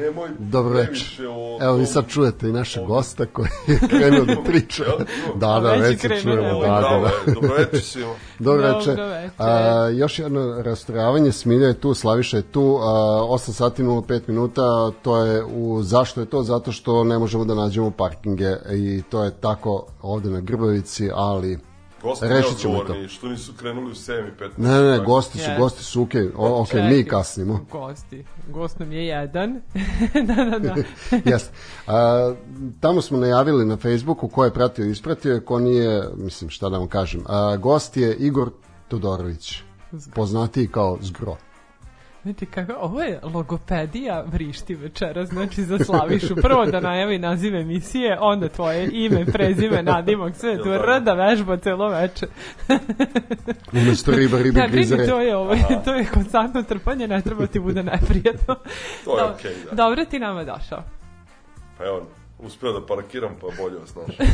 Nemoj Dobro o Evo vi sad čujete i našeg gosta koji je krenuo da priča. Da, da, Već je već se čujemo. Da, da, da. dobro večer svima. Dobro večer. A, još jedno rastrojavanje, Smilja je tu, Slaviša je tu, a, 8 sati 05 minuta, to je u, zašto je to? Zato što ne možemo da nađemo parkinge i to je tako ovde na Grbavici, ali Gosti Rešit ćemo neodgovorni, što nisu krenuli u 7 i 15. ne, ne, ne, gosti su, Je. gosti su okej, o, okej, mi kasnimo. Gosti. Gost nam je jedan. da, da, da. Jeste. A, tamo smo najavili na Facebooku ko je pratio i ispratio, ko nije, mislim šta da vam kažem. A, gost je Igor Todorović, poznatiji kao Zgro. Znači, kako, ovo je logopedija vrišti večera, znači za Slavišu. Prvo da najavi naziv emisije, onda tvoje ime, prezime, nadimak, sve tu rda vežba celo veče. Umesto riba, ribe Ne, brini, grizere. to je, ovo, to je konstantno trpanje, ne treba ti bude neprijatno. To je okej, da. Dobro ti nama došao. Pa evo, uspeo da parkiram, pa bolje vas našao.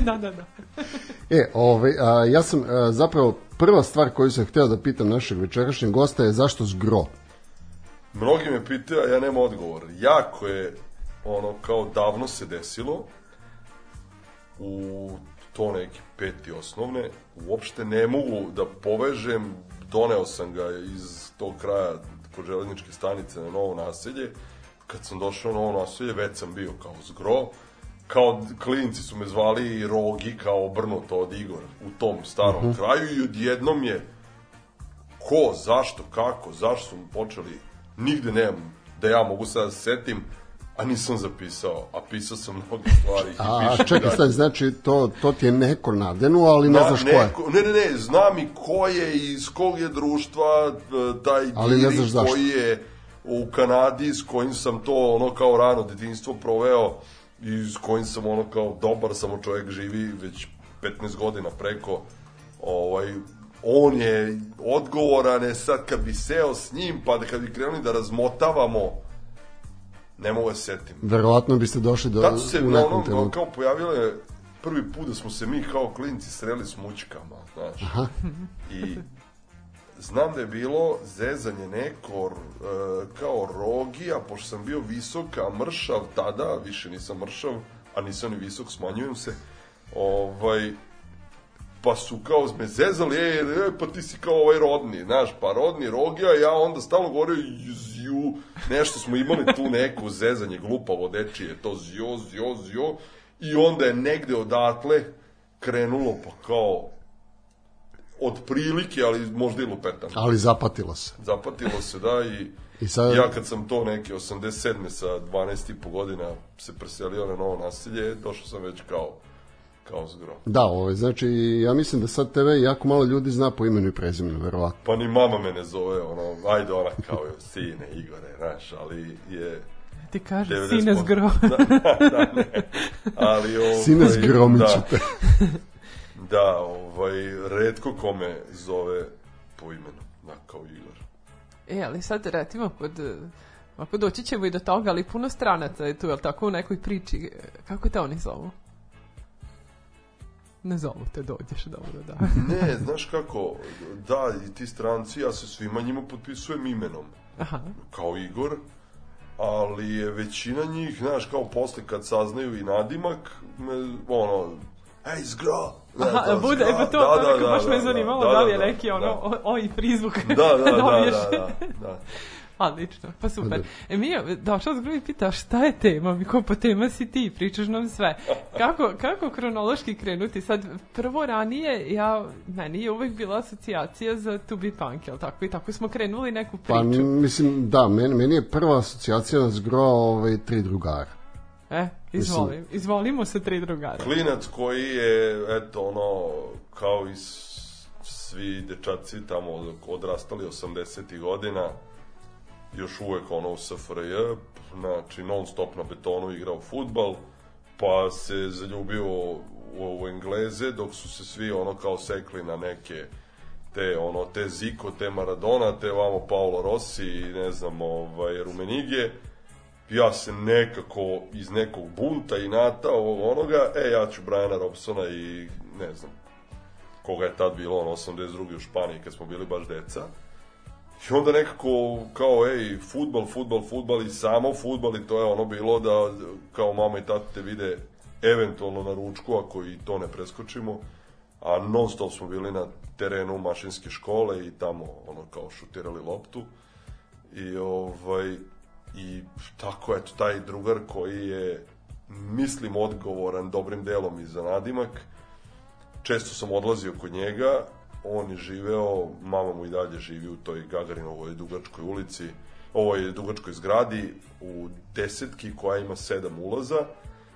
da, da, da. E, ovaj, a, ja sam a, zapravo prva stvar koju sam hteo da pitam našeg večerašnjeg gosta je zašto Zgro? Mnogi me pitaju, a ja nemam odgovor. Jako je, ono, kao davno se desilo, u to neki peti osnovne, uopšte ne mogu da povežem, doneo sam ga iz tog kraja kod železničke stanice na novo naselje, kad sam došao na novo naselje, već sam bio kao zgro, kao klinci su me zvali Rogi, kao obrnuto od Igor u tom starom kraju i odjednom je ko, zašto, kako, zašto smo počeli, nigde nemam da ja mogu sad da se setim, a nisam zapisao, a pisao sam mnoge stvari. A, i čekaj, stani, znači to, to ti je neko nadenu, ali ne Na- znaš ko je. neko- Ne, ne, ne, znam i ko je, iz kog je društva, e, taj Ali ne znaš zašto. koji je u Kanadi, s kojim sam to ono kao rano detinjstvo proveo i s kojim sam ono kao dobar samo čovjek živi već 15 godina preko ovaj on je odgovoran je sad kad bi seo s njim pa da kad bi krenuli da razmotavamo ne mogu da se setim Verovatno biste došli do, Tad su se na onom, trenutku. kao pojavile prvi put da smo se mi kao klinci sreli s mućkama, znaš. I znam da je bilo zezanje neko e, kao rogija, pošto sam bio visok, a mršav tada, više nisam mršav, a nisam ni visok, smanjujem se, ovaj, pa su kao me zezali, e, e, pa ti si kao ovaj rodni, znaš, pa rodni rogija, ja onda stalno govorio zju, nešto smo imali tu neku zezanje glupavo dečije, to zjo, zjo, zjo, i onda je negde odatle krenulo, pa kao, od prilike, ali možda i lupetam. Ali zapatilo se. Zapatilo se, da, i, I sad- ja kad sam to neke 87. sa 12 i po godina se preselio na novo naselje, došao sam već kao, kao zgro. Da, ovaj, znači, ja mislim da sad tebe jako malo ljudi zna po imenu i prezimenu, verovatno. Pa ni mama me ne zove, ono, ajde ona kao je, sine Igore, znaš, ali je... Ti kaže, 90%. sine zgro. da, da, ne. Ali, ovaj, Sine Zgromiću da, te. da, ovaj, redko kome zove po imenu, da, kao Igor. E, ali sad recimo pod... eh, Ako doći ćemo i do toga, ali puno stranaca je tu, jel tako, u nekoj priči. Kako te oni zovu? Ne zovu te, dođeš, dobro, da. Ne, znaš kako, da, i ti stranci, ja se svima njima potpisujem imenom, Aha. kao Igor, ali je većina njih, znaš, kao posle kad saznaju i nadimak, me, ono, ej, zgro! Aha, da, bude, e pa to, zgro, to neko baš me zanimalo, da, li je neki ono, da. oj, prizvuk Da, da, da, dobiješ. da, da, da. Odlično, pa super. E, Mija, došla s grubi pita šta je tema? Mi kao, pa tema si ti, pričaš nam sve. Kako, kako kronološki krenuti? Sad, prvo ranije, ja, meni je uvek bila asocijacija za To Be Punk, jel tako? I tako smo krenuli neku priču. Pa, mislim, da, meni, meni je prva asocijacija na Zgro ovaj, tri drugara. E, izvolim, izvolimo se tri drugara. Klinac koji je, eto, ono, kao iz svi dečaci tamo odrastali 80. godina, još uvek ono u SFRJ, znači non stop na betonu igrao futbal, pa se zaljubio u, u Engleze, dok su se svi ono kao sekli na neke te ono te Zico, te Maradona, te vamo Paolo Rossi i ne znam, ovaj Rumenige. Ja se nekako iz nekog bunta i nata ovog onoga, e ja ću Briana Robsona i ne znam koga je tad bilo, ono 82. u Španiji kad smo bili baš deca. I onda nekako kao, ej, futbal, futbal, futbal i samo futbal i to je ono bilo da kao mama i tata te vide eventualno na ručku ako i to ne preskočimo a non stop smo bili na terenu mašinske škole i tamo ono kao šutirali loptu i ovaj i tako eto taj drugar koji je mislim odgovoran dobrim delom i za nadimak. Često sam odlazio kod njega. On je živeo, mama mu i dalje živi u toj Gagarinovoj dugačkoj ulici. Ovoj dugačkoj zgradi u desetki koja ima sedam ulaza.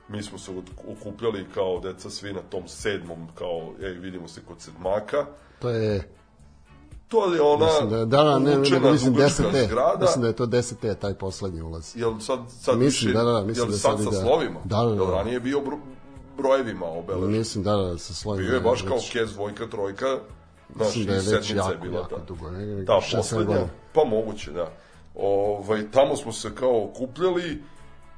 Mi smo se okupljali kao deca svi na tom sedmom, kao, ej, vidimo se kod sedmaka. To je to je ona mislim da, da, da, ne, ne, ne, mislim 10 zgrada. Mislim da je to 10 taj poslednji ulaz. Jel sad, sad mislim, više, da, da, mislim jel da sad, sad sa slovima? Da, da, da. Jel ranije bio bro, brojevima obeležen? Mislim, da, da, sa slovima. Bio je baš kao kez, dvojka, trojka, Znaš, da je već jako, bila jako ta. dugo. Ne, ne, da, poslednja, pa moguće, da. Ovaj, tamo smo se kao okupljali,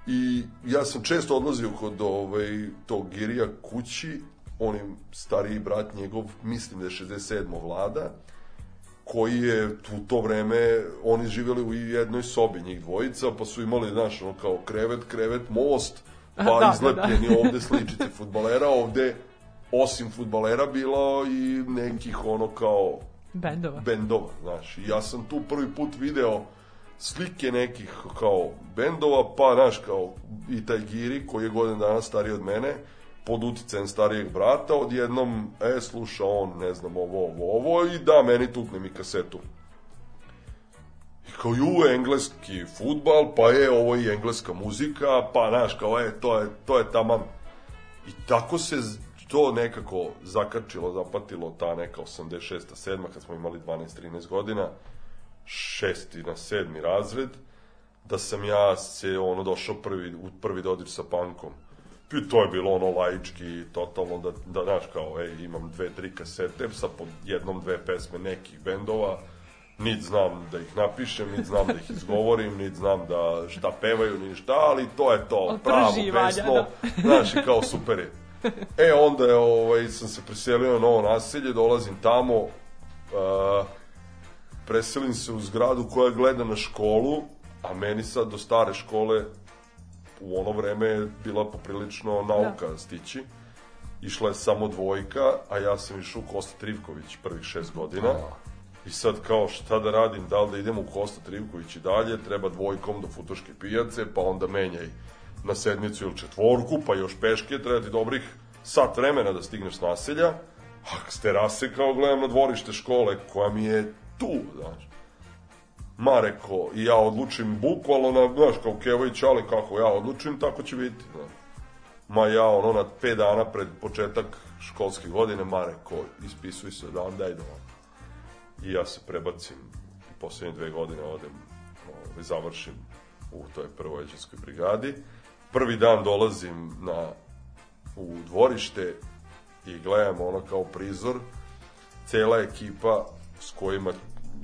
I ja sam često odlazio kod ovaj, tog Girija kući, onim stariji brat njegov, mislim da je 67. vlada, koji je u to vreme, oni živjeli u jednoj sobi, njih dvojica, pa su imali, znaš, ono kao krevet, krevet, most, pa da, da, izlepljeni da, da. ovde sličice futbalera, ovde osim futbalera bilo i nekih ono kao bendova. bendova, znaš. I ja sam tu prvi put video slike nekih kao bendova, pa znaš kao i taj Giri koji je godin dana stariji od mene, pod uticajem starijeg brata, odjednom, e, sluša on, ne znam, ovo, ovo, ovo, i da, meni tukne mi kasetu. I kao, ju, engleski futbal, pa je, ovo i engleska muzika, pa, znaš, kao, e, to je, to je taman. I tako se to nekako zakrčilo, zapatilo ta neka 86. 7. kad smo imali 12-13 godina šesti na sedmi razred, da sam ja se ono došao prvi, u prvi dodir sa pankom. I to je bilo ono laički, totalno da, da znaš kao, ej, imam dve, tri kasete sa po jednom, dve pesme nekih bendova, nit znam da ih napišem, nit znam da ih izgovorim, nit znam da šta pevaju, ni šta, ali to je to, pravo pesmo, da. znaš, kao super je. E, onda je, ovaj, sam se preselio na novo naselje, dolazim tamo, uh, preselim se u zgradu koja gleda na školu, a meni sad do stare škole u ono vreme je bila poprilično nauka da. stići. Išla je samo dvojka, a ja sam išao u Kosta Trivković prvih šest godina. A. I sad kao šta da radim, da li da idem u Kosta Trivković i dalje, treba dvojkom do Futoške pijace, pa onda menjaj na sedmicu ili četvorku, pa još peške, treba ti dobrih sat vremena da stigneš s naselja. A s terase kao gledam na dvorište škole koja mi je tu, znaš. Ma reko, i ja odlučim bukvalno na, znaš, kao Kevović, ali kako ja odlučim, tako će biti, znaš. Ma ja, ono, na 5 dana pred početak školske godine, ma reko, ispisuj se dan, daj da I ja se prebacim, poslednje dve godine odem, ovaj, završim u toj prvojeđanskoj brigadi. Prvi dan dolazim na, u dvorište i gledam ono kao prizor, cela ekipa s kojima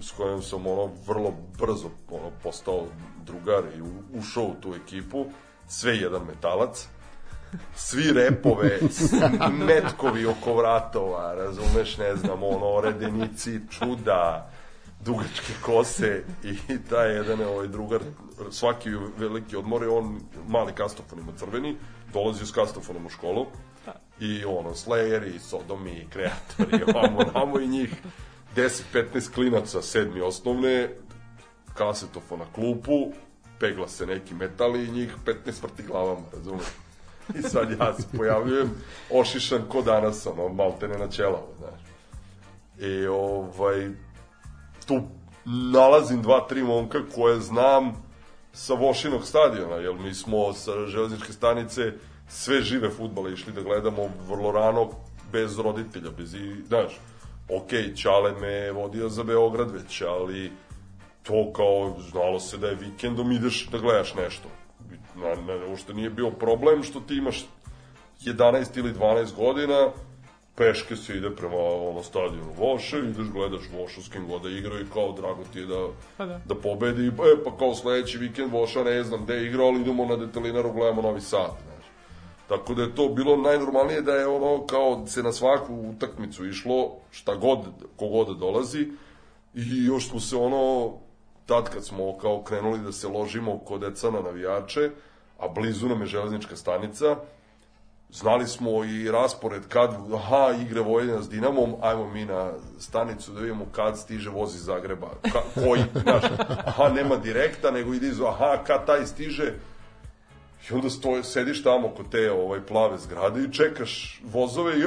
s kojim sam ono vrlo brzo ono postao drugar i ušao u tu ekipu. Sve jedan metalac. Svi repove metkovi oko vratova razumeš ne znam ono redenici čuda dugačke kose i taj jedan ovaj drugar svaki veliki odmor je on mali kastofon ima crveni dolazi s kastofonom u školu i ono Slayeri, Sodomi, kreatori, ovamo, namo i njih 10-15 klinaca sedmi osnovne, kasetofon na klupu, pegla se neki metal i njih 15 vrti glavama, razumeš? I sad ja se pojavljujem ošišan ko danas, ono, maltene na ćelavo, znaš. I ovaj, tu nalazim dva, tri momka koje znam sa Vošinog stadiona, jer mi smo sa železničke stanice sve žive futbale išli da gledamo vrlo rano, bez roditelja, bez i, znaš, ok, Ćale me vodio za Beograd već, ali to kao, znalo se da je vikendom ideš da gledaš nešto. Na, na, uopšte nije bio problem što ti imaš 11 ili 12 godina, peške se ide prema ono stadionu Voše, ideš gledaš Vošu s kim god da igra i kao drago ti je da, Pa da. da pobedi, e, pa kao sledeći vikend Voša ne znam gde je igrao, ali idemo na detalinaru, gledamo Novi Sad. Tako da je to bilo najnormalnije da je ono kao se na svaku utakmicu išlo, šta god, kogod da dolazi, i još smo se ono, tad kad smo kao krenuli da se ložimo kod deca na navijače, a blizu nam je železnička stanica, znali smo i raspored kad, aha, igre Vojvodina s Dinamom, ajmo mi na stanicu da vidimo kad stiže voz iz Zagreba, ka, koji, znaš, aha, nema direkta, nego ide iz, aha, kad taj stiže, i onda stoje, sediš tamo kod te ovaj, plave zgrade i čekaš vozove i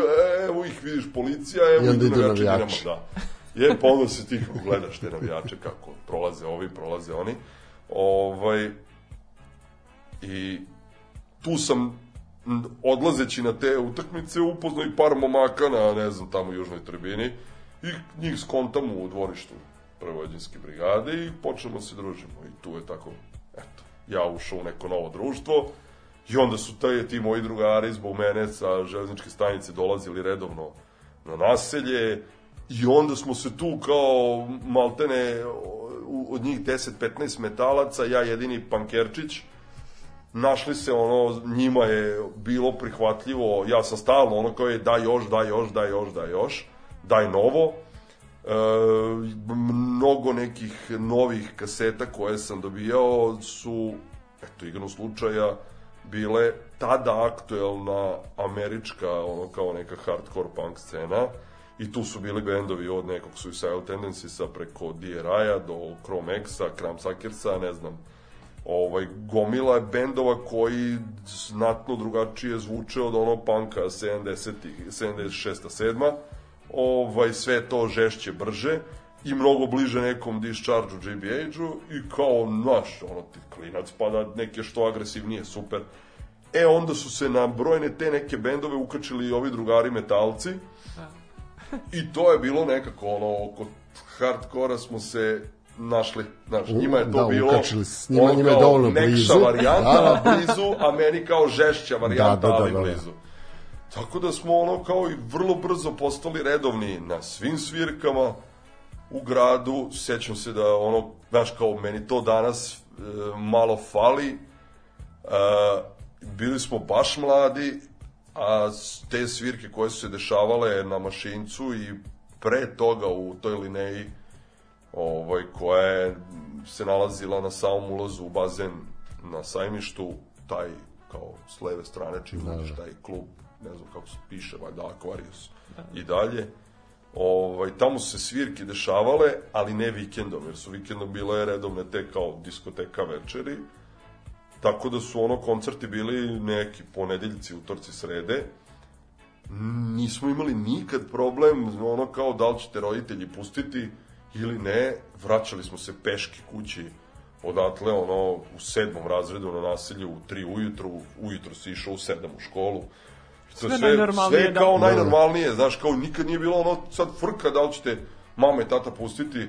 evo ih vidiš policija, evo I onda idu navijači da. Je, pa onda se ti gledaš te navijače kako prolaze ovi, prolaze oni. Ovaj, I tu sam odlazeći na te utakmice upoznao i par momaka na, ne znam, tamo u južnoj tribini i njih skontam u dvorištu prevođenske brigade i počnemo se družimo i tu je tako, eto, ja ušao u neko novo društvo i onda su taj, ti moji drugari zbog mene sa železničke stanice dolazili redovno na naselje i onda smo se tu kao maltene od njih 10-15 metalaca, ja jedini pankerčić, našli se ono, njima je bilo prihvatljivo, ja sam stalno ono kao je daj još, daj još, daj još, daj još, daj novo. E, mnogo nekih novih kaseta koje sam dobijao su, eto, igrom slučaja, bile tada aktuelna američka, ono kao neka hardcore punk scena, i tu su bili bendovi od nekog Suicidal Tendencies-a preko DRI-a do Chrome X-a, Crumbsuckersa, ne znam, ovaj, gomila je bendova koji znatno drugačije zvuče od ono panka 70-ih, 76 7 ovaj, sve to žešće, brže i mnogo bliže nekom discharge-u GBH-u i kao, naš, ono ti klinac, pa da neke što agresivnije, super. E, onda su se na brojne te neke bendove ukačili i ovi drugari metalci i to je bilo nekako, ono, oko hardkora smo se našli, znaš, njima je to Da, bilo ukačili njima, ono njima je kao dovoljno nekša blizu. varijanta, Da. a blizu, a meni kao žešća varijanta, Da, da, da, ali da, da. Tako da smo ono kao i vrlo brzo postali redovni na svim svirkama u gradu. Sećam se da ono, znaš, kao meni to danas e, malo fali. E, bili smo baš mladi, a te svirke koje su se dešavale na Mašincu i pre toga u toj lineji ovaj, koja je se nalazila na samom ulazu u bazen na sajmištu, taj kao s leve strane čim da, uđeš taj klub, ne znam kako se piše, valjda Aquarius i dalje. Ovaj, tamo su se svirke dešavale, ali ne vikendom, jer su vikendom bile redovne te kao diskoteka večeri, tako da su ono koncerti bili neki ponedeljci, utorci, srede, nismo imali nikad problem, ono kao da li ćete roditelji pustiti ili ne, vraćali smo se peški kući odatle, ono, u sedmom razredu na naselju, u tri ujutru, ujutro si išao u sedam u školu. To je Sve najnormalnije, sve da. kao Da. najnormalnije, znaš, kao nikad nije bilo ono, sad frka da li ćete mama i tata pustiti.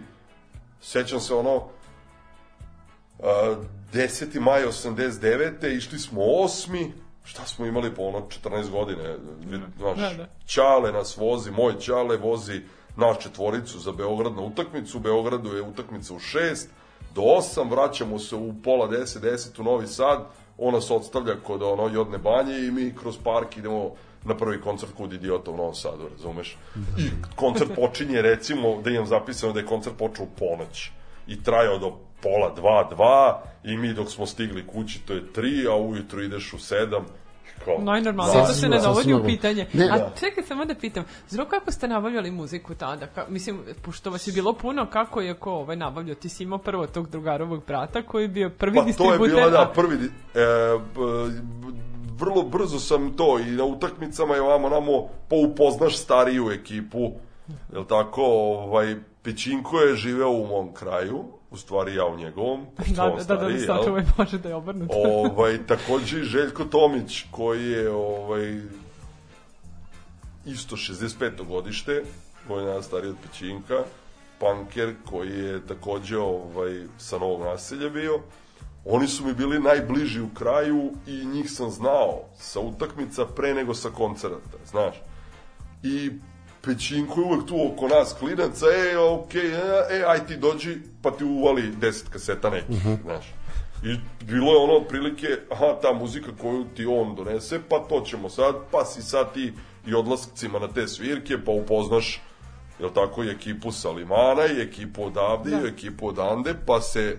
Sećam se ono, a, 10. maj 89. išli smo osmi, šta smo imali po ono 14 godine, znaš, Da, da. Ćale nas vozi, moj Ćale vozi naš četvoricu za Beograd na utakmicu, u Beogradu je utakmica u 6 do 8, vraćamo se u pola 10, 10 u Novi Sad, on nas odstavlja kod ono Jodne banje i mi kroz park idemo na prvi koncert kod idiota u Novom Sadu, razumeš? I koncert počinje, recimo, da imam zapisano da je koncert počeo u ponoć i trajao do pola dva, dva i mi dok smo stigli kući to je tri, a ujutru ideš u sedam. Kao, Najnormalnije, to se ne dovodi u pitanje. Ne, A da. čekaj samo da pitam, zbog kako ste nabavljali muziku tada? Ka, mislim, pošto vas je bilo puno, kako je ko ovaj nabavljao? Ti si imao prvo tog drugarovog brata koji je bio prvi Pa to je distributer. bilo, da, prvi, e, vrlo brzo sam to i na utakmicama je ovamo namo poupoznaš stariju ekipu, jel tako, ovaj, Pećinko je živeo u mom kraju, u stvari ja u njegovom, pošto Da, on da, da, da, jel? sačuvaj Bože da je obrnuto. ovaj, takođe i Željko Tomić, koji je ovaj, isto 65. godište, godina dana stariji od Pećinka, punker koji je takođe ovaj, sa novog naselja bio. Oni su mi bili najbliži u kraju i njih sam znao sa utakmica pre nego sa koncerta, znaš. I Pećinko je uvek tu oko nas klinaca, e, okej, okay, e, aj ti dođi, pa ti uvali 10 kaseta nekih, uh -huh. znaš. I bilo je ono otprilike, aha, ta muzika koju ti on donese, pa to ćemo sad, pa si sad ti i odlaskcima na te svirke, pa upoznaš, jel tako, i ekipu sa Limana, i ekipu odavde, da. i ekipu odande, pa se,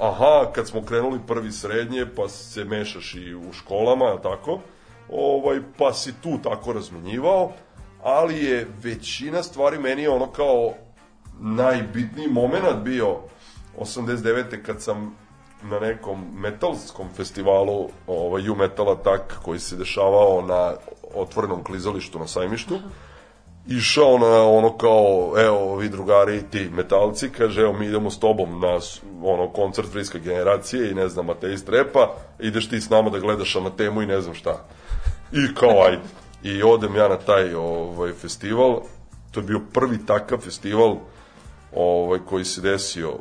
aha, kad smo krenuli prvi srednje, pa se mešaš i u školama, jel tako, ovaj, pa si tu tako razmenjivao, ali je većina stvari meni ono kao najbitniji moment bio 89. kad sam na nekom metalskom festivalu ovaj, U Metal Attack koji se dešavao na otvorenom klizalištu na sajmištu išao na ono kao evo vi drugari ti metalci kaže evo mi idemo s tobom na ono koncert friska generacije i ne znam ateist repa ideš ti s nama da gledaš na temu i ne znam šta i kao ajde i odem ja na taj ovaj festival to je bio prvi takav festival ovaj koji se desio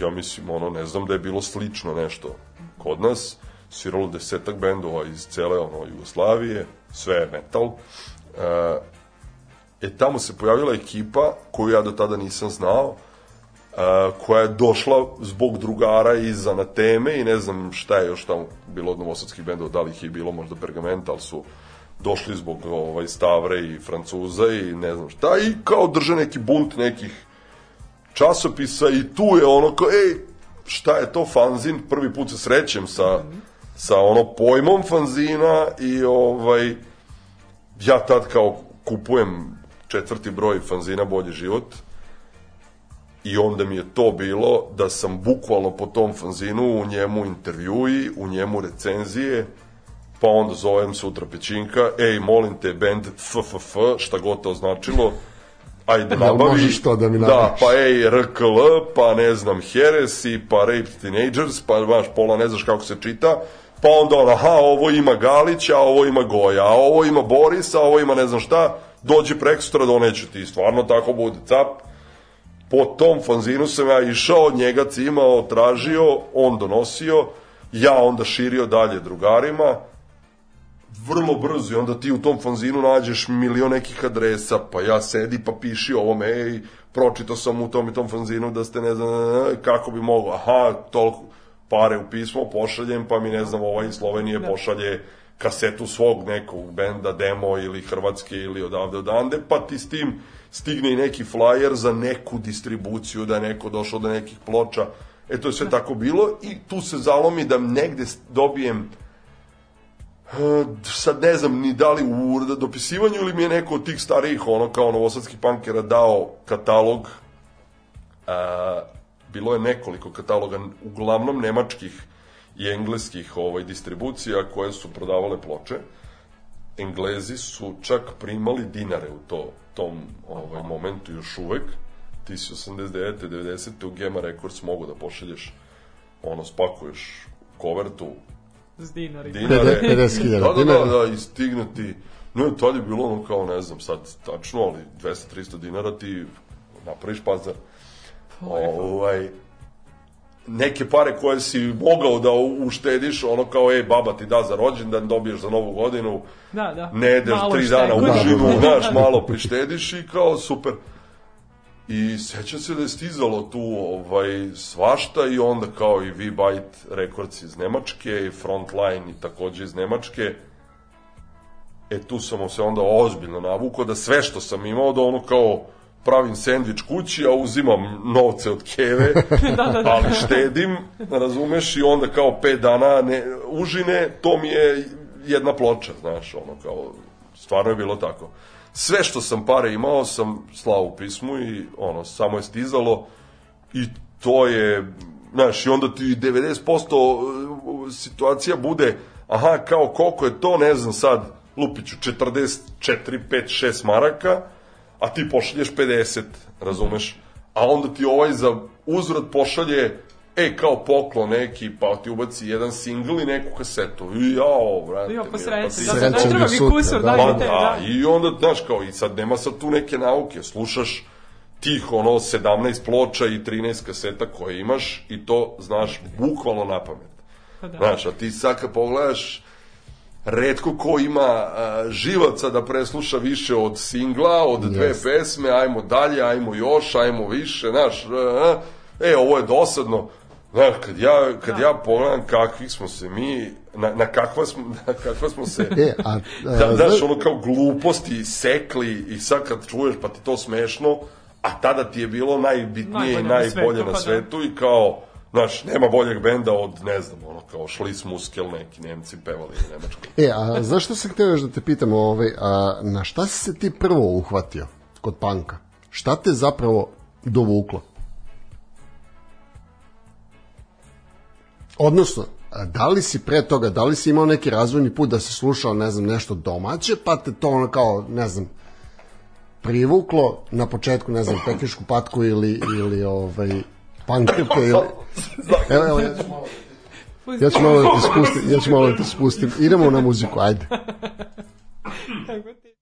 ja mislim, ono, ne znam da je bilo slično nešto kod nas, sviralo desetak bendova iz cele ono, Jugoslavije, sve je metal. E, e, tamo se pojavila ekipa koju ja do tada nisam znao, e, koja je došla zbog drugara iz Anateme i ne znam šta je još tamo bilo od novosadskih bendova, da li ih je bilo možda Pergament, ali su došli zbog ovaj, Stavre i Francuza i ne znam šta, i kao drže neki bunt nekih časopisa i tu je ono kao, ej, šta je to fanzin, prvi put se srećem sa, mm -hmm. sa ono pojmom fanzina i ovaj, ja tad kao kupujem četvrti broj fanzina Bolji život i onda mi je to bilo da sam bukvalno po tom fanzinu u njemu intervjui, u njemu recenzije, pa onda zovem sutra Pećinka, ej, molim te, band FFF, šta god to značilo, ajde nabavi. možeš to da mi nabaviš? Da, pa ej, RKL, pa ne znam, Heresy, pa Rape Teenagers, pa baš pola ne znaš kako se čita, pa onda on, aha, ovo ima Galića, ovo ima Goja, a ovo ima Borisa, a ovo ima ne znam šta, dođi preko sutra, doneću ti, stvarno tako bude, cap. Po tom fanzinu sam ja išao, njega cimao, tražio, on donosio, ja onda širio dalje drugarima, vrlo brzo i onda ti u tom fanzinu nađeš milion nekih adresa, pa ja sedi pa piši ovome, ej, pročitao sam u tom i tom fanzinu da ste ne znam kako bi moglo, aha, toliko pare u pismo pošaljem, pa mi ne znam, ovaj iz Slovenije da. pošalje kasetu svog nekog benda, demo ili hrvatske ili odavde odande, pa ti s tim stigne i neki flyer za neku distribuciju, da je neko došao do nekih ploča. E, to je sve da. tako bilo i tu se zalomi da negde dobijem Uh, sad ne znam ni da li u dopisivanju ili mi je neko od tih starijih, ono kao novosadskih pankera dao katalog uh, bilo je nekoliko kataloga uglavnom nemačkih i engleskih ovaj, distribucija koje su prodavale ploče Englezi su čak primali dinare u to, tom ovaj, momentu još uvek ti si 89. 90. u Gema Records mogu da pošalješ ono spakuješ kovertu s dinari. Dinare. 50.000 da, da, da, da, i stignuti. No, tad je bilo ono kao, ne znam, sad tačno, ali 200-300 dinara ti napraviš pazar. Ovaj, neke pare koje si mogao da uštediš, ono kao, ej, baba ti da za rođendan, dobiješ za novu godinu, da, da. ne ideš tri dana u živu, znaš, malo prištediš i kao, super. I sećam se da je stizalo tu ovaj, svašta i onda kao i V-Byte Records iz Nemačke i Frontline i takođe iz Nemačke. E tu sam se onda ozbiljno navukao da sve što sam imao da ono kao pravim sendvič kući, a uzimam novce od keve, da, da, da. ali štedim, razumeš, i onda kao pet dana ne, užine, to mi je jedna ploča, znaš, ono kao, stvarno je bilo tako sve što sam pare imao sam slao u pismu i ono, samo je stizalo i to je, znaš, i onda ti 90% uh, situacija bude, aha, kao koliko je to, ne znam sad, Lupiću, 44, 5, 6 maraka, a ti pošalješ 50, razumeš? A onda ti ovaj za uzvrat pošalje e, kao poklon neki, pa ti ubaci jedan singl i neku kasetu. I jao, brate. Jo, mio, po sreći, ti- da, da, ne treba mi kusur, da. da, Pa da, da, da. i onda, znaš, kao, i sad nema sad tu neke nauke, slušaš tih, ono, 17 ploča i 13 kaseta koje imaš i to znaš bukvalno na pamet. Pa da. Znaš, a ti sad kad pogledaš, redko ko ima a, živaca da presluša više od singla, od dve Jeste. pesme, ajmo dalje, ajmo još, ajmo više, znaš, a, e, ovo je dosadno. Znaš, kad ja, kad ja pogledam kakvih smo se mi, na, na, kakva, smo, na kakva smo se E, a, a, da, znaš- ono kao gluposti sekli i sad kad čuješ pa ti to smešno, a tada ti je bilo najbitnije i Najbolje na svetu, na pa da. svetu i kao, znaš, nema boljeg benda od, ne znam, ono, kao Šlis Muskel, neki Nemci pevali u Nemačkoj. E, a zašto sam htio još da te pitam, ovaj, a, na šta si se ti prvo uhvatio kod panka? Šta te zapravo dovuklo? Odnosno, da li si pre toga, da li si imao neki razvojni put da si slušao, ne znam, nešto domaće, pa te to ono kao, ne znam, privuklo na početku, ne znam, pekišku patku ili, ili ovaj, pankrpe ili... Evo, evo, ja ću malo, ja ću malo da te spustim, ja ću malo da te spustim. Idemo na muziku, ajde. Kako ti-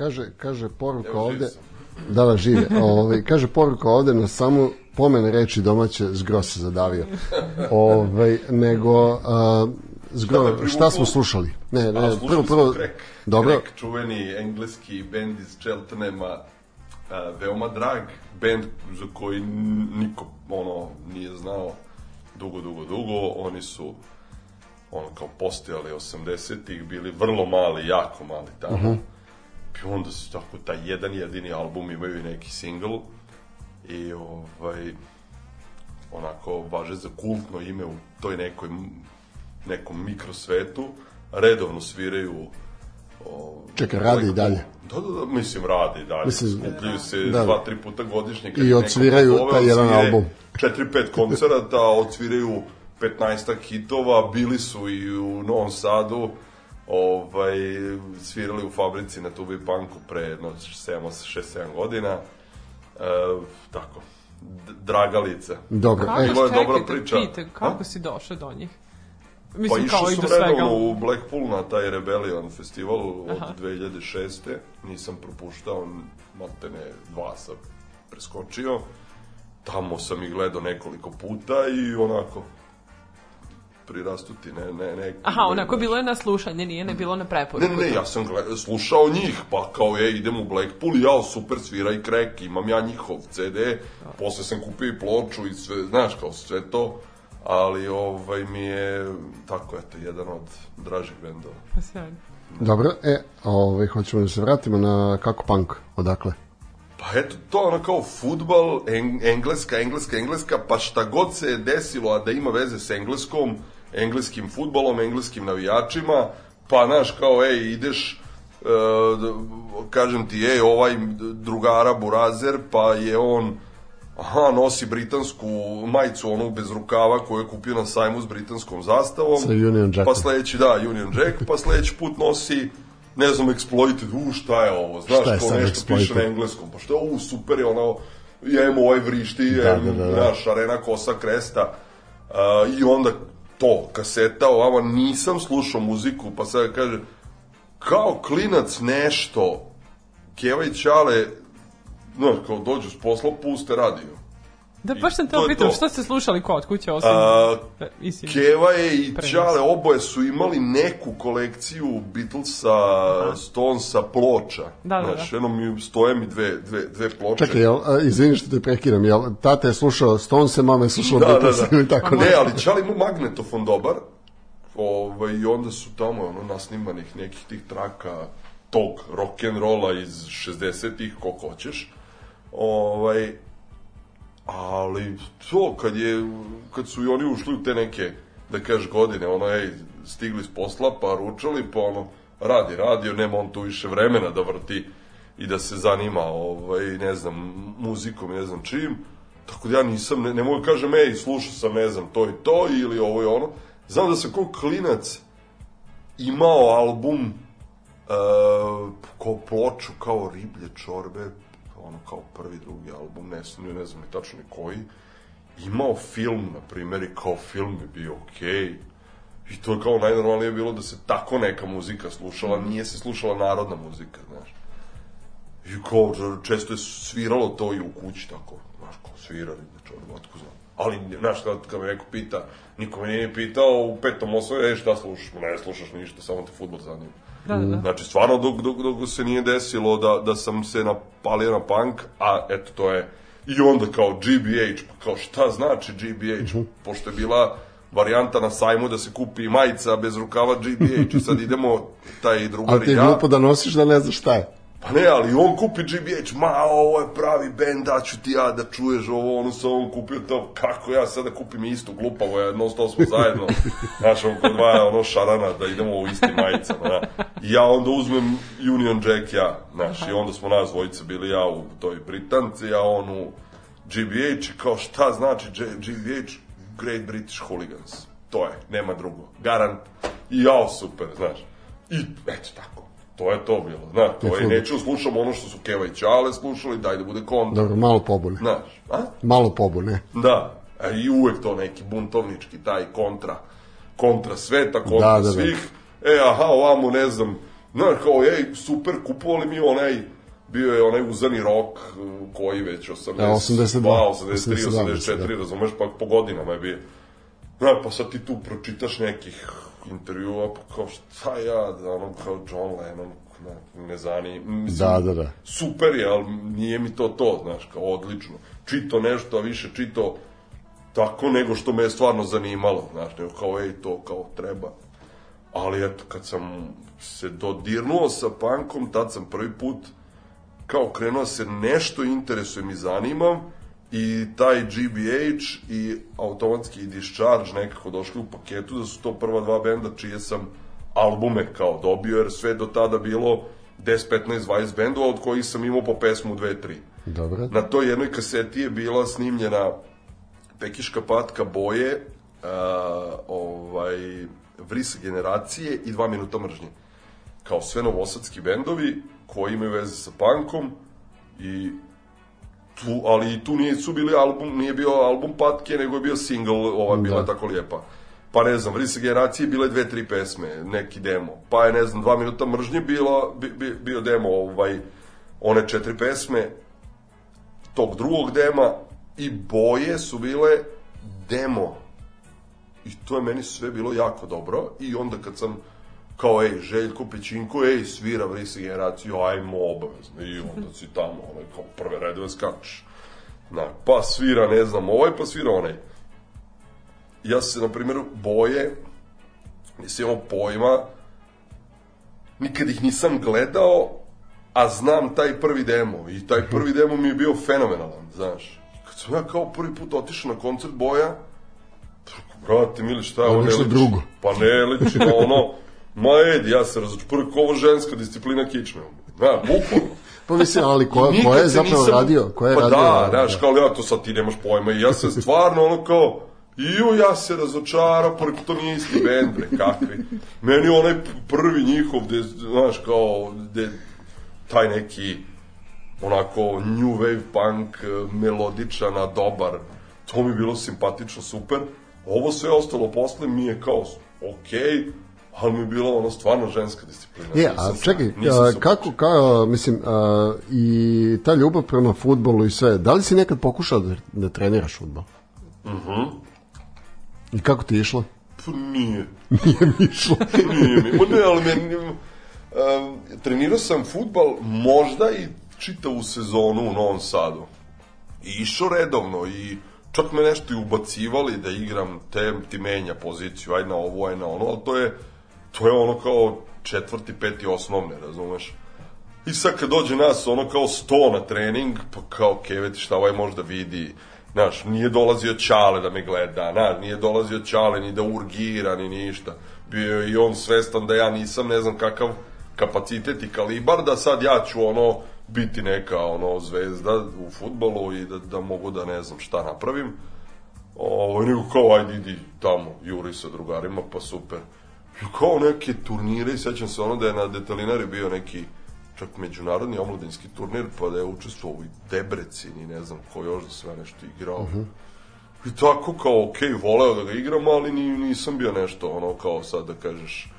kaže, kaže poruka Evo, ovde... Da, da, žive. Ovaj, kaže poruka ovde na samo pomen reči domaće zgro se zadavio. Ovaj, nego a, zgro, te šta, smo slušali? Ne, A, ne, slušali prvo, prvo, Crack. dobro, Crack, čuveni engleski bend iz Cheltenhama, a, veoma drag bend za koji niko ono nije znao dugo, dugo, dugo. Oni su ono kao postojali 80-ih, bili vrlo mali, jako mali tamo. I onda su tako taj jedan jedini album imaju i neki single i ovaj onako važe za kultno ime u toj nekoj nekom mikrosvetu redovno sviraju o, Čekaj, rade i dalje? Da, da, da, mislim, rade i dalje. Mislim, Skupljaju se da. dva, tri puta godišnje. I odsviraju pozove, taj jedan album. Četiri, pet koncerata, odsviraju 15 hitova, bili su i u Novom Sadu, ovaj, svirali u fabrici na Tubi Punku pre jedno 6-7 godina. E, tako, D- dragalica. dobro. Kako, E, je dobra priča. Pite, kako A? si došao do njih? Pa Mislim, išao kao i sam do svega. redovno u Blackpool na taj Rebellion festival od Aha. 2006. Nisam propuštao, maltene dva sam preskočio. Tamo sam ih gledao nekoliko puta i onako prirastuti, ne, ne, ne. Aha, onako bilo je na slušanje, nije ne bilo na Ne, preporuku. ne, ja sam gleda, slušao njih, pa kao je, idem u Blackpool ja, super, svira i krek, imam ja njihov CD, posle sam kupio i ploču i sve, znaš, kao sve to, ali ovaj mi je, tako, eto, jedan od dražih bendova. Pa sjajno. dobro, e, ovaj, hoćemo da se vratimo na kako punk, odakle? Pa eto, to ono kao futbal, eng, engleska, engleska, engleska, pa šta god se je desilo, a da ima veze s engleskom, engleskim futbalom, engleskim navijačima, pa znaš, kao, ej, ideš, e, kažem ti, ej, ovaj drugara Burazer, pa je on, aha, nosi britansku majicu, onu bez rukava koju je kupio na sajmu s britanskom zastavom. Sa Union Jackom. Pa sledeći, da, Union Jack, pa sledeći put nosi ne znam, exploited, u, šta je ovo, znaš, Šta je ko nešto piše Exploited? na engleskom, pa što je, u, super je ono, jem ovaj vrišti, jem, Da, da, da, da. naš, arena kosa kresta, uh, i onda to, kaseta, ovamo, nisam slušao muziku, pa sad kaže, kao klinac nešto, Keva i Ćale, znaš, kao dođu s posla, puste radio. Da, baš sam te to. što ste slušali kod kuće osim... A, mislim, Keva je i Prenos. Ćale, oboje su imali neku kolekciju Beatlesa, Stonesa, ploča. Da, da, Znaš, da. jedno mi stoje mi dve, dve, dve ploče. Čekaj, jel, a, izvini što te prekidam, jel, tata je slušao Stonese, mama je slušala da, da, Beatlese da. ili tako ne, ne? ali Ćale ima magnetofon dobar. Ovaj, I onda su tamo ono, nasnimanih nekih tih traka tog rock'n'rolla iz 60-ih, koliko hoćeš. Ovaj, ali to kad je kad su i oni ušli u te neke da kažeš godine ono ej stigli s posla pa ručali pa ono radi radio nema on tu više vremena da vrti i da se zanima ovaj ne znam muzikom ne znam čim. Tako da ja nisam ne, ne mogu da kažem ej slušao sam ne znam to i to ili ovo i ono. Znam da sam kao klinac imao album uh, kao ploču kao riblje čorbe ono kao prvi drugi album ne znam ne znam ni tačno ni koji. Imao film na primjer i kao film je bio okej. I to je kao najnormalnije bilo da se tako neka muzika slušala. Nije se slušala narodna muzika znaš. I kao često je sviralo to i u kući tako. Znaš kao svira riblje čorbe otko znam ali, znaš, kad, kad me neko pita, niko me nije pitao u petom osnovu, e, šta slušaš? Ne slušaš ništa, samo te futbol zanima. Da, da, da. Znači, stvarno, dok, dok, dok se nije desilo da, da sam se napalio na punk, a eto, to je, i onda kao GBH, pa kao šta znači GBH? Pošto je bila varijanta na sajmu da se kupi majica bez rukava GBH i sad idemo taj drugar Ali ti i je ja. glupo da nosiš da ne znaš šta je. Pa ne, ali on kupi GBH, ma ovo je pravi bend, da ću ti ja da čuješ ovo, ono sa on kupio to, kako ja sada kupim istu, glupavo je, non stop smo zajedno, znaš, on kod dva ono šarana, da idemo u istim majicama, da. I ja onda uzmem Union Jack ja, znaš, i onda smo nas dvojice bili ja u toj Britanci, a on u GBH, i kao šta znači GBH? Great British Hooligans. To je, nema drugo. Garant. I jao, super, znaš. I eto tako. To je to bilo, znaš. To je, neću slušam ono što su Keva i Ćale slušali, daj da bude kontra. Dobro, malo pobune. Znaš, a? Malo pobune. Da, a i uvek to neki buntovnički, taj kontra, kontra sveta, kontra Da, da, da. svih. E, aha, ovamo, ne znam, Znaš, kao, ej, super, kupovali mi onaj, bio je onaj uzani rok koji već 80, Da, 82, 82, 83, 82, 84, da. razumeš, pa po godinama je bio. Znaš, pa sad ti tu pročitaš nekih intervjua, pa kao šta ja, da ono kao John Lennon, ne, ne zani, mislim, Da, da, da. super je, ali nije mi to to, znaš, kao odlično. Čito nešto, a više čito tako nego što me je stvarno zanimalo, znaš, nego kao, ej, to kao treba. Ali eto, kad sam se dodirnuo sa punkom, tad sam prvi put kao krenuo se nešto interesujem i zanimam i taj GBH i automatski Discharge nekako došli u paketu da su to prva dva benda čije sam albume kao dobio jer sve do tada bilo 10, 15, 20 bendova od kojih sam imao po pesmu 2, 3. Dobro. Na toj jednoj kaseti je bila snimljena Pekiška patka boje, a, ovaj, Vris generacije i dva minuta mržnje. Kao sve novosadski bendovi koji imaju veze sa punkom i tu, ali i tu nije, su bili album, nije bio album patke, nego je bio single, ova bila Da. tako lijepa. Pa ne znam, Vris generacije bile dve, tri pesme, neki demo. Pa je, ne znam, dva minuta mržnje bila, bi, bi, bio demo, ovaj, one četiri pesme, tog drugog dema i boje su bile demo. I to je meni sve bilo jako dobro i onda kad sam kao, ej, Željko Pećinko, ej, svira vrisi generaciju, ajmo obavezno. I onda si tamo, onaj, kao prve redove skačeš. Na, pa svira, ne znam, ovaj, pa svira onaj. Ja se, na primjer, boje, nisam imao pojma, nikad ih nisam gledao, a znam taj prvi demo i taj prvi demo mi je bio fenomenalan, znaš. Kad sam ja kao prvi put otišao na koncert Boja, brate, mili, šta je ovo ne liči? drugo. Pa ne liči na ono, ma ed, ja se razoču, prvi ovo ženska disciplina kičme. Na, bukvalno. Pa mislim, ali ko, ko je zapravo nisam- radio? Ko je pa radio? da, znaš, kao ja to sad ti nemaš pojma i ja se stvarno ono kao Iju, ja se razočarao, rekao, to nije isti bend, bre, kakvi. Meni onaj prvi njihov, gde, znaš, kao, gde, taj neki, onako, new wave punk, eh, melodičan, a dobar, to mi bilo simpatično, super. Ovo sve ostalo posle mi je kao, okej, ali mi je bila ono stvarno ženska disciplina. Je, a čekaj, a, kako, kao, mislim, a, i ta ljubav prema futbolu i sve, da li si nekad pokušao da, da treniraš futbol? Mhm. I kako ti je išlo? Pa nije. Nije mi išlo. Nije mi, ne, ali meni, um, trenirao sam futbal možda i čitavu sezonu u Novom Sadu. I išao redovno i čak me nešto i ubacivali da igram te, ti menja poziciju, aj na ovo, aj na ono, ali to je, to je ono kao četvrti, peti osnovne, razumeš? I sad kad dođe nas ono kao sto na trening, pa kao keveti šta ovaj možda vidi, znaš, nije dolazio Ćale da me gleda, znaš, nije dolazio Ćale ni da urgira, ni ništa. Bio je i on svestan da ja nisam ne znam kakav kapacitet i kalibar, da sad ja ću ono biti neka ono zvezda u futbolu i da, da mogu da ne znam šta napravim. Ovo, nego kao, ajde, idi tamo, juri sa drugarima, pa super. I kao neke turnire, i sećam se ono da je na Detalinari bio neki čak međunarodni omladinski turnir, pa da je učestvovao i Debrecin i ne znam ko još da sve nešto igrao. I tako kao, ok, voleo da ga igram, ali ni, nisam bio nešto, ono, kao sad da kažeš,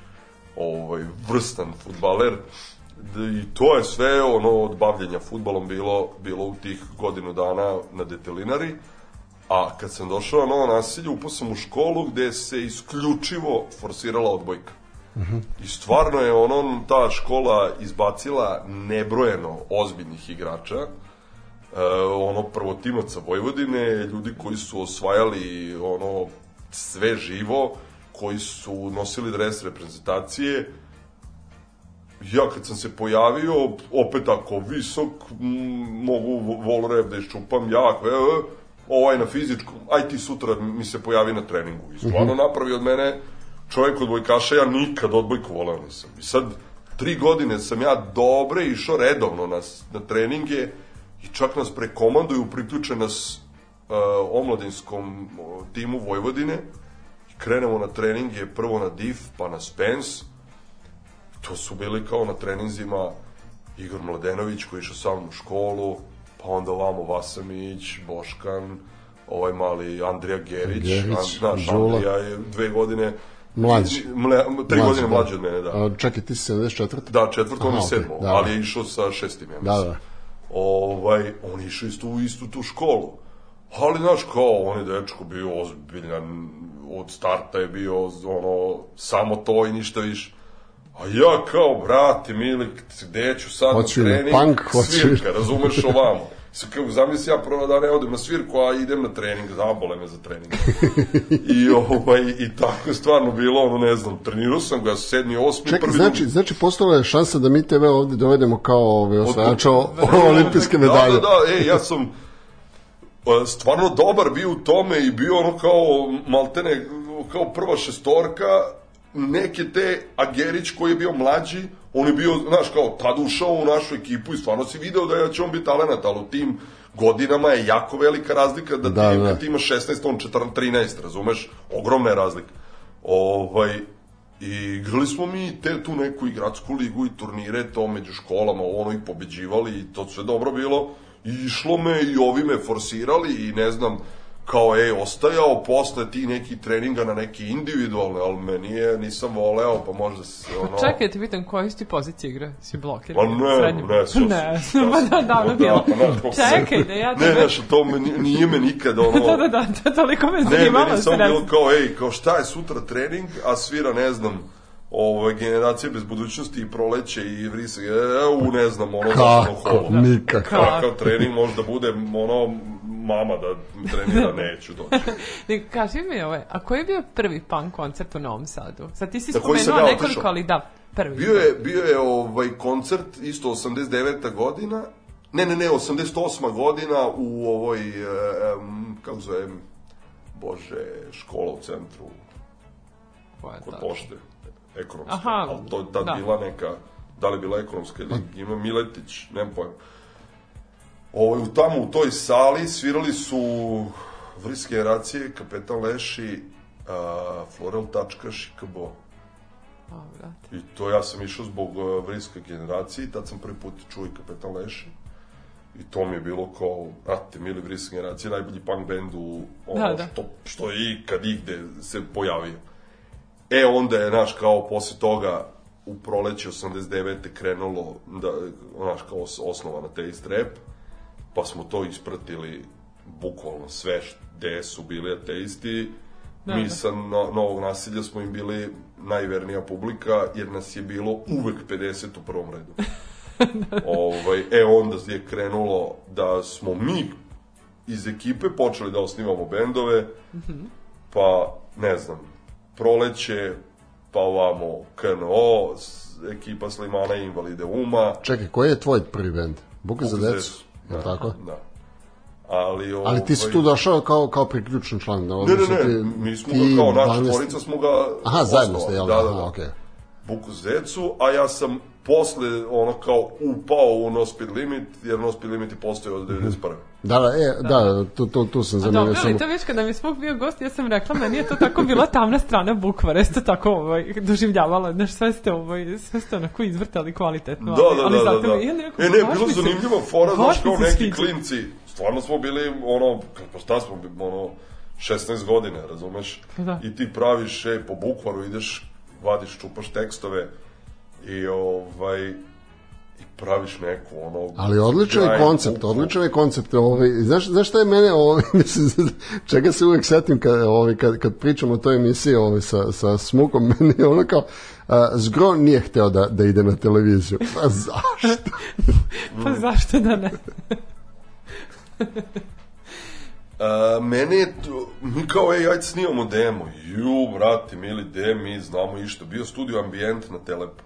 ovaj, vrstan futbaler. D- I to je sve, ono, od bavljenja futbalom bilo, bilo u tih godinu dana na Detelinari. A kad sam došao na novo nasilje, upao sam u školu gde se isključivo forsirala odbojka. I stvarno je ono, ta škola izbacila nebrojeno ozbiljnih igrača, e, ono prvotimaca Vojvodine, ljudi koji su osvajali ono sve živo, koji su nosili dres reprezentacije. Ja kad sam se pojavio, opet tako visok, mogu volrev da iščupam jako, e, e, ovaj na fizičkom, aj ti sutra mi se pojavi na treningu. I stvarno napravi od mene čovjek od bojkaša, ja nikad odbojku voleo nisam. I sad, tri godine sam ja dobre išao redovno na, na treninge i čak nas prekomanduju, priključe nas uh, omladinskom timu Vojvodine i krenemo na treninge prvo na DIF, pa na Spence. To su bili kao na treninzima Igor Mladenović koji išao sa mnom u školu, pa onda ovamo Vasamić, Boškan, ovaj mali Andrija Gerić, Gerić, An- znaš, Đula. Andrija je dve godine Mlađi. Mle, tri Mlađi, godine da. mlađi od mene, da. A, čekaj, ti si 74. Da, četvrto, on je sedmo, da, ali da. je išao sa šestim, ja Da, mislim. da. Ovaj, on je išao isto u istu tu školu. Ali, znaš, kao, on je dečko bio ozbiljan, od starta je bio, ono, samo to i ništa više. A ja kao, brate, mili, gde ću sad Hoću na na trening? punk, hoću- Svirka, razumeš ovamo. Sa kao, zamisli ja prvo da ne odem na svirku, a idem na trening, zabole me za trening. I, ovaj, I tako je stvarno bilo, ono, ne znam, trenirao sam ga sedmi, osmi, Čekaj, prvi, znači, drugi. znači postala je šansa da mi tebe ovde dovedemo kao ovaj, osvajača o- olimpijske medalje. Da, da, da, ej, ja sam stvarno dobar bio u tome i bio ono kao maltene, kao prva šestorka, neke te Agerić koji je bio mlađi, on je bio, znaš, kao tad ušao u našu ekipu i stvarno si video da će on biti talenat, ali u tim godinama je jako velika razlika da, Da, ti, da. kad ti imaš 16, on 14, 13, razumeš? Ogromna je razlika. Ovaj, I igrali smo mi te tu neku i gradsku ligu i turnire, to među školama, ono ih pobeđivali i to sve dobro bilo. I išlo me i ovi me forsirali i ne znam, kao ej, ostajao posle ti neki treninga na neki individualne, ali me nije, nisam voleo, pa možda se ono... Čekaj, ti pitam, koje si ti pozicije igra? Si blokiran? Pa ne, Srednji? ne, sve Ne, sam- ma da, davno bilo. pa, znaš, kako sam- Čekaj, da ja Ne, tebe... znaš, to me, ni- nije me nikad ono... Da, da, da, to toliko me Ne, zanimalo. meni samo srednji. bilo kao, ej, kao šta je sutra trening, a svira, ne znam, ovo, generacija bez budućnosti i proleće i vrisa, e, u, ne znam, ono, Kako? Nikako. Kakav trening može da bude, ono, mama da trenira, neću doći. Ne, kaži mi ovaj, a koji je bio prvi punk koncert u Novom Sadu? Sad ti si spomenuo ja nekoliko, otišao? ali da, prvi. Bio je, bio je ovaj koncert, isto 89. godina, ne, ne, ne, 88. godina u ovoj, e, em, kako zove, bože, škola u centru, Koja je kod ta? pošte, ekonomska. Aha, ali to je tad da. bila neka, da li bila ekonomska ili ima Miletić, nemam pojma. Ovo, u tamo u toj sali svirali su vriske generacije, Kapetan Leši, a, Florel Tačkaš i Kabo. A, brate. I to ja sam išao zbog uh, vriske generacije i tad sam prvi put čuo i Kapetan Leši. I to mi je bilo kao, brate, mili vriske generacije, najbolji punk band u ono Da, da. Što, što je ikad igde se pojavio. E, onda je, znaš, kao posle toga u proleće 89. krenulo, da, znaš, kao os- osnovana taste rap, pa smo to ispratili bukvalno sve gde su bili ateisti. Da, Mi da. sa no, Novog nasilja smo im bili najvernija publika, jer nas je bilo uvek 50 u prvom redu. ovaj, e, onda je krenulo da smo mi iz ekipe počeli da osnivamo bendove, pa, ne znam, proleće, pa ovamo KNO, ekipa Slimana i Invalide Uma, Čekaj, koji je tvoj prvi bend? Buka za decu? Li tako? Da. Ali, Ali ti si ovaj, tu došao kao, kao priključen član. Da, Ne, odnosno ne, ti- ne, mi smo ga kao naša 12 tvorica smo ga Aha, zajedno ste, jel? Da, Da, da, da. Aha, okej. Buku Zecu, a ja sam posle ono kao upao u No Speed Limit, jer No Speed Limit je postojao od 91. Da, da, e, da, tu, tu, tu sam A zamenio dobro, ali to viš kada mi Smuk bio gost, ja sam rekla, meni je to tako bila tamna strana bukvara, jeste tako ovaj, doživljavala, znaš, sve ste, ovaj, sve ste onako izvrtali kvalitetno. Da, ali, da, ali da, da, zato da. mi- ja nekako, E, ne, bilo zanimljiva fora, znaš, kao neki sviđa. klinci. Stvarno smo bili, ono, pa šta smo, ono, 16 godina, razumeš? Da. I ti praviš, e, po bukvaru ideš, vadiš, čupaš tekstove i, ovaj, i praviš neku, ono... Ali odličan je koncept, odličan je koncept. Ovaj, znaš, znaš šta je mene, ovaj, mislim, čega se uvek setim kad, ovaj, kad, kad pričam o toj emisiji ovaj, sa, sa Smukom, meni je ono kao, a, Zgro nije hteo da, da ide na televiziju. Pa zašto? Pa zašto da ne? A, mene je to, mi kao, ej, ajde snimamo demo. Ju, brate, mili, de, mi znamo išto. Bio studio Ambijent na Telepu.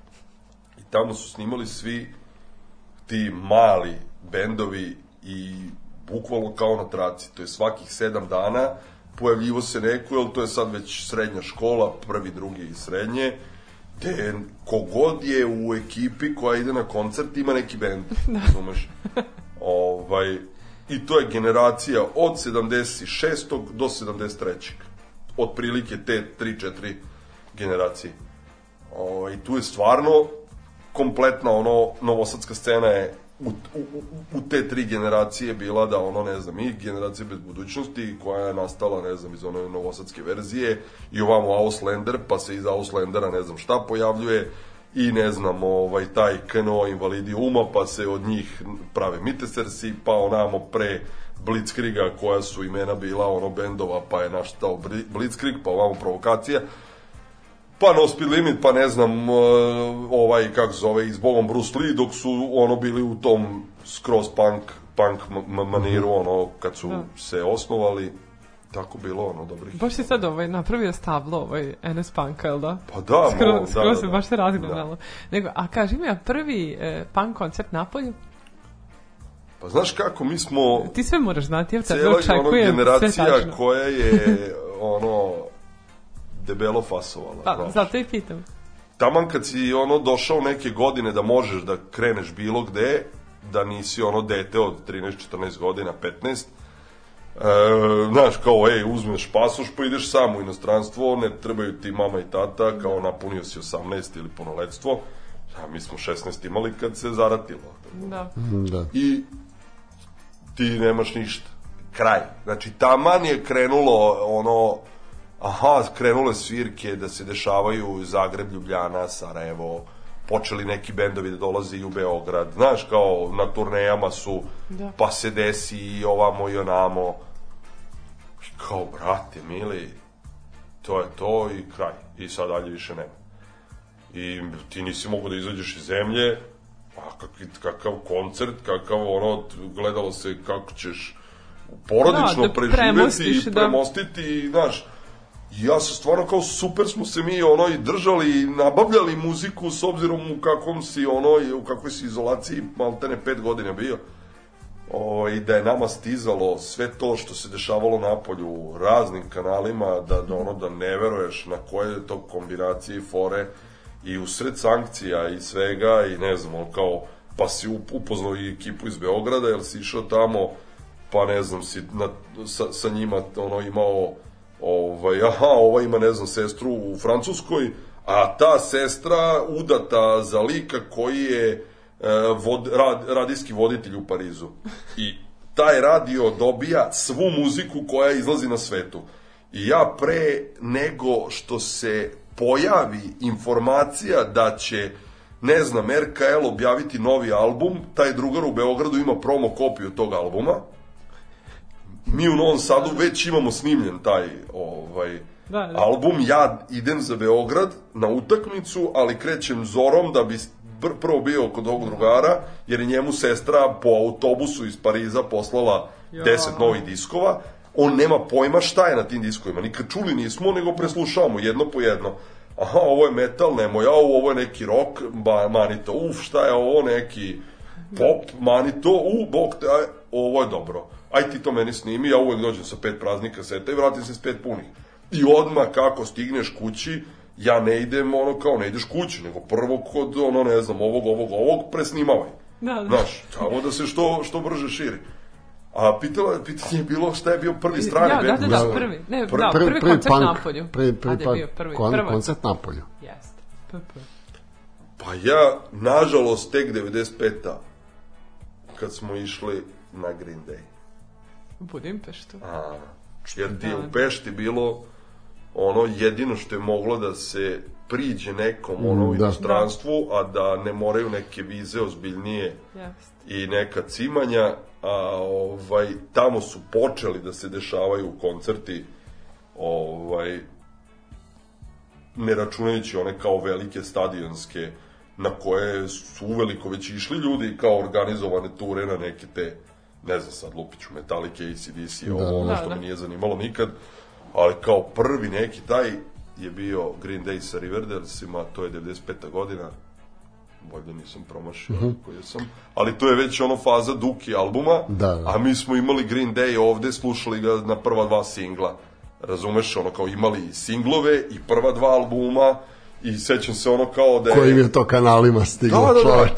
Tamo su snimali svi ti mali bendovi i bukvalno kao na traci. To je svakih sedam dana pojavljivo se neko, jer to je sad već srednja škola, prvi, drugi i srednje, te kogod je u ekipi koja ide na koncert ima neki bend, razumeš? Ovaj, I to je generacija od 76. do 73. Otprilike te 3-4 generacije. O, I tu je stvarno kompletna ono novosadska scena je u, u, u- te tri generacije bila da ono, ne znam, i generacija bez budućnosti koja je nastala, ne znam, iz one novosadske verzije i ovamo Auslander, pa se iz Auslandera ne znam šta pojavljuje i ne znam, ovaj, taj KNO invalidi uma, pa se od njih prave Mitesersi, pa onamo pre Blitzkriga koja su imena bila ono bendova, pa je naštao Blitzkrieg, pa ovamo provokacija pa No Speed Limit, pa ne znam, e, ovaj, kako se zove, iz Bogom Bruce Lee, dok su ono bili u tom skroz punk, punk ma- ma- maniru, ono, kad su Da. se osnovali, tako bilo, ono, dobrih. Baš si sad ovaj, napravio stablo, ovaj NS Punka, jel da? Pa da, Skoro, malo, da, skoro da, se da. baš se razgledalo. Nego, a kaži mi, a prvi e, punk koncert Napolju? Pa znaš kako, mi smo Ti sve moraš znati, ja cijela ono, očekujem sve generacija koja je, ono, debelo fasovala. Pa, zato i pitam. taman kad si ono došao neke godine da možeš da kreneš bilo gde, da nisi ono dete od 13-14 godina, 15, e, znaš, kao, ej, uzmeš pasoš pa ideš sam u inostranstvo, ne trebaju ti mama i tata, kao napunio si 18 ili punoletstvo, a mi smo 16 imali kad se zaratilo. Da. Da. I ti nemaš ništa. Kraj. Znači, taman je krenulo ono, aha, krenule svirke da se dešavaju Zagreb, Ljubljana, Sarajevo, počeli neki bendovi da dolaze i u Beograd, znaš, kao na turnejama su, Da. pa se desi i ovamo i onamo. I kao, brate, mili, to je to i kraj. I sad dalje više nema. I ti nisi mogao da izađeš iz zemlje, a kakav, kakav koncert, kakav ono, gledalo se kako ćeš porodično Da, da preživeti i da. premostiti i, znaš, ja sam stvarno kao super smo se mi ono i držali i nabavljali muziku s obzirom u kakvom si ono i u kakvoj si izolaciji maltene pet godina bio. O, i da je nama stizalo sve to što se dešavalo na polju raznim kanalima da, da ono da ne veruješ na koje je to kombinacije i fore i usred sankcija i svega i ne znam ono kao pa si up- upoznao i ekipu iz Beograda jer si išao tamo pa ne znam si na, sa, sa njima ono imao ovaj, aha, ova ima ne znam sestru u Francuskoj a ta sestra udata za lika koji je e, vod, rad, radijski voditelj u Parizu. I taj radio dobija svu muziku koja izlazi na svetu. I ja pre nego što se pojavi informacija da će ne znam, RKL objaviti novi album, taj drugar u Beogradu ima promo kopiju tog albuma, mi u Novom Sadu već imamo snimljen taj ovaj Da, da. album, ja idem za Beograd na utakmicu, ali krećem zorom da bi pr- prvo bio kod ovog drugara, jer je njemu sestra po autobusu iz Pariza poslala Ja. 10 novih diskova, on nema pojma šta je na tim diskovima, nikad čuli nismo, nego preslušavamo jedno po jedno. Aha, ovo je metal, nemoj, a ovo je neki rock, ba, manito, uf, šta je ovo, neki pop, manito, u, bok te, aj, ovo je dobro. Aj ti to meni snimi, ja uvek dođem sa pet praznih kaseta i vratim se s pet punih. I odmah kako stigneš kući, ja ne idem ono kao ne ideš kući, nego prvo kod ono ne znam ovog, ovog, ovog presnimavaj. Da, da. Znaš, samo da se što, što brže širi. A pitala, pitanje je bilo šta je bio prvi strani Ja, da, bend. da, Da, da, da. prvi. Ne, Prvi- da, prvi, koncert punk, na polju. Prvi, prvi, je bio prvi, kon, prva. koncert na polju. Jeste. Pa ja, nažalost, tek 95-a, kad smo išli na Green Day. U Budimpeštu. A, jer ti je u Pešti bilo ono jedino što je moglo da se priđe nekom ono u Mm, da. inostranstvu, a da ne moraju neke vize ozbiljnije Jeste. i neka cimanja, a ovaj, tamo su počeli da se dešavaju koncerti ovaj, ne računajući one kao velike stadionske na koje su uveliko već išli ljudi kao organizovane ture na neke te ne znam sad Lupiću Metallica, ACDC, ovo ono Da, što da. me nije zanimalo nikad ali kao prvi neki taj je bio Green Day sa Riverdalesima, to je 95. godina bolje nisam promašio uh koji sam, ali to je već ono faza Duki albuma, Da, da. a mi smo imali Green Day ovde, slušali ga na prva dva singla. Razumeš, ono kao imali singlove i prva dva albuma i sećam se ono kao da je... Kojim je to kanalima stiglo, Da, da, da.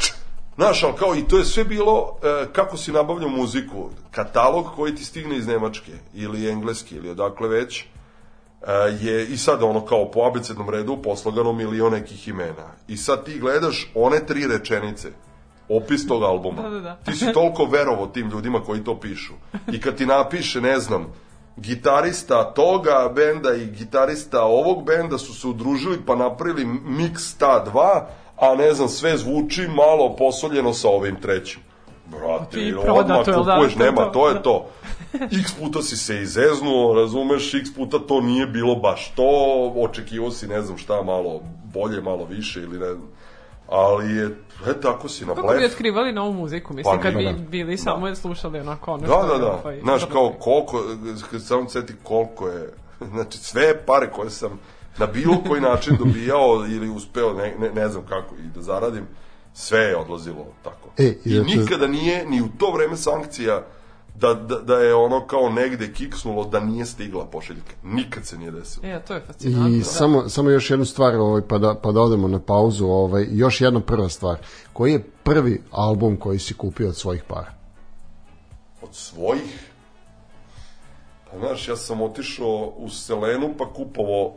Znaš, ali kao i to je sve bilo e, kako si nabavljao muziku. Katalog koji ti stigne iz Nemačke ili engleski ili odakle već e, je i sad ono kao po abecednom redu poslagano milion nekih imena. I sad ti gledaš one tri rečenice opis tog albuma. Da, da, da. Ti si toliko verovo tim ljudima koji to pišu. I kad ti napiše, ne znam, gitarista toga benda i gitarista ovog benda su se udružili pa napravili mix ta dva, a ne znam, sve zvuči malo posoljeno sa ovim trećim. Brate, Ti odmah da? kupuješ, je nema, to, je da. to. X puta si se izeznuo, razumeš, x puta to nije bilo baš to, očekivao si ne znam šta, malo bolje, malo više ili ne znam. Ali je, e, tako si na Kako bi blef. otkrivali novu muziku, mislim, Pa, kad da, bi da. bili samo slušali onako ono Da, što da, da. ovaj, Znaš, kao koliko, kad samo seti koliko je, znači sve pare koje sam na bilo koji način dobijao ili uspeo, ne, ne, ne znam kako, i da zaradim, sve je odlazilo tako. E, I inače- nikada nije, ni u to vreme sankcija, da, da, da je ono kao negde kiksnulo da nije stigla pošiljka. Nikad se nije desilo. E, to je fascinantno. I da. samo, samo još jednu stvar, ovaj, pa, da, pa da odemo na pauzu. Ovaj, još jedna prva stvar. Koji je prvi album koji si kupio od svojih para? Od svojih? Pa znaš, ja sam otišao u Selenu pa kupovao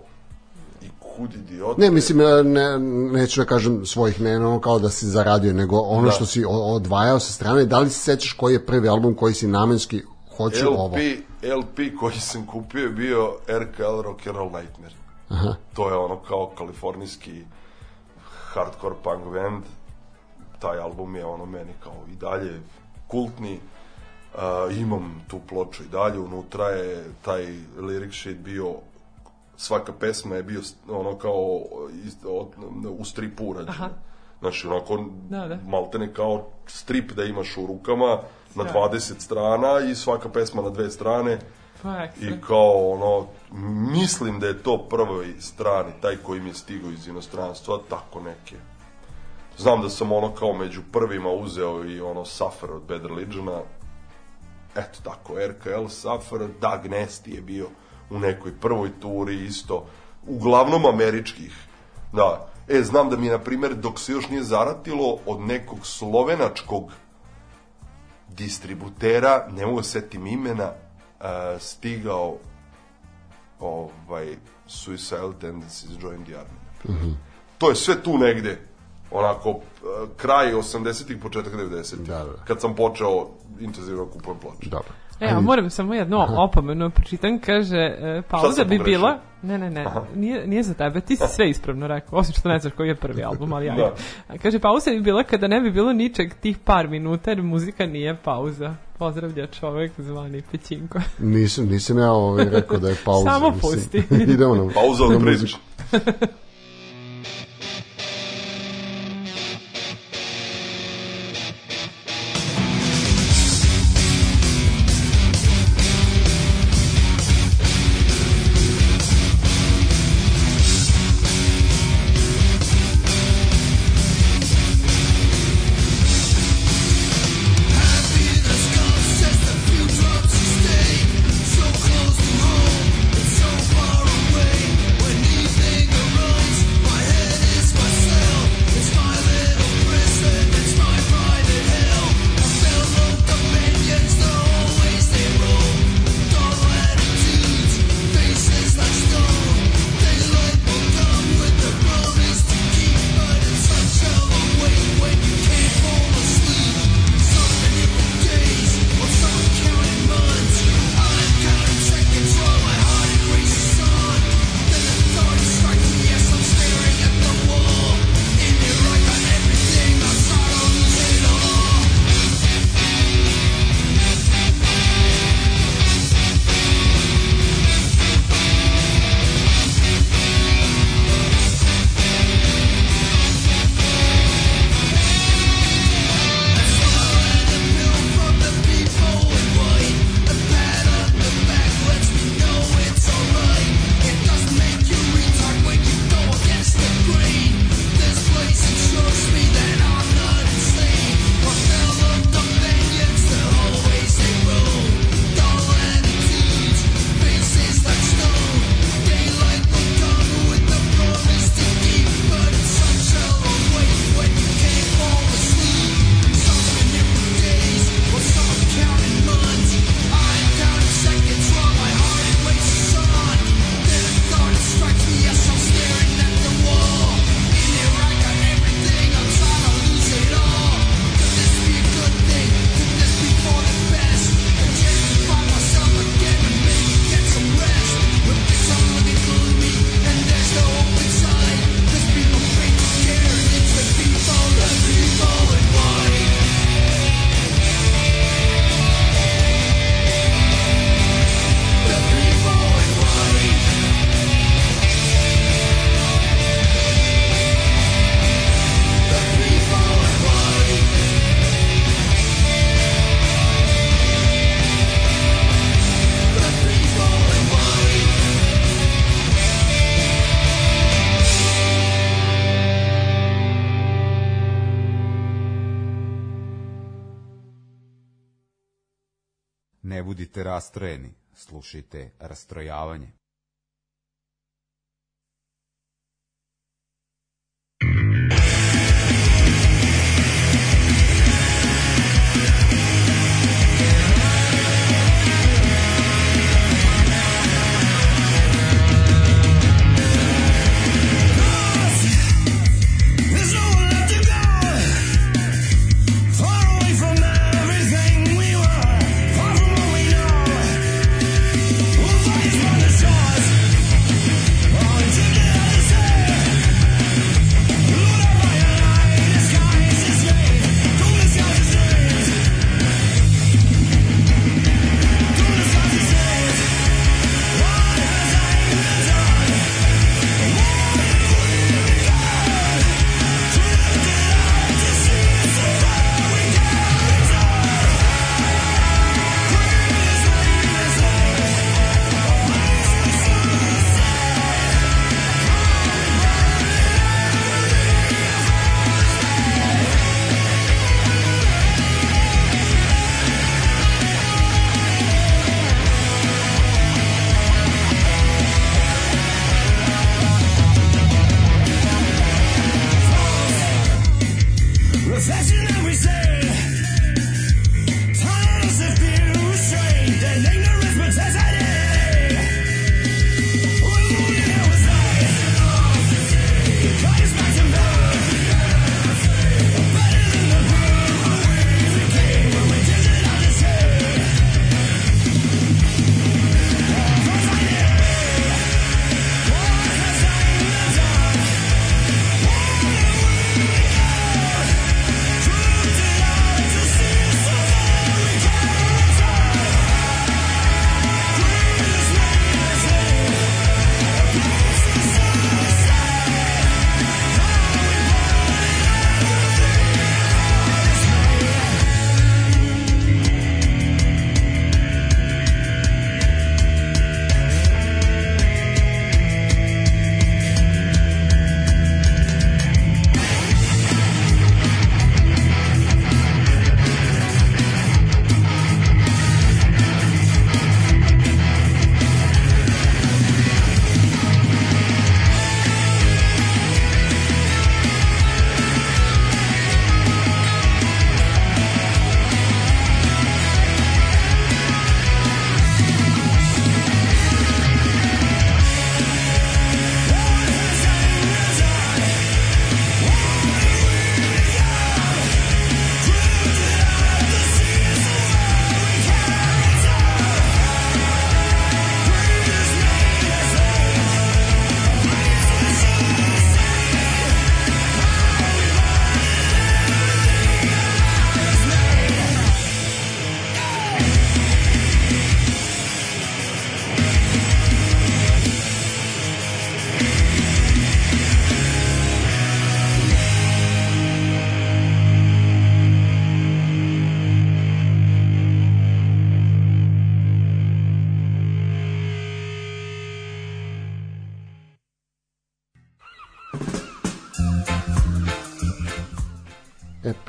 i kud idiote. Ne, mislim, ne, neću da kažem svojih, ne ono kao da si zaradio, nego ono Da. što si odvajao sa strane. Da li se sećaš koji je prvi album koji si namenski hoću ovo? LP, LP koji sam kupio je bio RKL Rock and Roll Nightmare. Aha. To je ono kao kalifornijski hardcore punk band. Taj album je ono meni kao i dalje kultni. Uh, imam tu ploču i dalje, unutra je taj lyric sheet bio svaka pesma je bio ono kao iz, od, u stripu urađena. Aha. Znači, onako, Da, da. maltene kao strip da imaš u rukama na Sjajno. 20 strana i svaka pesma na dve strane Pa, i kao ono, mislim da je to prvi strani, taj koji mi je stigao iz inostranstva, tako neke. Znam da sam ono kao među prvima uzeo i ono Suffer od Bad Religiona, eto tako, RKL Suffer, Doug Nasty je bio u nekoj prvoj turi isto, uglavnom američkih, da. E, znam da mi je, na primjer, dok se još nije zaratilo, od nekog slovenačkog distributera, ne mogu da setim imena, uh, stigao ovaj, Suicidal Tendencies Join the Army. To je sve tu negde, onako, uh, kraj 80-ih, početak 90-ih. Da, da. Kad sam počeo intenzivno da kupujem ploče. Dobro. E, a moram samo jednu opomenu pročitam, kaže, e, pauza bi bila... Ne, ne, ne, nije, nije za tebe, ti si sve ispravno rekao, osim što ne znaš koji je prvi album, ali ajde. A Kaže, pauza bi bila kada ne bi bilo ničeg tih par minuta, jer muzika nije pauza. Pozdravlja čovek zvani Pećinko. Nisam, nisam ja ovaj rekao da je pauza. Samo pusti. Idemo na, Pauza na od muziku. Slušajte rastrojavanje.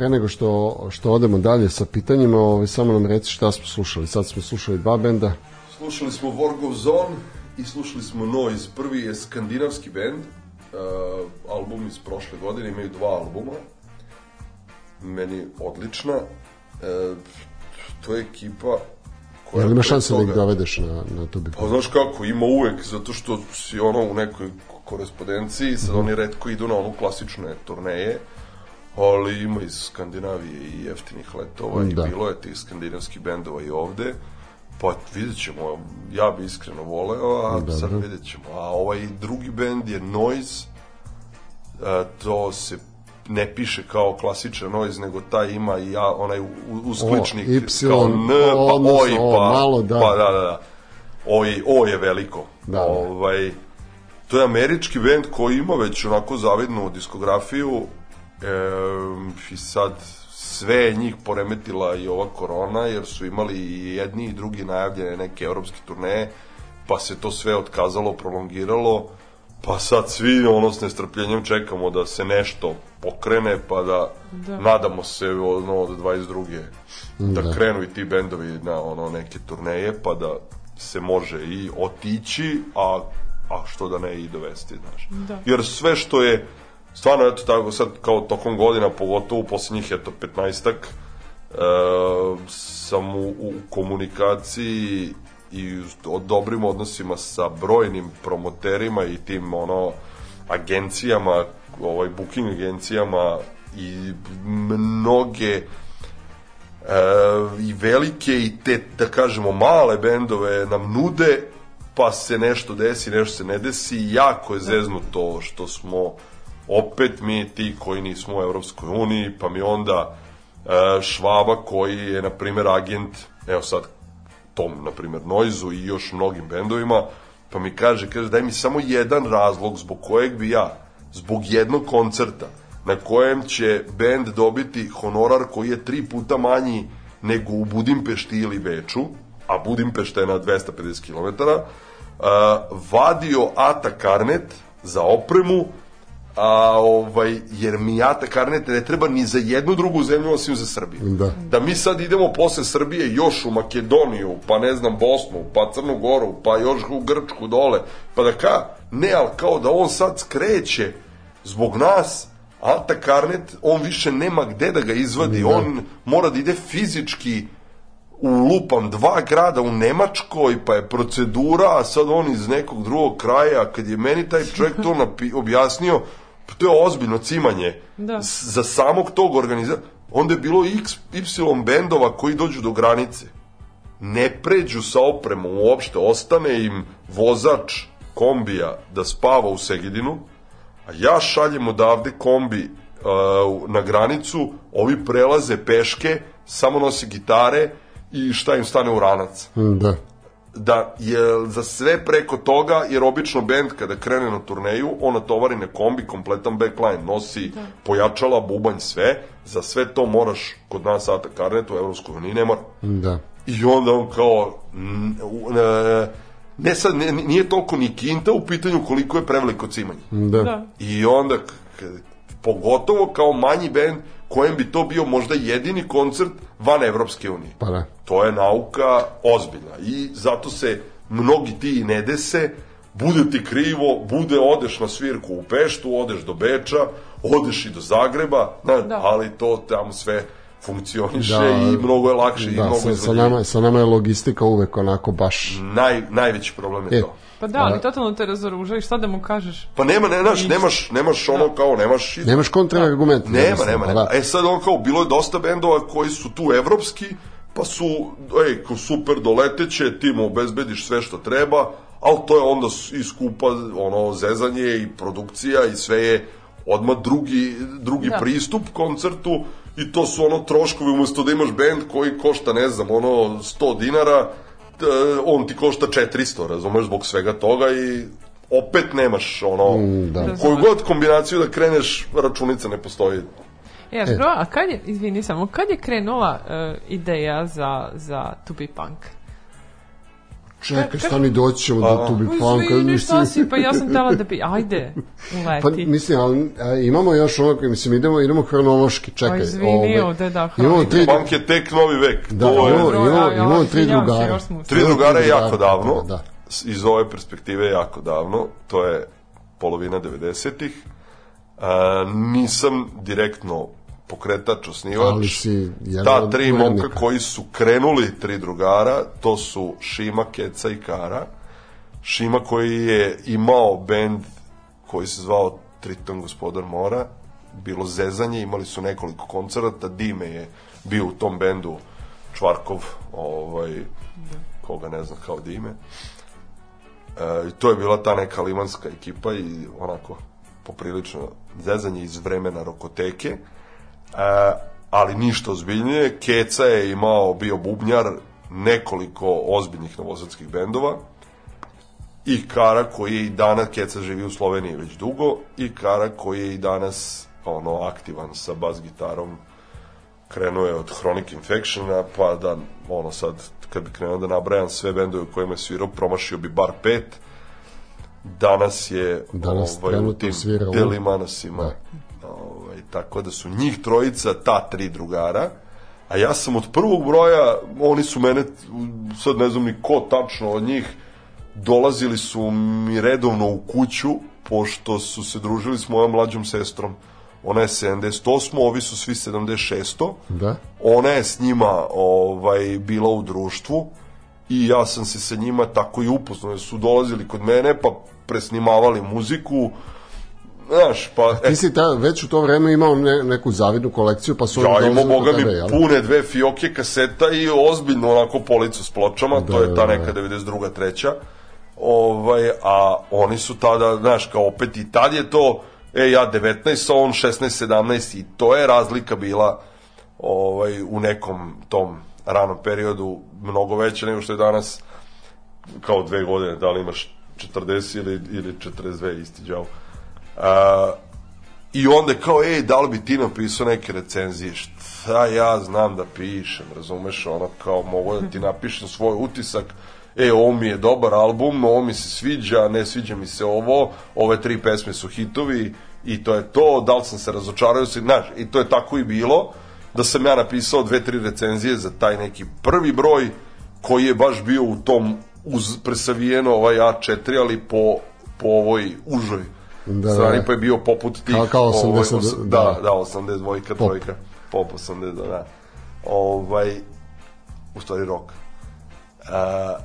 Pre nego što, što odemo dalje sa pitanjima, ovaj, samo nam reci šta smo slušali. Sad smo slušali dva benda. Slušali smo Vorgov Zone i slušali smo Noise. Prvi je skandinavski bend, uh, album iz prošle godine, imaju dva albuma. Meni odlična. Uh, to je ekipa koja... Jel ima šanse da ih dovedeš na, na tu Pa znaš kako, ima uvek, zato što si ono u nekoj korespondenciji, sad oni redko idu na onu klasične turneje, ali ima iz Skandinavije i jeftinih letova i Da. bilo je tih skandinavskih bendova i ovde. Pa vidjet ćemo, ja bi iskreno voleo, a Dobro. sad vidjet ćemo. A ovaj drugi bend je Noise, e, to se ne piše kao klasičan noise, nego taj ima i ja, onaj uskličnik O, Y, kao N, pa oj, O, pa, malo, da. pa da, da, da. O je, o je veliko. Da, da. Ovaj, to je američki bend koji ima već onako zavidnu diskografiju i sad sve je njih poremetila i ova korona, jer su imali i jedni i drugi najavljene neke evropske turneje, pa se to sve otkazalo, prolongiralo, Pa sad svi ono s nestrpljenjem čekamo da se nešto pokrene, pa da, Da. nadamo se ono od 22. Da, Da. krenu i ti bendovi na ono neke turneje, pa da se može i otići, a, a što da ne i dovesti, znaš. Da. Jer sve što je, stvarno eto tako sad kao tokom godina, pogotovo u poslednjih eto 15-ak, e, sam u, u komunikaciji i u dobrim odnosima sa brojnim promoterima i tim ono agencijama, ovaj booking agencijama i mnoge e, i velike i te, da kažemo, male bendove nam nude, pa se nešto desi, nešto se ne desi. Jako je zeznuto što smo opet mi ti koji nismo u Evropskoj uniji, pa mi onda e, Švaba koji je, na primjer, agent, evo sad, tom, na primjer, Noizu i još mnogim bendovima, pa mi kaže, kaže, daj mi samo jedan razlog zbog kojeg bi ja, zbog jednog koncerta, na kojem će bend dobiti honorar koji je tri puta manji nego u Budimpešti ili Beču, a Budimpešta je na 250 km, uh, vadio Ata Karnet za opremu, a, ovaj, jer mi Ata Karnet ne treba ni za jednu drugu zemlju osim za Srbiju. Da. Da mi sad idemo posle Srbije još u Makedoniju, pa ne znam Bosnu, pa Crnu Goru, pa još u Grčku dole, pa da ka, ne, ali kao da on sad skreće zbog nas, Alta Karnet, on više nema gde da ga izvadi, on mora da ide fizički u lupam dva grada u Nemačkoj, pa je procedura, a sad on iz nekog drugog kraja, kad je meni taj čovjek to objasnio, pa to je ozbiljno cimanje Da. Za samog tog organizatora. Onda je bilo x, y bendova koji dođu do granice. Ne pređu sa opremom uopšte, ostane im vozač kombija da spava u Segedinu, a ja šaljem odavde kombi uh, na granicu, ovi prelaze peške, samo nose gitare i šta im stane u ranac. Da. Da je za sve preko toga, jer obično bend kada krene na turneju, on natovari na kombi kompletan backline, nosi pojačala, bubanj, sve, za sve to moraš kod nas Ata Karnet u Evropskoj uniji ne mora. Da. I onda on kao, ne, ne sad, ne, nije toliko ni kinta u pitanju koliko je preveliko cimanje. Da. Da. I onda, pogotovo kao manji bend, kojem bi to bio možda jedini koncert van Evropske unije. Pa da. To je nauka ozbiljna i zato se mnogi ti i ne dese, bude ti krivo, bude odeš na svirku u Peštu, odeš do Beča, odeš i do Zagreba, na, Da. ali to tamo sve funkcioniše Da, i mnogo je lakše i Da, mnogo sa, sa, nama, sa nama je logistika uvek onako baš... Naj, najveći problem je E. to. Pa da, ali totalno te razoruža i šta da mu kažeš? Pa nema, ne, znaš, nemaš, nemaš ono kao, nemaš... iz- Nemaš kontra argument. Nema, nema, nema. E sad on kao, bilo je dosta bendova koji su tu evropski, pa su, ej, kao super doleteće, ti mu obezbediš sve što treba, ali to je onda i skupa, ono, zezanje i produkcija i sve je odmah drugi, drugi Da. pristup koncertu i to su ono troškovi umesto da imaš bend koji košta, ne znam, ono 100 dinara, on ti košta 400, razumeš, zbog svega toga i opet nemaš ono, Mm, da. koju god kombinaciju da kreneš, računica ne postoji. E, bro, a kad je, izvini samo, kad je krenula e, ideja za, za To Be Punk? Čekaj, stani, doći ćemo do tu bi Pa punk. Izvini, šta si, pa ja sam tela da bi, ajde, Pa, uleti. mislim, ali a, imamo još ono, mislim, idemo, idemo hronološki, čekaj. Pa izvini, ovde da, hronika. tri, Punk je tek novi vek. da, to je, imamo, imamo, imamo tri drugara. tri drugara je jako davno. Da, Iz ove perspektive je jako davno. To je polovina 90-ih. A, nisam direktno pokretač, osnivač. Ali si Ta tri momka koji su krenuli tri drugara, to su Šima, Keca i Kara. Šima koji je imao bend koji se zvao Triton gospodar mora, bilo zezanje, imali su nekoliko koncerata, Dime je bio u tom bendu Čvarkov, ovaj, koga ne znam kao Dime. E, to je bila ta neka limanska ekipa i onako poprilično zezanje iz vremena Rokoteke. E, ali ništa ozbiljnije. Keca je imao, bio bubnjar nekoliko ozbiljnih novosadskih bendova i Kara koji je i danas, Keca živi u Sloveniji već dugo, i Kara koji je i danas ono, aktivan sa bas gitarom krenuo je od Chronic Infectiona, pa da, ono sad, kad bi krenuo da nabrajam sve bendove u kojima je svirao, promašio bi bar pet. danas je Danas ovaj, u trenutno tim svira u- Delimanosima. Tako da su njih trojica, ta tri drugara, a ja sam od prvog broja, oni su mene, sad ne znam ni ko tačno od njih, dolazili su mi redovno u kuću, pošto su se družili s mojom mlađom sestrom. Ona je 78, ovi su svi 76. Da. Ona je s njima ovaj, bila u društvu i ja sam se sa njima tako i upoznao. Su dolazili kod mene, pa presnimavali muziku, znaš, pa... Ti si ta, već u to vreme imao ne, neku zavidnu kolekciju, pa su Ja dolazili boga mi, jel? pune dve fioke kaseta i ozbiljno onako policu s pločama, to je ta da, neka 92. treća. Ovaj, a oni su tada, znaš, kao opet i tad je to, e, ja 19, a on 16, 17 i to je razlika bila ovaj, u nekom tom ranom periodu mnogo veća nego što je danas kao dve godine, da li imaš 40 ili, ili 42 isti džav. A, I onda kao, ej, da li bi ti napisao neke recenzije? Šta ja znam da pišem, razumeš? Ono kao, mogu da ti napišem svoj utisak, e, ovo mi je dobar album, ovo mi se sviđa, ne sviđa mi se ovo, ove tri pesme su hitovi i to je to, da li sam se razočarao, znaš, i to je tako i bilo, da sam ja napisao dve, tri recenzije za taj neki prvi broj, koji je baš bio u tom, uz presavijeno ovaj A4, ali po, po ovoj užoj Da, strani, da. pa je bio poput tih... Kao- kao 80, ovaj, os- da. da, da, 82, trojka, pop 80, da, da. Ovaj, u stvari rock. A,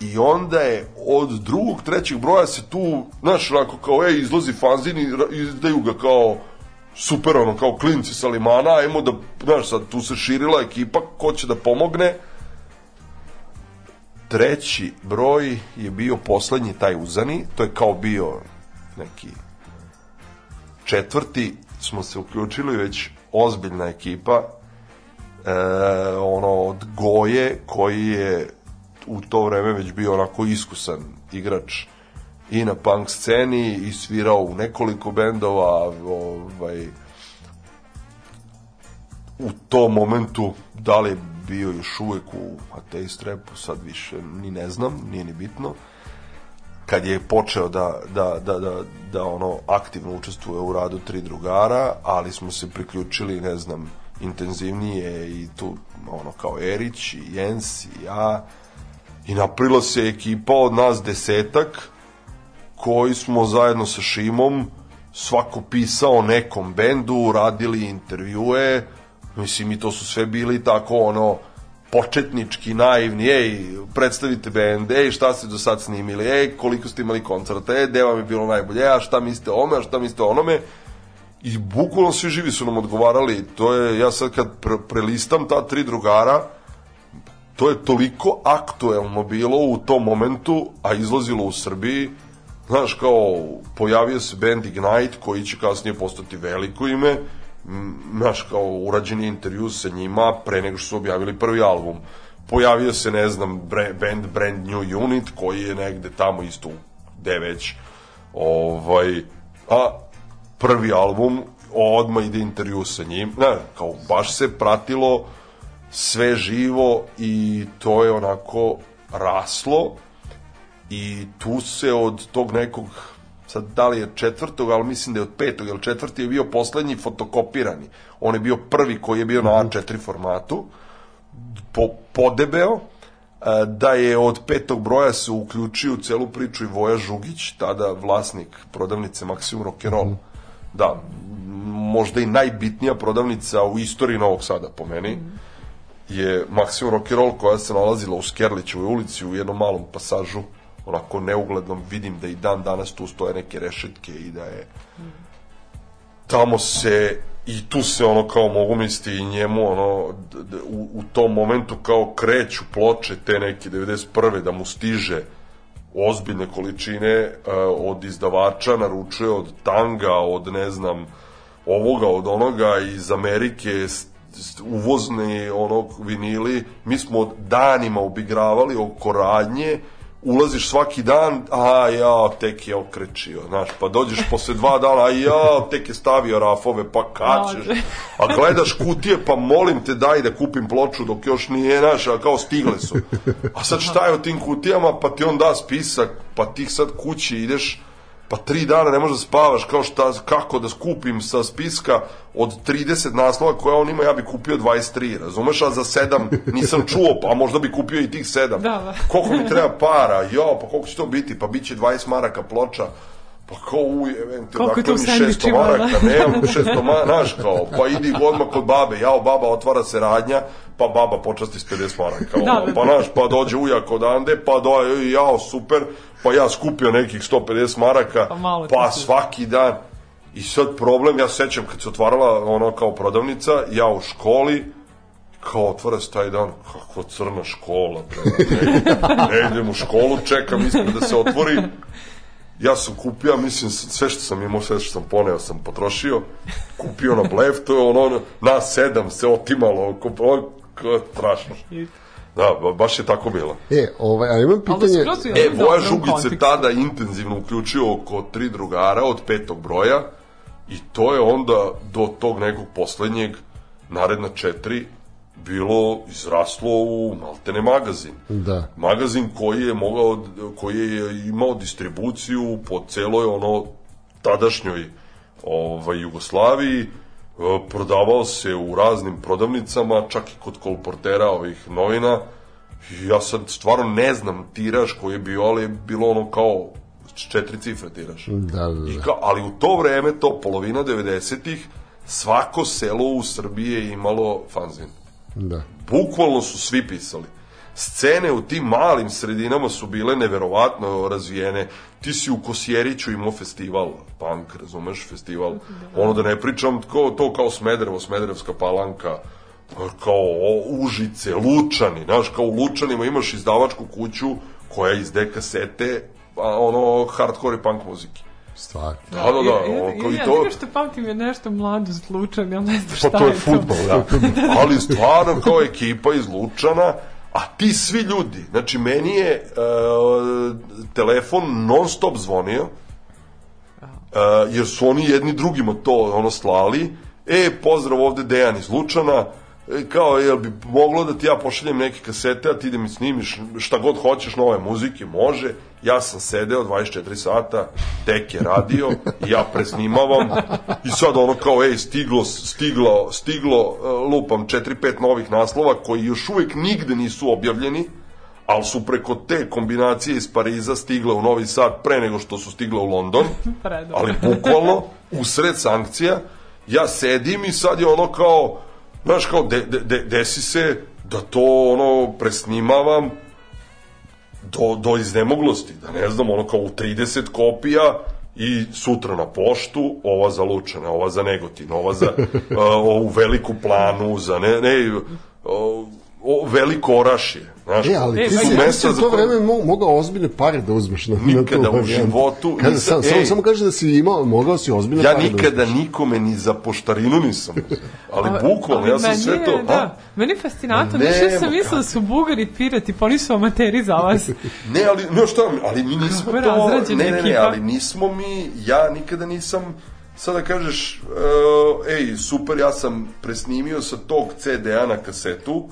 I onda je od drugog, trećeg broja se tu, znaš, onako kao, ej, izlazi fanzin i izdaju ga kao super, ono, kao klinci sa limana, ajmo da, znaš, sad tu se širila ekipa, ko će da pomogne, treći broj je bio poslednji taj uzani, to je kao bio neki četvrti. Smo se uključili već ozbiljna ekipa e, ono od Goje koji je u to vreme već bio onako iskusan igrač i na punk sceni i svirao u nekoliko bendova ovaj u tom momentu da li bio još uvek u ateist rapu sad više ni ne znam, nije ni bitno. Kad je počeo da, da, da, da, da ono aktivno učestvuje u radu tri drugara, ali smo se priključili, ne znam, intenzivnije i tu ono kao Erić i Jens i ja i napravila se ekipa od nas desetak koji smo zajedno sa Šimom svako pisao nekom bendu, radili intervjue, mislim i to su sve bili tako ono početnički, naivni, ej, predstavite bend, ej, šta ste do sad snimili, ej, koliko ste imali koncerta, ej, gde vam je bilo najbolje, a šta mislite ome, a šta mislite o onome, i bukvalno svi živi su nam odgovarali, to je, ja sad kad pre, prelistam ta tri drugara, to je toliko aktuelno bilo u tom momentu, a izlazilo u Srbiji, znaš, kao, pojavio se band Ignite, koji će kasnije postati veliko ime, m, znaš, kao, urađen intervju sa njima pre nego što su objavili prvi album. Pojavio se, ne znam, bre, band Brand New Unit, koji je negde tamo isto, gde već, ovaj, a prvi album, odmah ide intervju sa njim, ne, kao, baš se pratilo sve živo i to je onako raslo i tu se od tog nekog sad da li je četvrtog, ali mislim da je od petog, jer četvrti je bio poslednji fotokopirani. On je bio prvi koji je bio na A4 formatu, po, podebeo, e, da je od petog broja se uključio u celu priču i Voja Žugić, tada vlasnik prodavnice Maximum Rock'n'Roll. Da, m, možda i najbitnija prodavnica u istoriji Novog Sada, po meni, je Maximum Rock'n'Roll koja se nalazila u Skerlićevoj ulici u jednom malom pasažu, onako neuglednom, vidim da i dan danas tu stoje neke rešetke i da je tamo se i tu se ono kao mogu misliti i njemu ono u, u tom momentu kao kreću ploče te neke 91. da mu stiže ozbiljne količine uh, od izdavača naručuje od Tanga od ne znam ovoga od onoga iz Amerike uvozne onog vinili mi smo danima obigravali oko radnje ulaziš svaki dan, a ja, tek je okrečio, znaš, pa dođeš posle dva dana, a ja, tek je stavio rafove, pa? Može. A gledaš kutije, pa molim te daj da kupim ploču dok još nije, znaš, a kao stigle su. A sad šta je u tim kutijama, pa ti on da spisak, pa ti sad kući ideš, pa tri dana ne možeš da spavaš, kao šta, kako da skupim sa spiska od 30 naslova koje on ima, ja bi kupio 23, razumeš, a za 7 nisam čuo, pa možda bi kupio i tih 7. Da, da. Koliko mi treba para, jo, pa koliko će to biti, pa bit će 20 maraka ploča, pa kao uj, evente, Koliko dakle mi 600 sendvičima, maraka, nemam 600 maraka, znaš kao, pa idi odmah kod babe, jao, baba otvara se radnja, pa baba počasti s 50 maraka, Da, ono, da, pa da. znaš, pa dođe ujak odande, pa do, jao, super, pa ja skupio nekih 150 maraka, Pa pa svaki dan, i sad problem, ja sećam kad se otvarala ono kao prodavnica, ja u školi, kao otvara se taj dan, kako crna škola, bre, ne, ne idem u školu, čekam ispred da se otvori, ja sam kupio, mislim, sve što sam imao, sve što sam poneo sam potrošio, kupio na blef, to je ono, na sedam se otimalo, oko, strašno. Da, ba- baš je tako bilo. E, ovaj, a imam Ali da pitanje... u E, Voja Žugić se tada intenzivno uključio oko tri drugara od petog broja i to je onda do tog nekog poslednjeg naredna četiri bilo izraslo u maltene magazin. Da. Magazin koji je mogao, koji je imao distribuciju po celoj ono tadašnjoj ovaj, Jugoslaviji, e, prodavao se u raznim prodavnicama, čak i kod kolportera ovih novina. I ja sad stvarno ne znam tiraž koji je bio, ali je bilo ono kao četiri cifre tiraž. Da, da, I da. kao, ali u to vreme, to polovina 90-ih, svako selo u Srbiji je imalo fanzin da. bukvalno su svi pisali. Scene u tim malim sredinama su bile neverovatno razvijene. Ti si u Kosjeriću imao festival, punk, razumeš, festival. Ono da ne pričam kao, to kao Smederevo, Smederevska palanka, kao o, Užice, Lučani, znaš, kao u Lučanima imaš izdavačku kuću koja izde kasete, a, ono, hardcore i punk muzike. Stvar. Da, da, da, kao i ja, to... Ja, što pamtim je nešto mlado zlučan, ja ne znam šta Pa to je to. futbol, da. Ali stvarno kao ekipa iz Lučana, a ti svi ljudi, znači meni je e, telefon non stop zvonio, e, jer su oni jedni drugima to ono slali, e, pozdrav ovde Dejan iz Lučana, kao, jel bi moglo da ti ja pošaljem neke kasete, a ti da mi snimiš šta god hoćeš nove muzike, može. Ja sam sedeo 24 sata, tek je radio, i ja presnimavam i sad ono kao, ej, stiglo, stiglo, stiglo, e, lupam 4-5 novih naslova koji još uvek nigde nisu objavljeni, ali su preko te kombinacije iz Pariza stigle u Novi Sad pre nego što su stigle u London, ali bukvalno u sred sankcija ja sedim i sad je ono kao znaš kao de, de, de, desi se da to ono presnimavam do, do iznemoglosti da ne znam ono kao u 30 kopija i sutra na poštu ova za Lučane, ova za Negotin ova za uh, ovu veliku planu za ne, ne o, o, veliko orašje znaš, E, ali E, ti pa si, ja ti si u to vreme mo, mogao ozbiljne pare da uzmeš na, na Nikada tu u varijantu. životu Kaže, nisam- sam, samo, ej. samo kaže da si imao, mogao si ozbiljne Ja pare nikada da uzmeš. nikome ni za poštarinu nisam. Ali bukvalno, ja sam meni sve to... Da, a? meni je fascinantno, Ma više sam mislila da su Bugari pirati, pa oni su amateri za vas. Ne, ali, no šta, ali mi nismo to... Ne, ne, ne, ali nismo mi... Ja nikada nisam... Sada kažeš, uh, ej, super, ja sam presnimio sa tog CD-a na kasetu,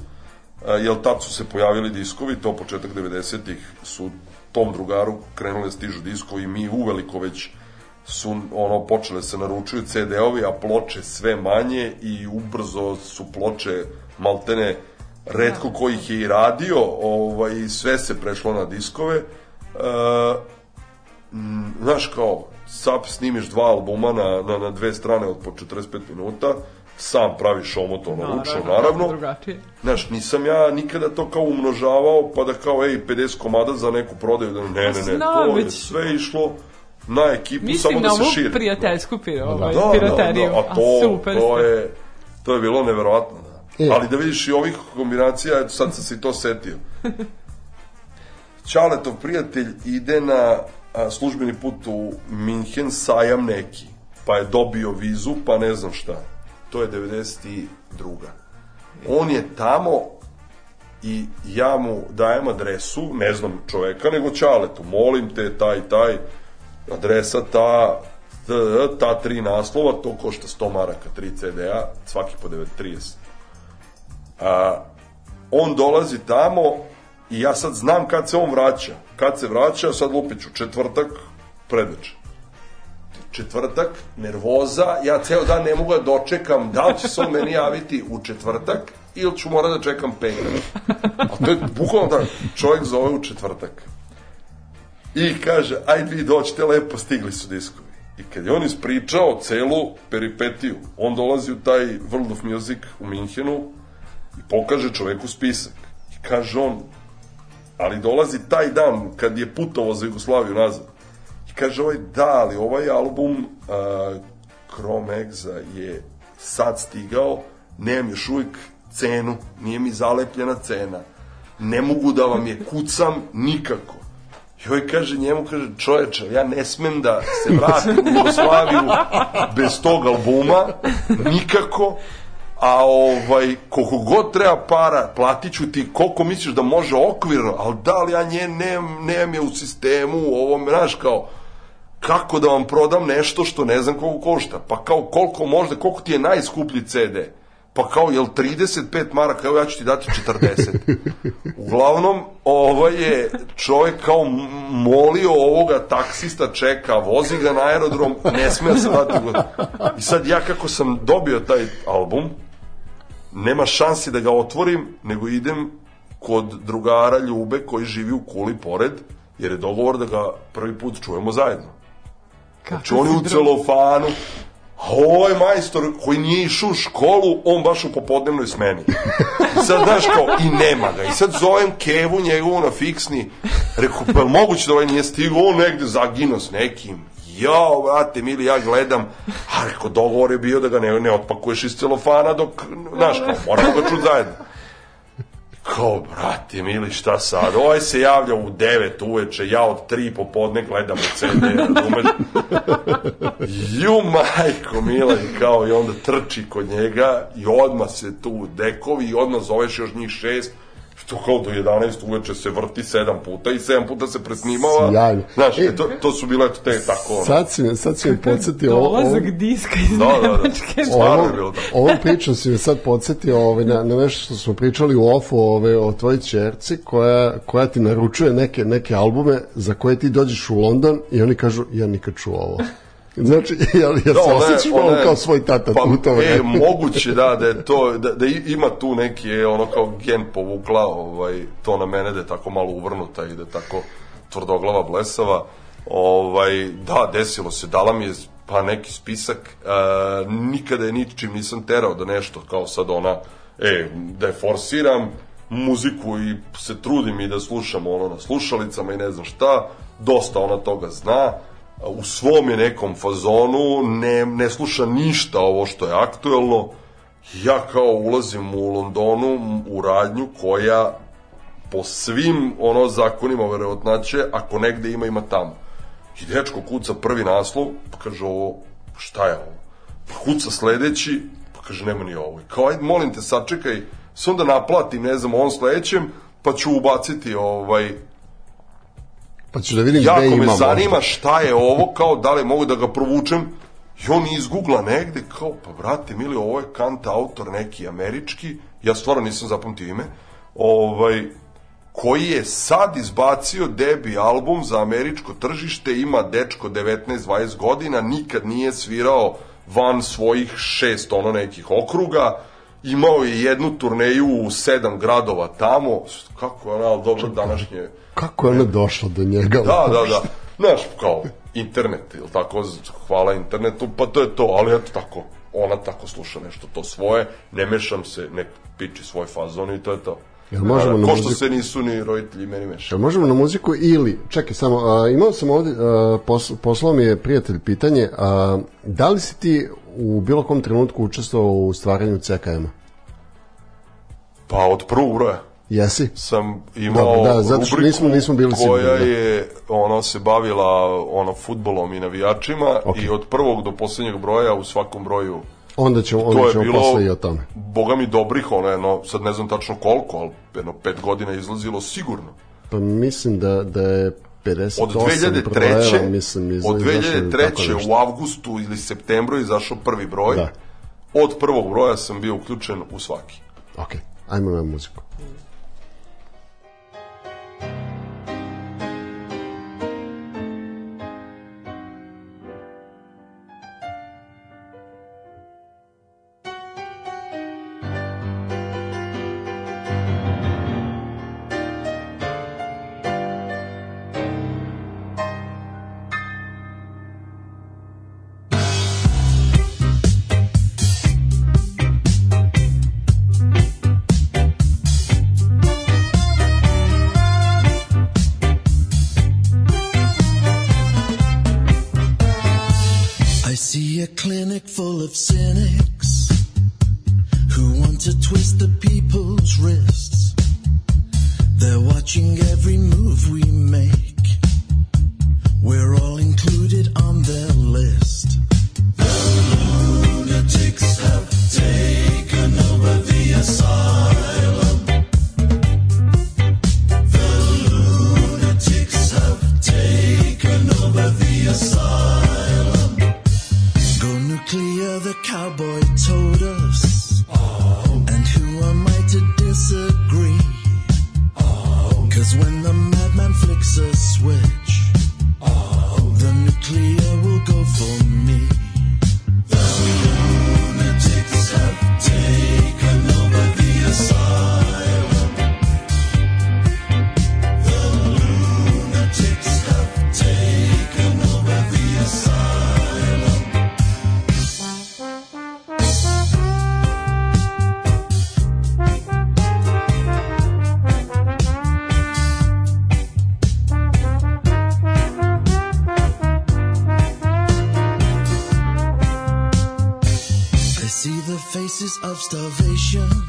uh, jel tad su se pojavili diskovi, to početak 90-ih su tom drugaru krenule da stižu diskovi i mi uveliko već su ono počele se naručuju CD-ovi, a ploče sve manje i ubrzo su ploče maltene redko ko ih je i radio, ovaj, sve se prešlo na diskove. E, znaš kao, sad snimiš dva albuma na, na, na dve strane od po 45 minuta, sam praviš omot ono ručno, naravno. Drugačije. Znaš, nisam ja nikada to kao umnožavao, pa da kao, ej, 50 komada za neku prodaju, da ne, ne, ne, Znam, to je već- sve išlo na ekipu, Mislim samo na da se ovu širi. prijateljsku pir, ovaj, Da, da, pirateriju. da, a to, super to je, to je bilo neverovatno, da. E. Ali da vidiš i ovih kombinacija, eto sad sam se i to setio. Ćaletov prijatelj ide na a, službeni put u Minhen, sajam neki, pa je dobio vizu, pa ne znam šta. To je 92. On je tamo i ja mu dajem adresu, ne znam čoveka, nego Ćaletu, molim te, taj, taj, adresa ta, t- ta tri naslova, to košta 100 maraka, 3 CD-a, svaki po 930. A, on dolazi tamo i ja sad znam kad se on vraća. Kad se vraća, sad lupiću, četvrtak, predveče. Četvrtak, nervoza, ja ceo dan ne mogu da dočekam da li će se on meni javiti u četvrtak ili ću mora da čekam petak. A to je bukvalno da čovjek zove u četvrtak. I kaže, ajde vi dođite lepo, stigli su diskovi. I kad je on ispričao celu peripetiju, on dolazi u taj World of Music u Minhenu i pokaže čoveku spisak. I kaže on, ali dolazi taj dan kad je putovo za Jugoslaviju nazad. Kaže ovaj, da, ali ovaj album uh, Chrome Exa je sad stigao, nemam još uvijek cenu, nije mi zalepljena cena. Ne mogu da vam je kucam nikako. I ovaj kaže njemu, kaže, čoveče, ja ne smem da se vratim u Jugoslaviju bez tog albuma, nikako, a ovaj, koliko god treba para, platit ću ti koliko misliš da može okvirno, ali da li ja nje nemam, nemam je u sistemu, u ovom, znaš, kao, kako da vam prodam nešto što ne znam koliko košta, pa kao koliko možda, koliko ti je najskuplji CD, pa kao, jel 35 maraka, evo ja ću ti dati 40. Uglavnom, ovaj je čovjek kao molio ovoga taksista, čeka, vozi ga na aerodrom, ne smije se vrati. I sad ja kako sam dobio taj album, nema šansi da ga otvorim, nego idem kod drugara Ljube koji živi u kuli pored, jer je dogovor da ga prvi put čujemo zajedno. Znači on je u celofanu, a ovaj majstor koji nije išao u školu, on baš u popodnevnoj smeni. I sad, znaš, kao, i nema ga. I sad zovem Kevu njegovu na fiksni, rekao, pa moguće da ovaj nije stigao, on negde zaginuo s nekim. Jao, brate, mili, ja gledam, a rekao, dogovor je bio da ga ne, ne otpakuješ iz celofana dok, znaš, kao, moramo ga čuti zajedno. Kao, brate, mili, šta sad? Ovaj se javlja u 9 uveče, ja od 3 popodne gledam u CD, razumeš? Ju, majko, mila, i kao, i onda trči kod njega i odmah se tu dekovi i odmah zoveš još njih šest, što kao do 11 uveče se vrti sedam puta i sedam puta se presnimava. Sjajno. Znaš, E, to, to su bile eto te tako, ono. Sad si me, sad si me podsjetio ovo, ovo, Dolazak diska iz Da, da, da. Nemačke. Stvarno je bilo tako. ovom pričom si me sad podsjetio ovaj, na, na nešto što smo pričali u ofu ovaj, o tvojoj čerci koja, koja ti naručuje neke, neke albume za koje ti dođeš u London i oni kažu ja nikad čuo ovo. Znači, jel, jel Da, se ona malo kao svoj tata pa, u to E, moguće, da, da je to, da, da ima tu neki, je, ono kao gen povukla, ovaj, to na mene da je tako malo uvrnuta i da je tako tvrdoglava blesava. Ovaj, da, desilo se, dala mi je pa neki spisak, e, nikada je ničim nisam terao da nešto kao sad ona, e, da je forsiram muziku i se trudim i da slušam ono na slušalicama i ne znam šta, dosta ona toga zna, u svom je nekom fazonu, ne, ne sluša ništa ovo što je aktuelno. Ja kao ulazim u Londonu u radnju koja po svim ono zakonima verovatnaće, ako negde ima, ima tamo. I dečko kuca prvi naslov, pa kaže ovo, šta je ovo? Pa kuca sledeći, pa kaže nema ni ovo. I kao, ajde, molim te, sačekaj, se onda naplatim, ne znam, on sledećem, pa ću ubaciti ovaj, Pa ću da vidim jako gde me imam. zanima šta je ovo, kao da li mogu da ga provučem, i on izgoogla negde, kao, pa brate, mili, ovo je kant autor neki američki, ja stvarno nisam zapamtio ime, ovaj, koji je sad izbacio debi album za američko tržište, ima dečko 19-20 godina, nikad nije svirao van svojih šest ono nekih okruga, imao je jednu turneju u sedam gradova tamo, kako je ono, ali dobro današnje Kako je ona došla do njega? Da, da, da. Znaš, kao internet, ili tako, hvala internetu, pa to je to, ali eto tako, ona tako sluša nešto to svoje, ne mešam se, nek piči svoj fazon i to je to. Jel možemo na muziku? se nisu ni roditelji meni mešali. Jel možemo na muziku ili, čekaj samo, a, imao sam ovde, a, pos, poslao mi je prijatelj pitanje, a, da li si ti u bilo kom trenutku učestvovao u stvaranju CKM-a? Pa od prvog broja Jesi? sam imao Dobro, da, zato što nismo- nismo bili koja sigurni, da. je ono se bavila ono futbolom i navijačima Ok. i od prvog do poslednjeg broja u svakom broju Onda ćemo, onda je ćemo bilo, posle i o tome. boga mi dobrih, ono jedno, sad ne znam tačno koliko, ali jedno pet godina izlazilo sigurno. Pa mislim da, da je 58 Od 2003. brojeva, mislim, iz, od izašlo ili tako 2003. nešto. u avgustu ili septembru izašao prvi broj. Da. Od prvog broja sam bio uključen u svaki. Ok, ajmo na muziku. I Starvation.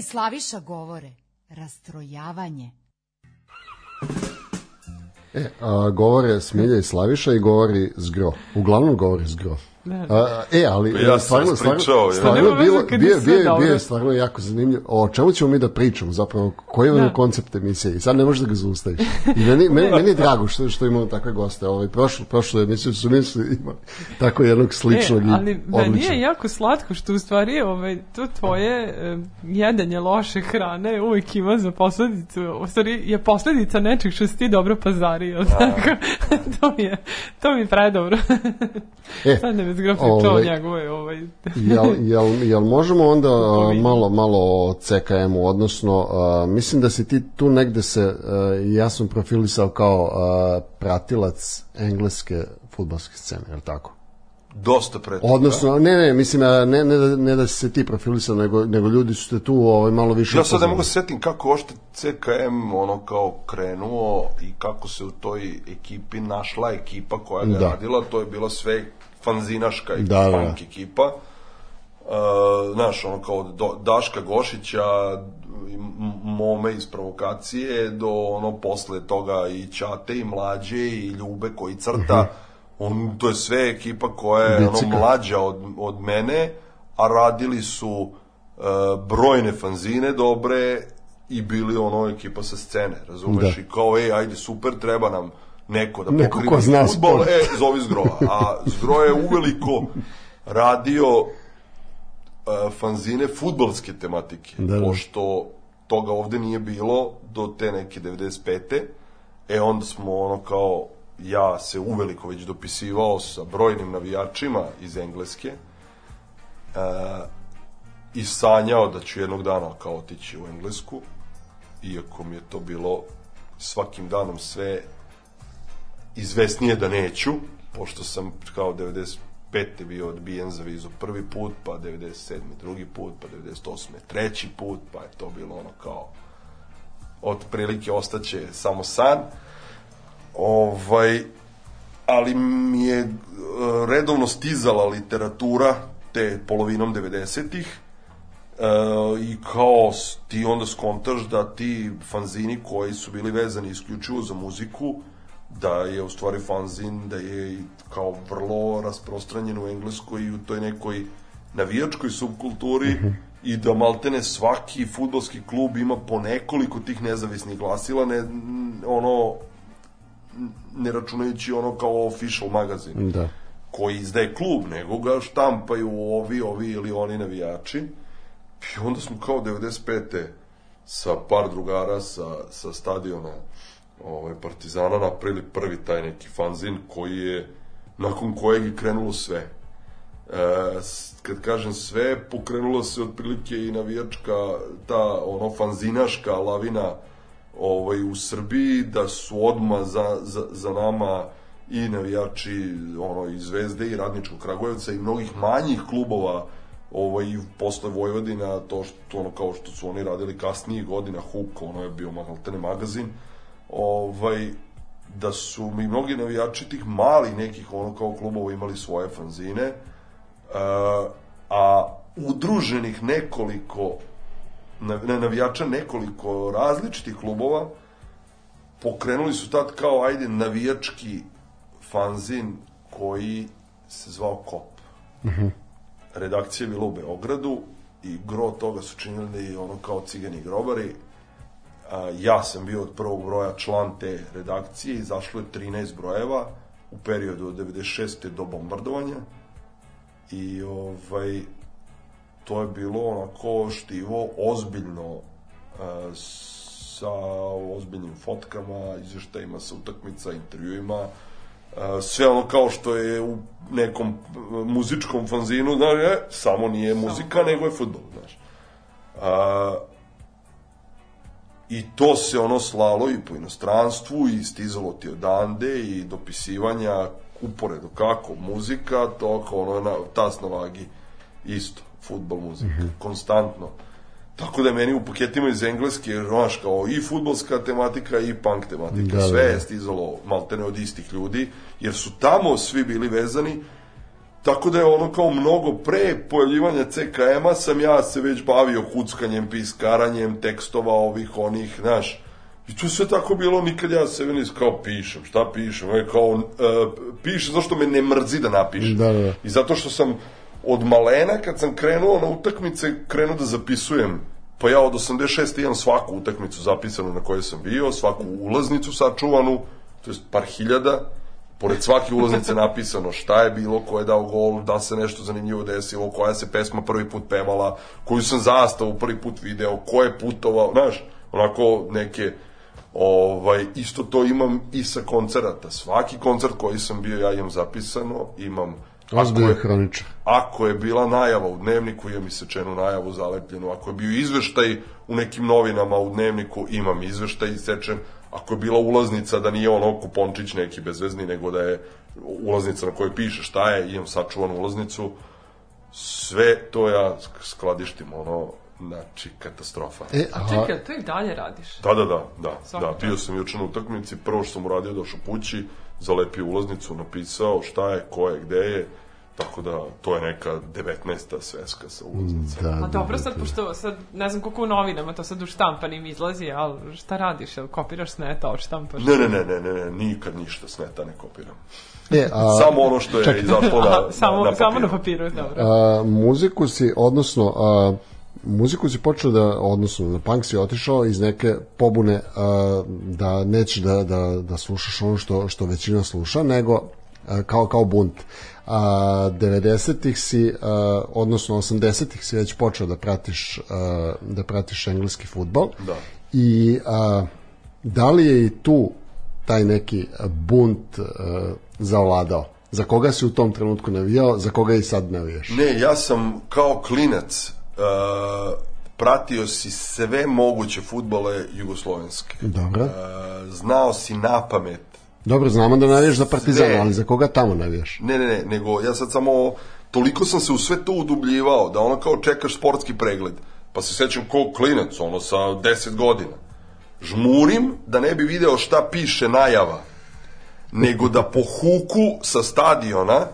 I Slaviša govore. Rastrojavanje. E, a, govore Smilja i Slaviša i govori Zgro. Uglavnom govori Zgro. A, e, ali Pa ja sam stvarno, stvarno, ja. stvarno veze bilo, kad bio, bio, bio, stvarno jako zanimljivo. O čemu ćemo mi da pričamo zapravo? Koji je Da. da. koncept emisije? I sad ne možeš da ga zaustaviš. I meni, meni, meni je drago što, što imamo takve goste. Ovaj, prošlu, prošlu emisiju su mislili imali tako jednog sličnog e, i ali meni odličnog. je jako slatko što u stvari ovaj, to tvoje e, jedanje loše hrane uvijek ima za posledicu, u stvari je posledica nečeg što si ti dobro pazario, tako, to mi je, to mi je predobro. E, Sad ne zgrao pričao o ovaj, njegove, ovaj, jel, jel, jel možemo onda malo, malo o CKM-u, odnosno a, mislim da si ti tu negde se, a, ja sam profilisao kao a, pratilac engleske futbalske scene, je li tako? dosta pre toga. Odnosno, ne, ne, mislim, a ne, ne, da, ne da se ti profilisao, nego, nego ljudi su te tu ovaj, malo više Ja sad ne mogu se setim kako ošte CKM ono kao krenuo i kako se u toj ekipi našla ekipa koja ga je Da. radila, to je bila sve fanzinaška i Da, da, punk da. ekipa. Uh, znaš, ono kao do, Daška Gošića, Mome iz provokacije, do ono posle toga i Ćate i Mlađe i Ljube koji crta. On, to je sve ekipa koja je ono, mlađa od, od mene, a radili su e, brojne fanzine dobre i bili ono ekipa sa scene, razumeš? Da. I kao, ej, ajde, super, treba nam neko da Neko pokriva ko zna fudbal, sport. e, zovi Zgroa. A Zgro je uveliko radio e, fanzine futbalske tematike, Da, da. pošto toga ovde nije bilo do te neke 95. E onda smo ono kao ja se uveliko već dopisivao sa brojnim navijačima iz Engleske e, i sanjao da ću jednog dana kao otići u Englesku iako mi je to bilo svakim danom sve izvesnije da neću pošto sam kao 95. bio odbijen za vizu prvi put, pa 97. drugi put, pa 98. treći put, pa je to bilo ono kao otprilike ostaće samo san. Ovaj, ali mi je e, redovno stizala literatura te polovinom 90-ih e, i kao ti onda skontaš da ti fanzini koji su bili vezani isključivo za muziku da je u stvari fanzin da je kao vrlo rasprostranjen u Engleskoj i u toj nekoj navijačkoj subkulturi i da maltene svaki futbolski klub ima po nekoliko tih nezavisnih glasila ne, ono ne računajući ono kao official magazin Da. koji izdaje klub, nego ga štampaju ovi, ovi ili oni navijači. I onda smo kao 95. sa par drugara sa, sa stadiona ovaj, Partizana napravili prvi taj neki fanzin koji je nakon kojeg je krenulo sve. E, kad kažem sve, pokrenulo se otprilike i navijačka, ta ono fanzinaška lavina ovaj, u Srbiji, da su odma za, za, za nama i navijači ono, i Zvezde i Radničkog Kragujevca i mnogih manjih klubova ovaj, posle Vojvodina, to što, ono, kao što su oni radili kasnijih godina, Huk, ono je bio maltene magazin, ovaj, da su mi mnogi navijači tih malih nekih ono kao klubova imali svoje fanzine, e, a udruženih nekoliko na, na navijača nekoliko različitih klubova pokrenuli su tad kao ajde navijački fanzin koji se zvao Kop. Redakcija je bila u Beogradu i gro toga su činili ono kao cigani grobari. Ja sam bio od prvog broja član te redakcije, izašlo je 13 brojeva u periodu od 96. do bombardovanja i ovaj to je bilo onako štivo ozbiljno sa ozbiljnim fotkama, izveštajima sa utakmica, intervjuima, sve ono kao što je u nekom muzičkom fanzinu, znaš, e, samo nije muzika, nego je futbol, znaš. A, I to se ono slalo i po inostranstvu i stizalo ti odande i dopisivanja uporedo kako muzika, to kao ono na, tas na vagi isto, futbol muzika, konstantno. Tako da meni u paketima iz engleske, znaš, kao i futbolska tematika i punk tematika. Da, da, Sve da. je stizalo maltene od istih ljudi, jer su tamo svi bili vezani Tako da je ono kao mnogo pre pojavljivanja CKM-a sam ja se već bavio kuckanjem, piskaranjem tekstova ovih onih, znaš. I to sve tako bilo, nikad ja sebe nis kao pišem, šta pišem, je kao, uh, pišem zašto me ne mrzi da napišem. Da, da, da. I zato što sam od malena, kad sam krenuo na utakmice, krenuo da zapisujem Pa ja od 86. imam svaku utakmicu zapisanu na kojoj sam bio, svaku ulaznicu sačuvanu, to je par hiljada, pored svake ulaznice napisano šta je bilo, ko je dao gol, da se nešto zanimljivo desilo, koja se pesma prvi put pevala, koju sam zastavu prvi put video, ko je putovao, znaš, onako neke ovaj, isto to imam i sa koncerata. Svaki koncert koji sam bio, ja imam zapisano, imam ako je, hroničar. ako je bila najava u dnevniku, imam isečenu najavu zalepljenu. Ako je bio izveštaj u nekim novinama u dnevniku, imam izveštaj isečen. Ako je bila ulaznica da nije ono kupončić neki bezvezni, nego da je ulaznica na kojoj piše šta je, imam sačuvanu ulaznicu, sve to ja skladištim, ono, znači, katastrofa. E, A a, čekaj, to i dalje radiš? Da, da, da, da, Svaka da, bio sam juče na utakmici, prvo što sam uradio, došao kući, zalepio ulaznicu, napisao šta je, ko je, gde je, tako da to je neka 19. sveska sa ulaznicom. da, A da, dobro, da, sad, da. pošto sad, ne znam koliko u novinama, to sad u štampanim izlazi, ali šta radiš, jel kopiraš s neta, odštampaš? Ne, ne, ne, ne, ne, ne, nikad ništa s neta ne kopiram. E, a, Samo ono što je izašlo na, na, samo, na samo na papiru. papiru, dobro. a, muziku si, odnosno, a, muziku si počeo da, odnosno, na punk si otišao iz neke pobune a, da nećeš da, da, da slušaš ono što, što većina sluša, nego a, kao, kao bunt. A, 90-ih si, a, odnosno 80-ih si već počeo da pratiš, a, da pratiš engleski futbol. Da. I a, da li je i tu taj neki bunt a, zavladao? Za koga si u tom trenutku navijao, za koga i sad navijaš? Ne, ja sam kao klinac uh, pratio si sve moguće futbole jugoslovenske. Dobro. Uh, znao si na pamet Dobro, znamo da navijaš za Partizan, ali za koga tamo navijaš? Ne, ne, ne, nego ja sad samo toliko sam se u sve to udubljivao da ono kao čekaš sportski pregled. Pa se sećam ko klinac, ono sa 10 godina. Žmurim da ne bi video šta piše najava, nego da po huku sa stadiona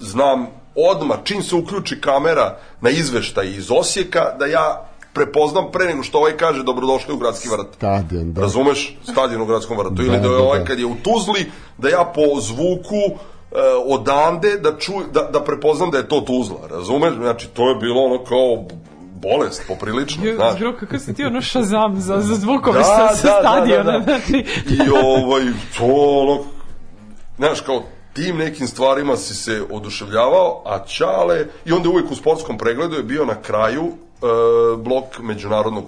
znam odmah, čim se uključi kamera na izveštaj iz Osijeka, da ja prepoznam pre nego što ovaj kaže dobrodošli u gradski vrt. Stadion, da. Razumeš? Stadion u gradskom vrtu. Da, Ili da je da, ovaj da. kad je u Tuzli, da ja po zvuku e, odande da, ču, da, da prepoznam da je to Tuzla. Razumeš? Znači, to je bilo ono kao bolest, poprilično. Jo, Znaš. Zgro, kako si ti ono šazam za, za zvukove Da, sa, da, sa da, stadiona, da, da. znači... I ovaj, to ono, znaš, kao tim nekim stvarima si se oduševljavao, a Čale, i onda uvijek u sportskom pregledu je bio na kraju blok međunarodnog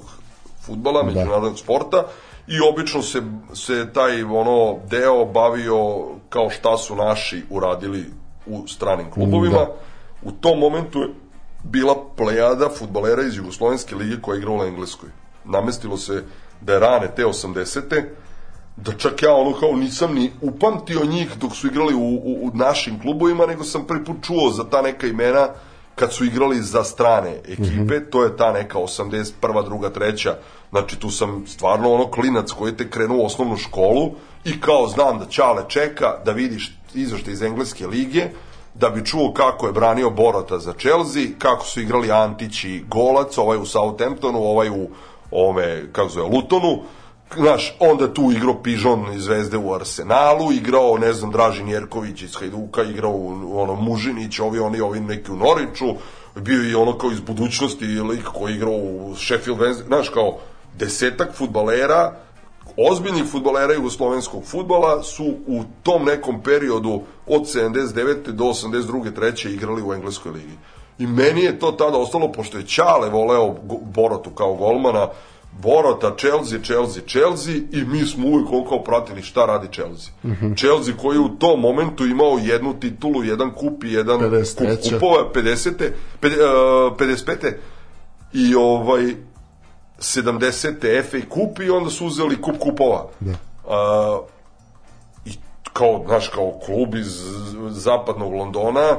futbala, međunarodnog sporta, i obično se, se taj ono deo bavio kao šta su naši uradili u stranim klubovima. Da. U tom momentu je bila plejada futbalera iz Jugoslovenske lige koja je igrala u Engleskoj. Namestilo se da je rane te 80 da čak ja ono kao nisam ni upamtio njih dok su igrali u, u, u našim klubovima, nego sam prvi put čuo za ta neka imena kad su igrali za strane ekipe, to je ta neka 81. druga, treća, znači tu sam stvarno ono klinac koji te krenuo u osnovnu školu i kao znam da Ćale čeka da vidiš izveštaj iz engleske lige, da bi čuo kako je branio Borota za Chelsea, kako su igrali Antić i Golac, ovaj u Southamptonu, ovaj u ove, kako zove, Lutonu, Znaš, onda tu igrao Pižon iz Zvezde u Arsenalu, igrao, ne znam, Dražin Jerković iz Hajduka, igrao ono, Mužinić, ovi, oni, ovi neki u Noriću, bio i ono kao iz budućnosti lik koji je igrao u Sheffield Wednesday, znaš, kao desetak futbalera, ozbiljnih futbalera jugoslovenskog futbala su u tom nekom periodu od 79. do 82. treće igrali u engleskoj ligi. I meni je to tada ostalo, pošto je Ćale voleo Borotu kao golmana, Borota, Chelsea, Chelsea, Chelsea i mi smo uvijek kao pratili šta radi Chelsea. Chelsea koji je u tom momentu imao jednu titulu, jedan kup i jedan 53.. kup kupova, 50. pede- e, 55. I ovaj 70. FA kup i onda su uzeli kup kupova. Da. A, I kao, znaš, kao klub iz zapadnog Londona,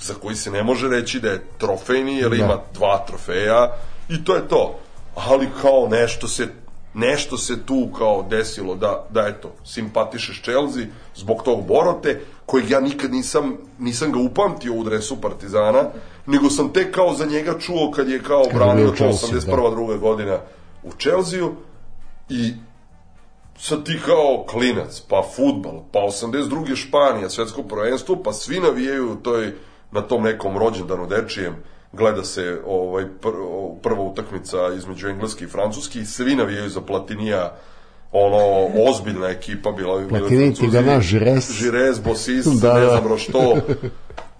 za koji se ne može reći da je trofejni, jer Da. ima dva trofeja i to je to. Ali kao nešto se nešto se tu kao desilo da, da eto, simpatišeš Chelsea zbog tog Borote, kojeg ja nikad nisam, nisam ga upamtio u dresu Partizana, nego sam tek kao za njega čuo kad je kao branio to Chelsea, 81. druga godina u Chelsea i sad ti kao klinac, pa futbal, pa 82. Španija, svetsko prvenstvo, pa svi navijaju toj, na tom nekom rođendanu dečijem, gleda se ovaj pr, prva utakmica između engleski i francuski, i svi navijaju za Platinija, ono, ozbiljna ekipa bila. Platini, Francuzi, Tigana, Žires. Žires, Bosis, Da, ne da. znam bro što.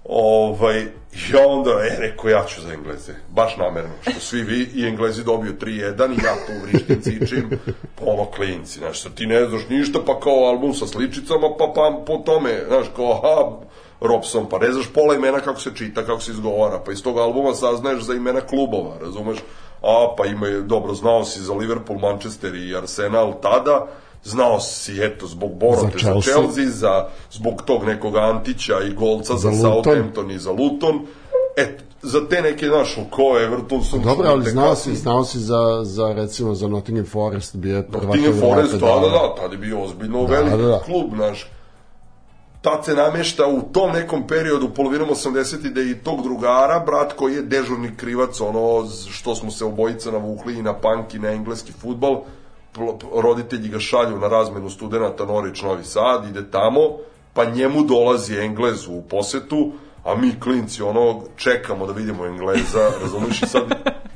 Ovaj, ja onda, e, rekao, ja ću za Engleze. Baš namerno, što svi vi i Englezi dobiju 3-1 i ja tu vrištim, cičim, pa ono klinci, znaš, ti ne znaš ništa, pa kao album sa sličicama, pa, pa po tome, znaš, kao, aha, Robson, pa ne znaš pola imena kako se čita, kako se izgovara, pa iz tog albuma saznaješ za imena klubova, razumeš? A, pa ima, je- dobro, znao si za Liverpool, Manchester i Arsenal tada, znao si, eto, zbog Borote Za za Chelsea. Chelsea, za, zbog tog nekog Antića i golca za, Za. Southampton i za Luton. Eto, za te neke, znaš, ko Everton sam... Dobro, ali znao si, znao si za, za recimo za Nottingham Forest, bio je prvak Nottingham Forest, da, da, da, tad je bio ozbiljno Da, veliki da, da. klub, znaš. Tad se namešta u tom nekom periodu, polovinom 80 da i tog drugara, brat koji je dežurni krivac, ono što smo se obojica navukli i na punk i na engleski futbal, p- roditelji ga šalju na razmenu studenta Norić Novi Sad, ide tamo, pa njemu dolazi Englez u posetu, a mi klinci ono čekamo da vidimo Engleza, razumeš? I sad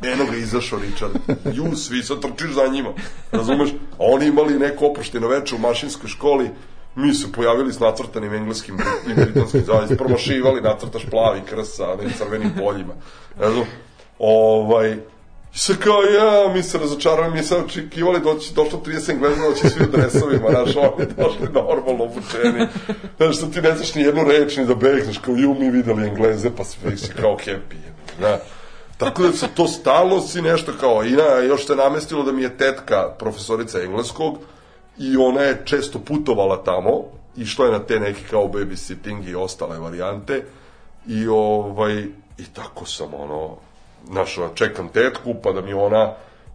eno ga izašao Richard, ju svi sad trčiš za njima, razumeš, a oni imali neko oprošteno veče u mašinskoj školi, mi se pojavili s nacrtanim engleskim i britanskim zavisima, promašivali, nacrtaš plavi krst sa nekim crvenim poljima, razumeš, ovaj, I sad kao ja, mi se razočarali, mi se očekivali doći, došlo 30 Engleza, doći svi u dresovima, znaš, oni došli normalno obučeni. Znaš, što ti ne znaš ni jednu reč, ni da begneš, kao ju, mi videli Engleze, pa sve si kao happy, da. Tako da se to stalno si nešto kao, i na, još se namestilo da mi je tetka profesorica engleskog i ona je često putovala tamo, išla je na te neke kao babysitting i ostale varijante i ovaj, i tako sam ono, znaš, čekam tetku pa da mi ona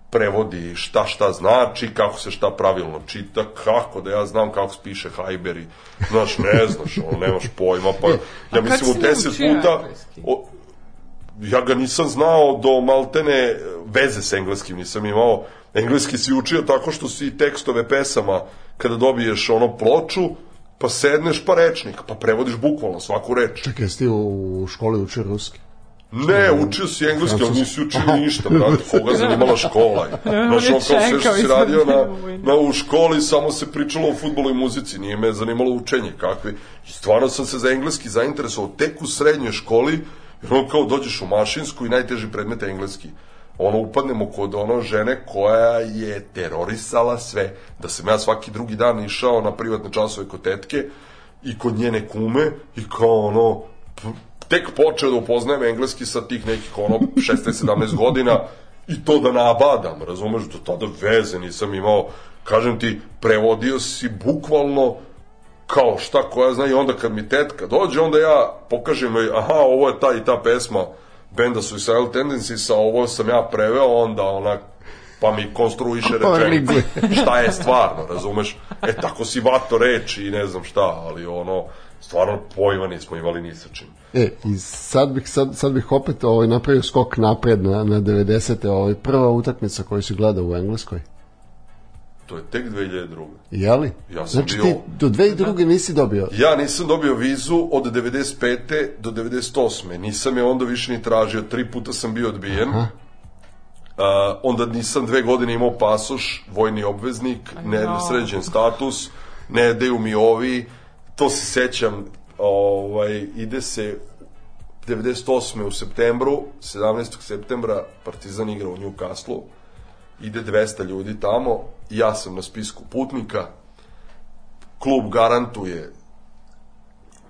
prevodi šta šta znači, kako se šta pravilno čita, kako da ja znam kako se piše Hajberi, znaš, ne znaš, ono, nemaš pojma, pa ja kad mislim u deset puta, o, ja ga nisam znao do maltene veze s engleskim nisam imao. Engleski si učio tako što si tekstove pesama kada dobiješ ono ploču, pa sedneš pa rečnik, pa prevodiš bukvalno svaku reč. Čekaj, jesi ti u, školi učio ruski? Ne, učio si engleski, ali nisi učio ništa, brate, koga zanimala škola. Znaš, On kao sve što si radio na, na, u školi, samo se pričalo o futbolu i muzici, nije me zanimalo učenje, kakvi. I stvarno sam se za engleski zainteresovao tek u srednjoj školi, jer ono kao dođeš u mašinsku i najteži predmet je engleski. Ono, upadnemo kod ono žene koja je terorisala sve. Da sam ja svaki drugi dan išao na privatne časove kod tetke i kod njene kume i kao ono, tek počeo da upoznajem engleski sa tih nekih ono 16-17 godina i to da nabadam, razumeš, do tada veze nisam imao, kažem ti, prevodio si bukvalno kao šta koja zna i onda kad mi tetka dođe, onda ja pokažem joj, aha, ovo je ta i ta pesma benda Suicidal Tendencies, a ovo sam ja preveo, onda ona pa mi konstruiše rečenicu. šta je stvarno, razumeš? E, tako si vato reči i ne znam šta, ali ono, stvarno pojma nismo imali ni sa čim. E, i sad bih, sad, sad bih opet ovaj, napravio skok napred na, na 90. Ovaj, prva utakmica koju si gledao u Engleskoj. To je tek 2002. Jeli? Ja sam znači bio- ti do 2002. nisi dobio. Ja nisam dobio vizu od 95. do 98. Nisam je onda više ni tražio. Tri puta sam bio odbijen. Uh, onda nisam dve godine imao pasoš, vojni obveznik, ne no. sređen status, ne daju mi ovi. To se sećam, ovaj, ide se 98. u septembru, 17. septembra Partizan igra u Newcastle, ide 200 ljudi tamo, ja sam na spisku putnika, klub garantuje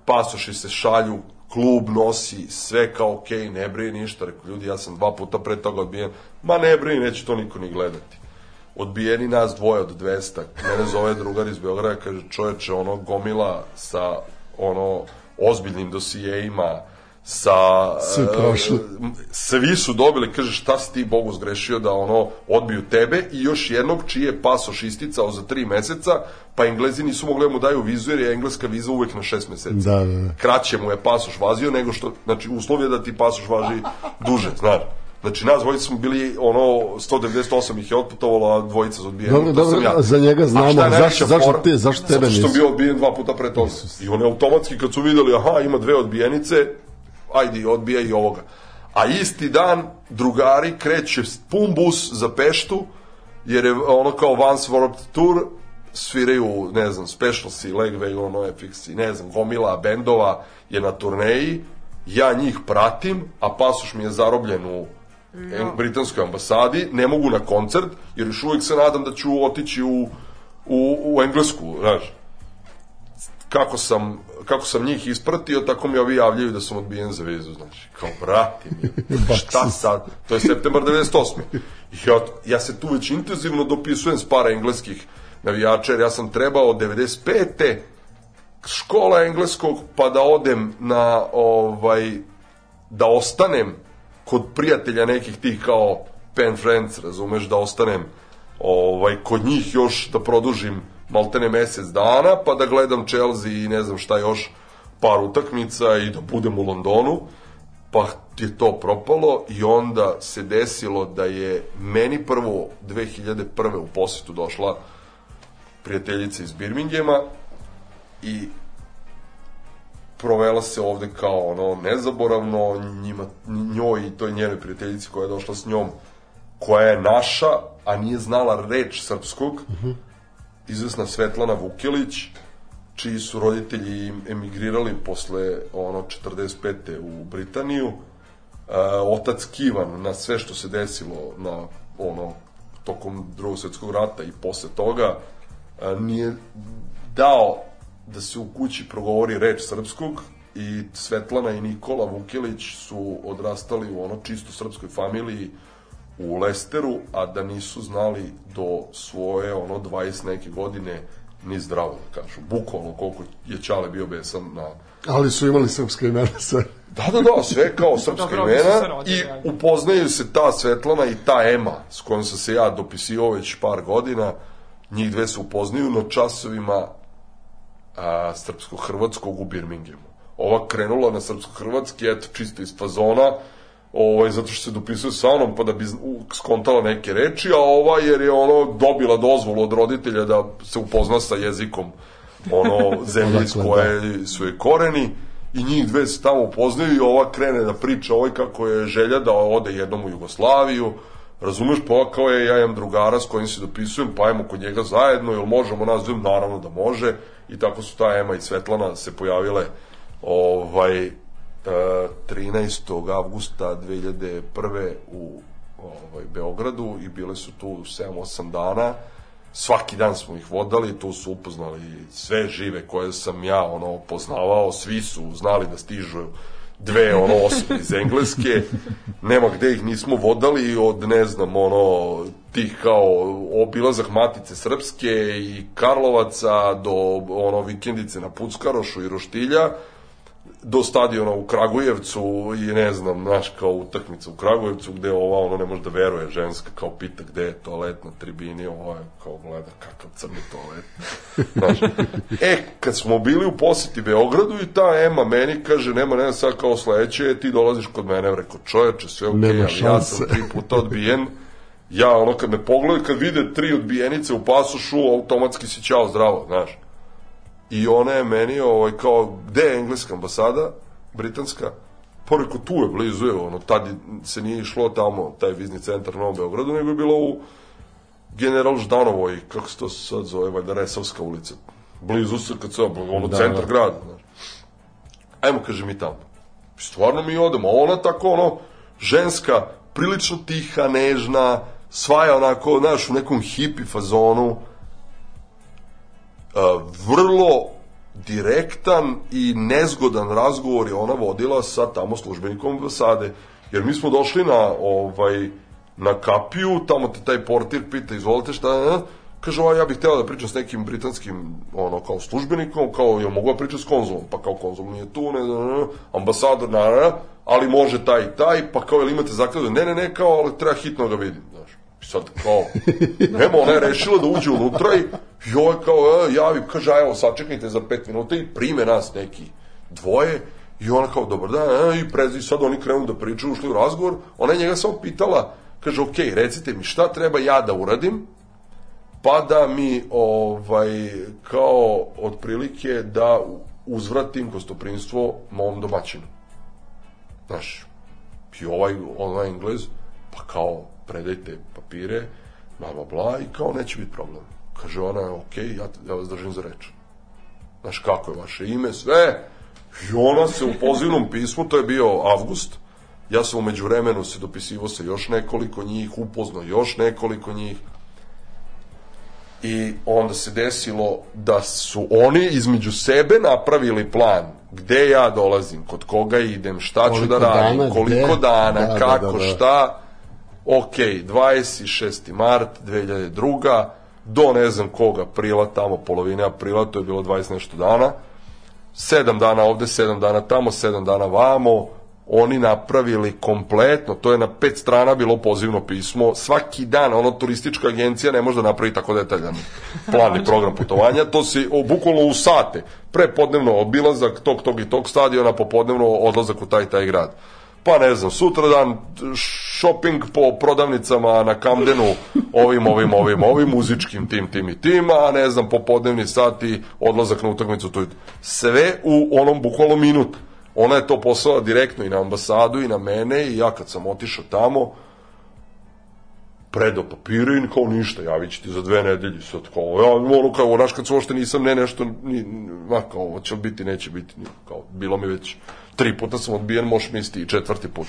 pasoši se šalju, klub nosi, sve kao okej, ne brije ništa. Rekao, ljudi, ja sam dva puta pre toga odbijen. Ma ne brije, neće to niko ni gledati. Odbijeni nas dvoje od 200. Mene zove drugar iz Beograda, kaže, čoveče, ono, gomila sa, ono, ozbiljnim dosijejima, sa... Prošli. e, svi su dobili, kaže, šta si ti Bogu zgrešio da ono odbiju tebe i još jednog čiji je pasoš isticao za tri meseca, pa Englezi nisu mogli da mu daju vizu jer je engleska viza uvek na šest meseci. Da, da, da. Kraće mu je pasoš vazio nego što, znači uslov je da ti pasoš važi duže, znaš. Znači, nas dvojica smo bili, ono, 198 ih je otputovalo, a dvojica za odbijenu. Dobro, dobro, ja. za njega znamo. Zašto- zašto te- zašto tebe Zato što nisu? bio odbijen dva puta pre toga. I oni automatski kad su videli, aha, ima dve odbijenice, ajde, odbija i ovoga. A isti dan drugari kreće pun bus za Peštu, jer je ono kao Once Warped Tour, sviraju, ne znam, Specialsi, Legway, ono, FX, i ne znam, gomila bendova je na turneji, ja njih pratim, a pasoš mi je zarobljen u en- britanskoj ambasadi, ne mogu na koncert, jer još uvijek se nadam da ću otići u, u, u Englesku, znaš kako sam, kako sam njih ispratio, tako mi ovi javljaju da sam odbijen za vizu, znači, kao, brati mi, šta sad? To je septembar 98. I ja, ja se tu već intenzivno dopisujem s para engleskih, navijača, jer ja sam trebao 95. škola engleskog, pa da odem na, ovaj, da ostanem kod prijatelja nekih tih kao pen friends, razumeš, da ostanem ovaj, kod njih još da produžim maltene mesec dana, pa da gledam Chelsea i ne znam šta još, par utakmica i da budem u Londonu, pa je to propalo i onda se desilo da je meni prvo 2001. u posetu došla prijateljica iz Birminghama i provela se ovde kao ono nezaboravno njima, njoj i toj njenoj prijateljici koja je došla s njom koja je naša, a nije znala reč srpskog izvesna Svetlana Vukilić čiji su roditelji emigrirali posle ono 45. u Britaniju e, otac Kivan na sve što se desilo na ono tokom drugog svjetskog rata i posle toga e, nije dao da se u kući progovori reč srpskog i Svetlana i Nikola Vukilić su odrastali u ono čisto srpskoj familiji u Lesteru, a da nisu znali do svoje ono 20 neke godine ni zdravo da kažu. Bukvalno koliko je Ćale bio besan na Ali su imali srpske imena sve. Da, da, da, sve kao srpska Dobro, imena rodili, i upoznaju se ta Svetlana i ta Ema s kojom sam se ja dopisivao već par godina. Njih dve se upoznaju na časovima a, srpsko-hrvatskog u Birminghamu. Ova krenula na srpsko-hrvatski, eto, čisto iz fazona, ovaj, zato što se dopisuje sa mnom, pa da bi skontala neke reči, a ova jer je ono dobila dozvolu od roditelja da se upozna sa jezikom ono zemlje iz koje su je koreni i njih dve se tamo upoznaju i ova krene da priča ovoj kako je želja da ode jednom u Jugoslaviju razumeš pa ova kao je ja imam drugara s kojim se dopisujem pa ajmo kod njega zajedno jel možemo nas dve naravno da može. I tako su ta Ema i Svetlana se pojavile ovaj 13. avgusta 2001. u ovaj, Beogradu i bile su tu 7-8 dana svaki dan smo ih vodali, tu su upoznali sve žive koje sam ja ono poznavao, svi su znali da stižu dve ono osobe iz Engleske, nema gde ih nismo vodali od ne znam ono tih kao obilazak Matice Srpske i Karlovaca do ono vikendice na Puckarošu i Roštilja do stadiona u Kragujevcu i ne znam, znaš, kao utakmica u Kragujevcu gde ova ono ne može da veruje ženska kao pita gde je toalet na tribini, ovo je kao gleda kakav crni toalet. Znaš, e, kad smo bili u poseti Beogradu i ta Ema meni kaže, nema, nema sad kao sledeće, ti dolaziš kod mene, rekao čoveče, sve okej, Nema ali ja sam tri puta odbijen, ja ono kad me pogledaju, kad vide tri odbijenice u pasošu, automatski si ćao zdravo, znaš. I ona je meni, ovaj, kao, gde je engleska ambasada, britanska? Pa rekao, tu je, blizu je, ono, tad se nije išlo tamo, taj vizni centar u Novom Beogradu, nego je bilo u General Ždanovoj, kako se to sad zove, valjda Resavska ulica. Blizu se, kad se, ono, Da, centar da. grada, znaš. Ajmo, kaže mi tamo. Stvarno mi odemo, ona tako, ono, ženska, prilično tiha, nežna, sva je onako, znaš, u nekom hipi fazonu, vrlo direktan i nezgodan razgovor je ona vodila sa tamo službenikom ambasade. Jer mi smo došli na ovaj na kapiju, tamo te taj portir pita, izvolite šta, je?" kaže, "A, ja bih htela da pričam s nekim britanskim, ono, kao službenikom, kao, jel mogu da pričam s konzulom? Pa kao konzul nije tu, ne, ne, ne, ambasador, na, ali može taj i taj, pa kao, jel imate zakladu? Ne, ne, ne, kao, ali treba hitno da ga vidim, znaš. Sad kao, nema, ona je rešila da uđe unutra i joj kao, e, javi, kaže, evo, sačekajte za pet minuta i prime nas neki dvoje i ona kao, dobar dan, e, i prezi, sad oni krenu da pričaju, ušli u razgovor, ona je njega samo pitala, kaže, ok, recite mi šta treba ja da uradim, pa da mi, ovaj, kao, otprilike, da uzvratim gostoprinstvo mom domaćinu. Znaš, i ovaj, ovaj englez, pa kao, predajte papire, bla, bla, bla, i kao, neće biti problem. Kaže ona, ok, ja, ja vas držim za reč. Znaš, kako je vaše ime, sve. I ona se u pozivnom pismu, to je bio avgust, ja sam umeđu vremenu se dopisivo sa još nekoliko njih, upoznao još nekoliko njih, i onda se desilo da su oni između sebe napravili plan gde ja dolazim, kod koga idem, šta ću Koliko da radim, dana, koliko gde? dana, Da, da, kako, da, da. šta. Ok, 26. mart 2002. do ne znam kog aprila, tamo polovine aprila, to je bilo 20 nešto dana, sedam dana ovde, sedam dana tamo, sedam dana vamo, oni napravili kompletno, to je na pet strana bilo pozivno pismo, svaki dan, ono turistička agencija ne može da napravi tako detaljan plan i program putovanja, to se bukvalno u sate, prepodnevno obilazak tog, tog i tog stadiona, popodnevno odlazak u taj taj grad. Pa ne znam, sutradan shopping po prodavnicama na Kamdenu, ovim, ovim, ovim, ovim, muzičkim tim, tim i tim, a ne znam, popodnevni sati, odlazak na utakmicu, to je sve u onom bukvalno minut. Ona je to poslala direktno i na ambasadu i na mene i ja kad sam otišao tamo, predao papire i kao ništa, javit ću ti za dve nedelje, sad kao, ja, ono kao, znaš kad se uopšte nisam, ne nešto, ni, ma kao, li biti, neće biti, kao, bilo mi već, tri puta sam odbijen, možeš misliti i četvrti put.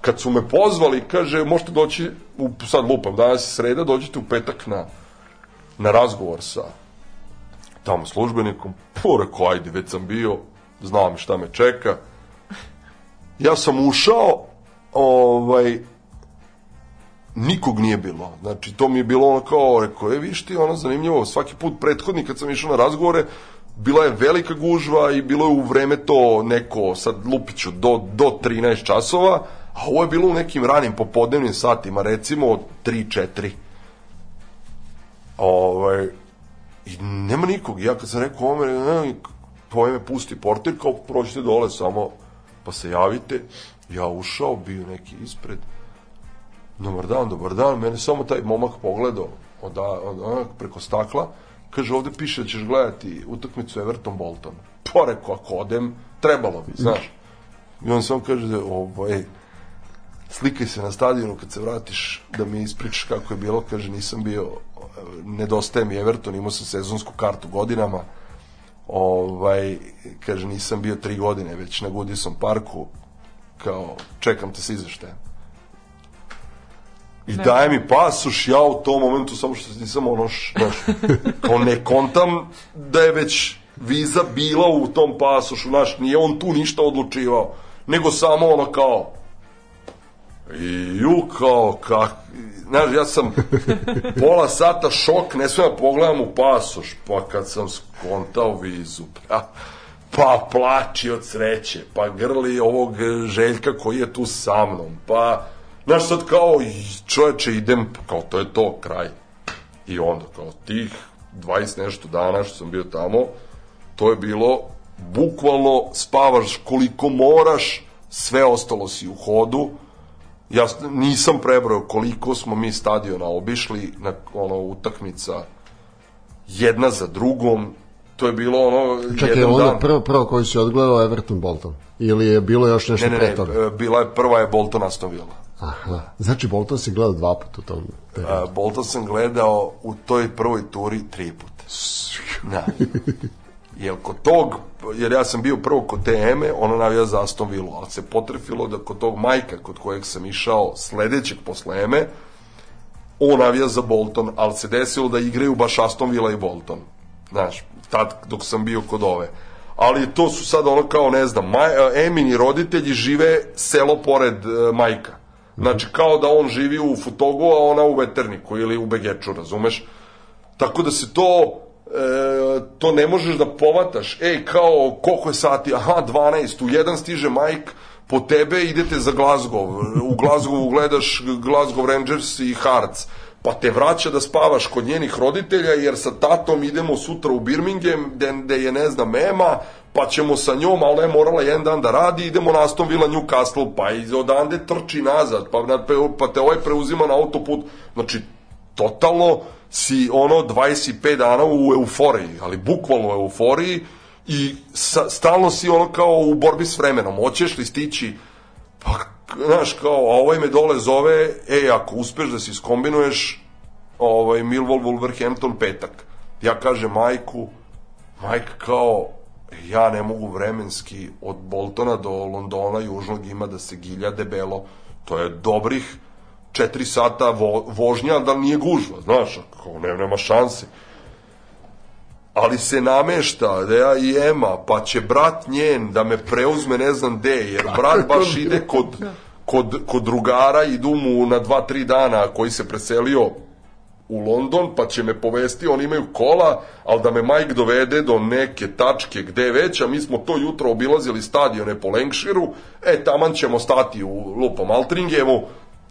Kad su me pozvali, kaže, možete doći, u, sad lupam, danas je sreda, dođite u petak na, na razgovor sa tamo službenikom, pa rekao, ajde, već sam bio, znam šta me čeka. Ja sam ušao, ovaj, nikog nije bilo. Znači, to mi je bilo ono kao, rekao, je, viš ti, ono zanimljivo, svaki put prethodni kad sam išao na razgovore, bila je velika gužva i bilo je u vreme to neko, sad lupiću, do, do 13 časova, a ovo je bilo u nekim ranim popodnevnim satima, recimo od 3-4. Ovaj, I nema nikog. Ja kad sam rekao ovome, ne, ovaj me pusti portir, kao prođite dole samo, pa se javite. Ja ušao, bio neki ispred. Dobar dan, dobar dan. Mene samo taj momak pogledao od, od, od, preko stakla. Kaže, ovde piše da ćeš gledati utakmicu Everton-Bolton. Pa rekao, ako odem, trebalo bi, znaš. I on samo kaže, da, ovaj, slikaj se na stadionu kad se vratiš da mi ispričaš kako je bilo, kaže nisam bio nedostaje mi Everton, imao sam sezonsku kartu godinama ovaj, kaže nisam bio tri godine već na Goodison parku kao čekam te sa izveštajem i Ne. daje mi pasoš, ja u tom momentu samo što nisam ono, š- znaš, kao ne kontam da je već viza bila u tom pasošu, znaš, nije on tu ništa odlučivao, nego samo ono kao, i ju kao, kak, znaš, ja sam pola sata šok, ne smijem da pogledam u pasoš, pa kad sam skontao vizu, pa, pa plači od sreće, pa grli ovog Željka koji je tu sa mnom, pa, znaš, sad kao, čoveče, idem, kao, to je to, kraj. I onda, kao, tih 20 nešto dana što sam bio tamo, to je bilo, bukvalno spavaš koliko moraš, sve ostalo si u hodu, ja nisam prebrao koliko smo mi stadiona obišli na ono utakmica jedna za drugom to je bilo ono Čekaj, jedan onda dan prvo, prvo koji si odgledao Everton Bolton? Ili je bilo još nešto ne ne pre ne toga? e, bila je prva je Bolton Aston Villa Aha. Znači, Bolton si gledao dva puta u tom periodu. E, Bolton sam gledao u toj prvoj turi tri puta da jer kod tog, jer ja sam bio prvo kod te Eme, ona navija za Aston Villa, ali se potrefilo da kod tog majka kod kojeg sam išao sledećeg posle Eme, on navija za Bolton, ali se desilo da igraju baš Aston Villa i Bolton. Znaš, tad dok sam bio kod ove. Ali to su sad ono kao, ne znam, maj, Emini roditelji žive selo pored e, majka. Znači, kao da on živi u Futogu, a ona u Veterniku ili u Begeču, razumeš? Tako da se to e, to ne možeš da povataš. Ej, kao, koliko je sati? Aha, 12. U jedan stiže Mike, po tebe idete za Glasgow. U Glasgowu gledaš Glasgow Rangers i Hearts. Pa te vraća da spavaš kod njenih roditelja, jer sa tatom idemo sutra u Birmingham, gde, gde je, ne znam, Ema, pa ćemo sa njom, ali ne morala jedan dan da radi, idemo na Aston Villa Newcastle, pa iz odande trči nazad, pa, na- pa te ovaj preuzima na autoput. Znači, totalno si ono 25 dana u euforiji, ali bukvalno u euforiji i sa, stalno si ono kao u borbi s vremenom. Hoćeš li stići pa, znaš, kao, a ovaj me dole zove, ej, ako uspeš da si skombinuješ ovaj, Millwall, Wolverhampton, petak. Ja kažem majku, majka kao, ja ne mogu vremenski od Boltona do Londona južnog ima da se gilja debelo. To je dobrih 4 sata vo, vožnja, da nije gužva, znaš, kao ne, nema šanse. Ali se namešta da ja i Ema, pa će brat njen da me preuzme ne znam gde, jer brat baš ide kod, kod, kod drugara, idu mu na dva, tri dana koji se preselio u London, pa će me povesti, oni imaju kola, ali da me Mike dovede do neke tačke gde već, a mi smo to jutro obilazili stadione po Lancashireu, e, taman ćemo stati u lupom Altringevu,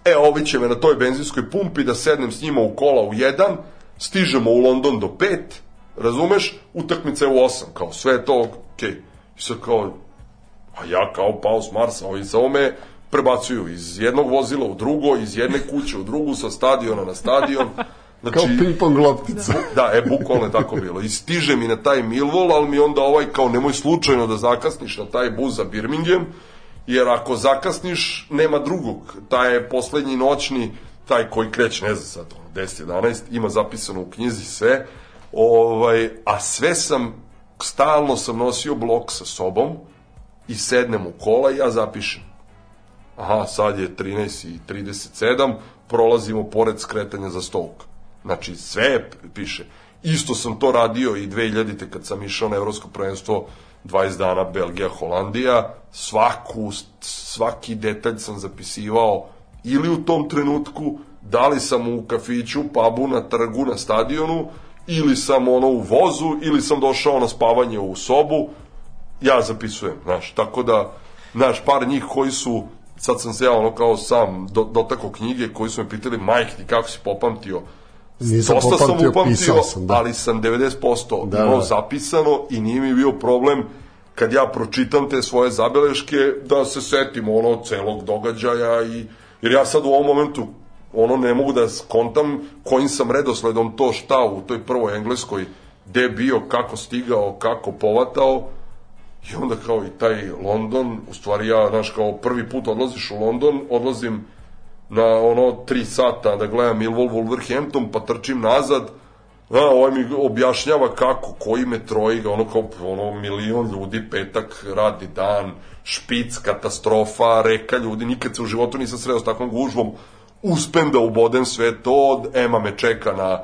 e, ovi će me na toj benzinskoj pumpi da sednem s njima u kola u jedan, stižemo u London do pet, razumeš, utakmica je u osam, kao sve to okej. Okay. I sad kao, a ja kao pao s Marsa, ovi samo me prebacuju iz jednog vozila u drugo, iz jedne kuće u drugu, sa stadiona na stadion. Znači, Kao ping-pong loptica. Da, e, bukvalno je tako bilo. I stiže mi na taj Millwall, ali mi onda ovaj kao nemoj slučajno da zakasniš na taj bus za Birmingham, jer ako zakasniš, nema drugog. Taj je poslednji noćni, taj koji kreće, ne znam sad, ono, 10-11, ima zapisano u knjizi sve, ovaj, a sve sam, stalno sam nosio blok sa sobom i sednem u kola i ja zapišem. Aha, sad je 13 i 37, prolazimo pored skretanja za Stoke. Znači, sve piše. Isto sam to radio i 2000. kad sam išao na Evropsko prvenstvo 20 dana Belgija, Holandija, svaku, svaki detalj sam zapisivao ili u tom trenutku, da li sam u kafiću, pubu, na trgu, na stadionu, ili sam ono u vozu, ili sam došao na spavanje u sobu, ja zapisujem, znaš, tako da, znaš, par njih koji su, sad sam se ja ono kao sam do, knjige, koji su me pitali, majke ti kako si popamtio, Nisam Dosta sam upamtio, sam, da. ali sam 90% Da, da, imao da. zapisano i nije mi bio problem kad ja pročitam te svoje zabeleške da se setim ono celog događaja i jer ja sad u ovom momentu ono ne mogu da skontam kojim sam redosledom to šta u toj prvoj engleskoj gde bio, kako stigao, kako povatao i onda kao i taj London, u stvari ja, znaš, kao prvi put odlaziš u London, odlazim na ono tri sata da gledam Millwall Wolverhampton, pa trčim nazad, a, ovaj mi objašnjava kako, koji metroji, ono kao ono, milion ljudi, petak, radni dan, špic, katastrofa, reka ljudi, nikad se u životu nisam sreo s takvom gužvom, uspem da ubodem sve to, Ema me čeka na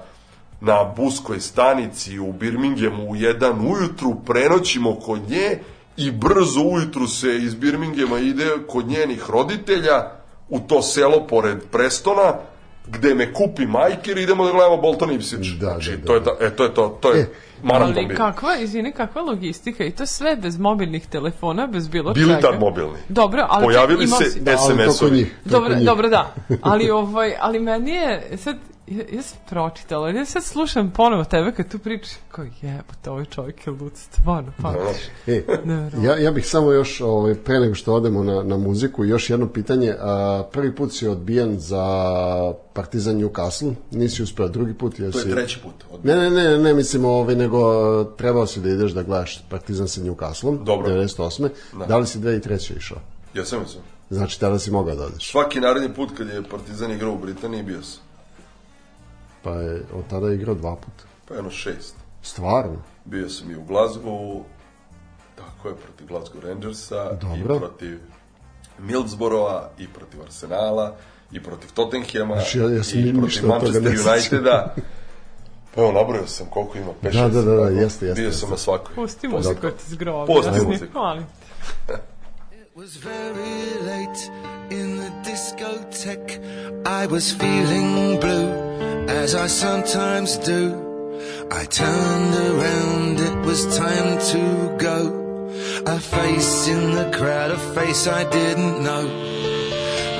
na buskoj stanici u Birminghamu u jedan ujutru, prenoćimo kod nje i brzo ujutru se iz Birminghama ide kod njenih roditelja u to selo pored Prestona, gde me kupi majker i idemo da gledamo Bolton Ipswich. Da, znači, da, da. to je, ta, e, to je to, to je E, maraton Ali bio. kakva, izvini, kakva logistika i to sve bez mobilnih telefona, bez bilo Bili čega. tad mobilni. Dobro, ali Pojavili se si- SMS-ovi. Dobro, dobro, da. Ali, ovaj, ali meni je, sad, ja, ja sam pročitala, ja sad slušam ponovo tebe kad tu pričaš, kao jebote, ovaj čovjek je lud, stvarno, pa. E, ja, ja bih samo još, ovaj, pre nego što odemo na, na muziku, još jedno pitanje. A, prvi put si odbijen za Partizan Newcastle, nisi uspeo drugi put. Jer To je si... treći put. Od... Ne, ne, ne, ne mislim ovaj, nego trebao si da ideš da gledaš Partizan sa Newcastlom, Dobro. 98. Da. da li si 2003. išao? Ja sam sam. Znači, tada si mogao da odeš. Svaki naredni put kad je Partizan igrao u Britaniji bio sam. Pa je od tada igrao dva puta. Pa jedno šest. Stvarno? Bio sam i u Glasgowu, tako je, protiv Glasgow Rangersa, Dobro. i protiv Middlesbrougha, i protiv Arsenala, i protiv Tottenhama, Znači, ja- ja sam i protiv Manchester. Uniteda. Pa evo, nabrojao sam koliko ima, 5 Da, da, da, da, jeste, jeste, Bio jeste. sam na svakoj. Pusti muziku ti zgrobi. Pusti muziku. It was very late in the discotheque. I was feeling blue, as I sometimes do. I turned around, it was time to go. A face in the crowd, a face I didn't know.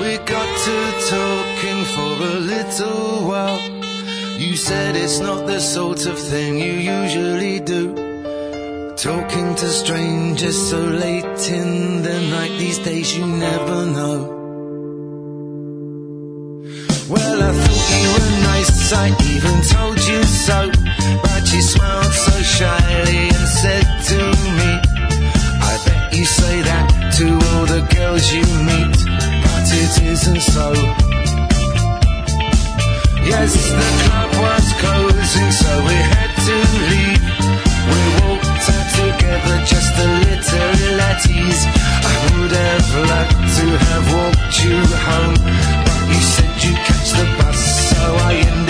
We got to talking for a little while. You said it's not the sort of thing you usually do. Talking to strangers so late in the night, these days you never know. Well, I thought you were nice, I even told you so. But you smiled so shyly and said to me, I bet you say that to all the girls you meet, but it isn't so. Yes, the club was closing, so we had just little at. I would have liked to have walked you home, but you said you'd catch the bus, so I ended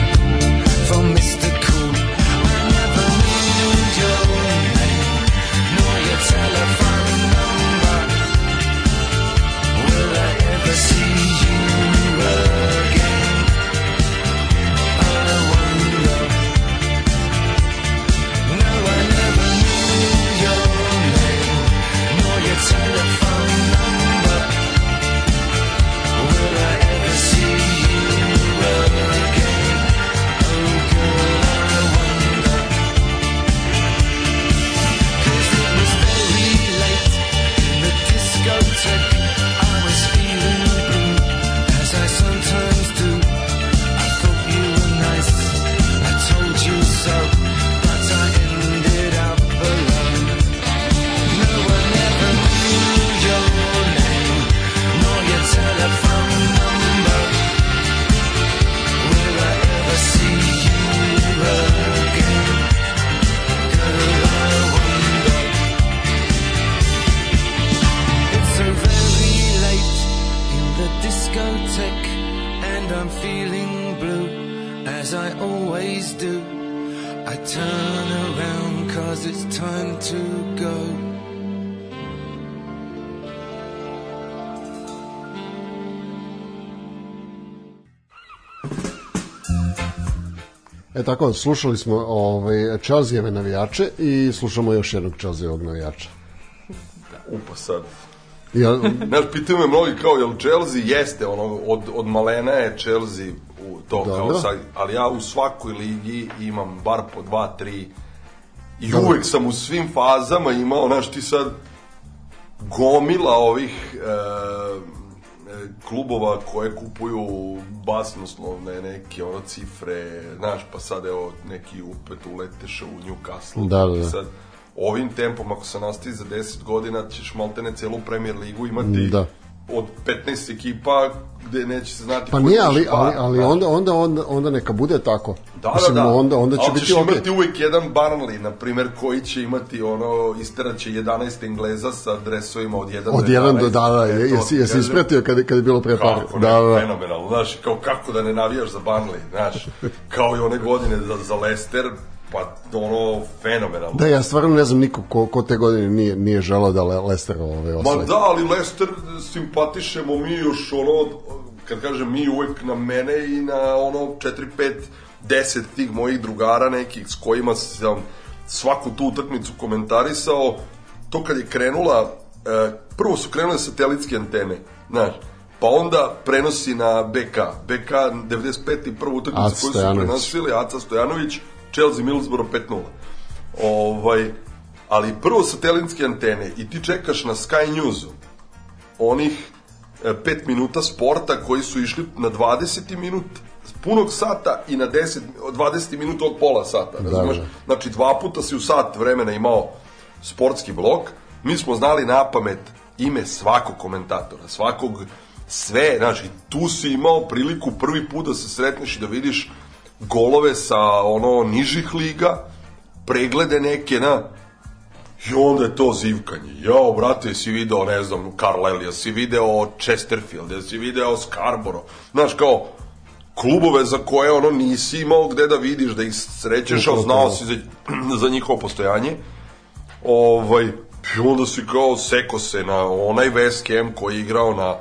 E tako, slušali smo ovaj, Chelsea-eve navijače i slušamo još jednog Chelsea-evog navijača. Upa sad. Ja, Znaš, pitaju me mnogi kao, jel Chelsea jeste, ono, od, od malena je Chelsea u to Dobro. kao sad, ali ja u svakoj ligi imam bar po dva, tri i uvek sam u svim fazama imao, znaš, ti sad gomila ovih e, klubova koje kupuju basnoslovne neke ono cifre, znaš, pa sad evo neki upet uleteše u Newcastle. Da, da, da. Sad, ovim tempom, ako se nastavi za 10 godina, ćeš maltene celu Premier ligu imati Da. Od 15 ekipa gde neće se znati pa nije, ali, ali, ali znaš. onda, onda, onda, onda neka bude tako. Da, Mislim, da, da. Onda, onda će Ali biti ćeš okej. imati uvek jedan Barnley, na primjer, koji će imati ono, isteraće 11 Engleza sa dresovima od 1 Od do jedan do 11. da, da, E, to jesi, jesi ispratio kad, kad je bilo pre par. Kako Da, da, da. fenomenalno, znaš, kao kako da ne navijaš za Barnley, znaš, kao i one godine za, za Leicester, pa ono, fenomenalno. Da, ja stvarno ne znam niko ko, ko te godine nije, nije želao da Le, Leicester ove Ma osvoji. da, ali Leicester simpatišemo mi još ono, kad kažem mi uvek na mene i na ono 4, 5, 10 tih mojih drugara nekih s kojima sam svaku tu utakmicu komentarisao, to kad je krenula, e, prvo su krenule satelitske antene, znaš, pa onda prenosi na BK. BK 95. i prvu utakmicu koju su prenosili, Aca Stojanović, Chelsea Middlesbrough 5-0. Ovaj, ali prvo satelitske antene i ti čekaš na Sky Newsu onih 5 minuta sporta koji su išli na 20 minut punog sata i na 10, od 20 minuta od pola sata, razumeš? da. Znači dva puta si u sat vremena imao sportski blok, mi smo znali na pamet ime svakog komentatora, svakog sve, znači tu si imao priliku prvi put da se sretneš i da vidiš golove sa ono nižih liga, preglede neke na I onda je to zivkanje. Jao, brate, jesi video, ne znam, Carlisle, jesi video Chesterfield, jesi video Scarborough. Znaš, kao, klubove za koje ono nisi imao gde da vidiš, da ih srećeš, ali znao si za, za njihovo postojanje. Ovaj, i onda si kao seko se na onaj West Ham koji je igrao na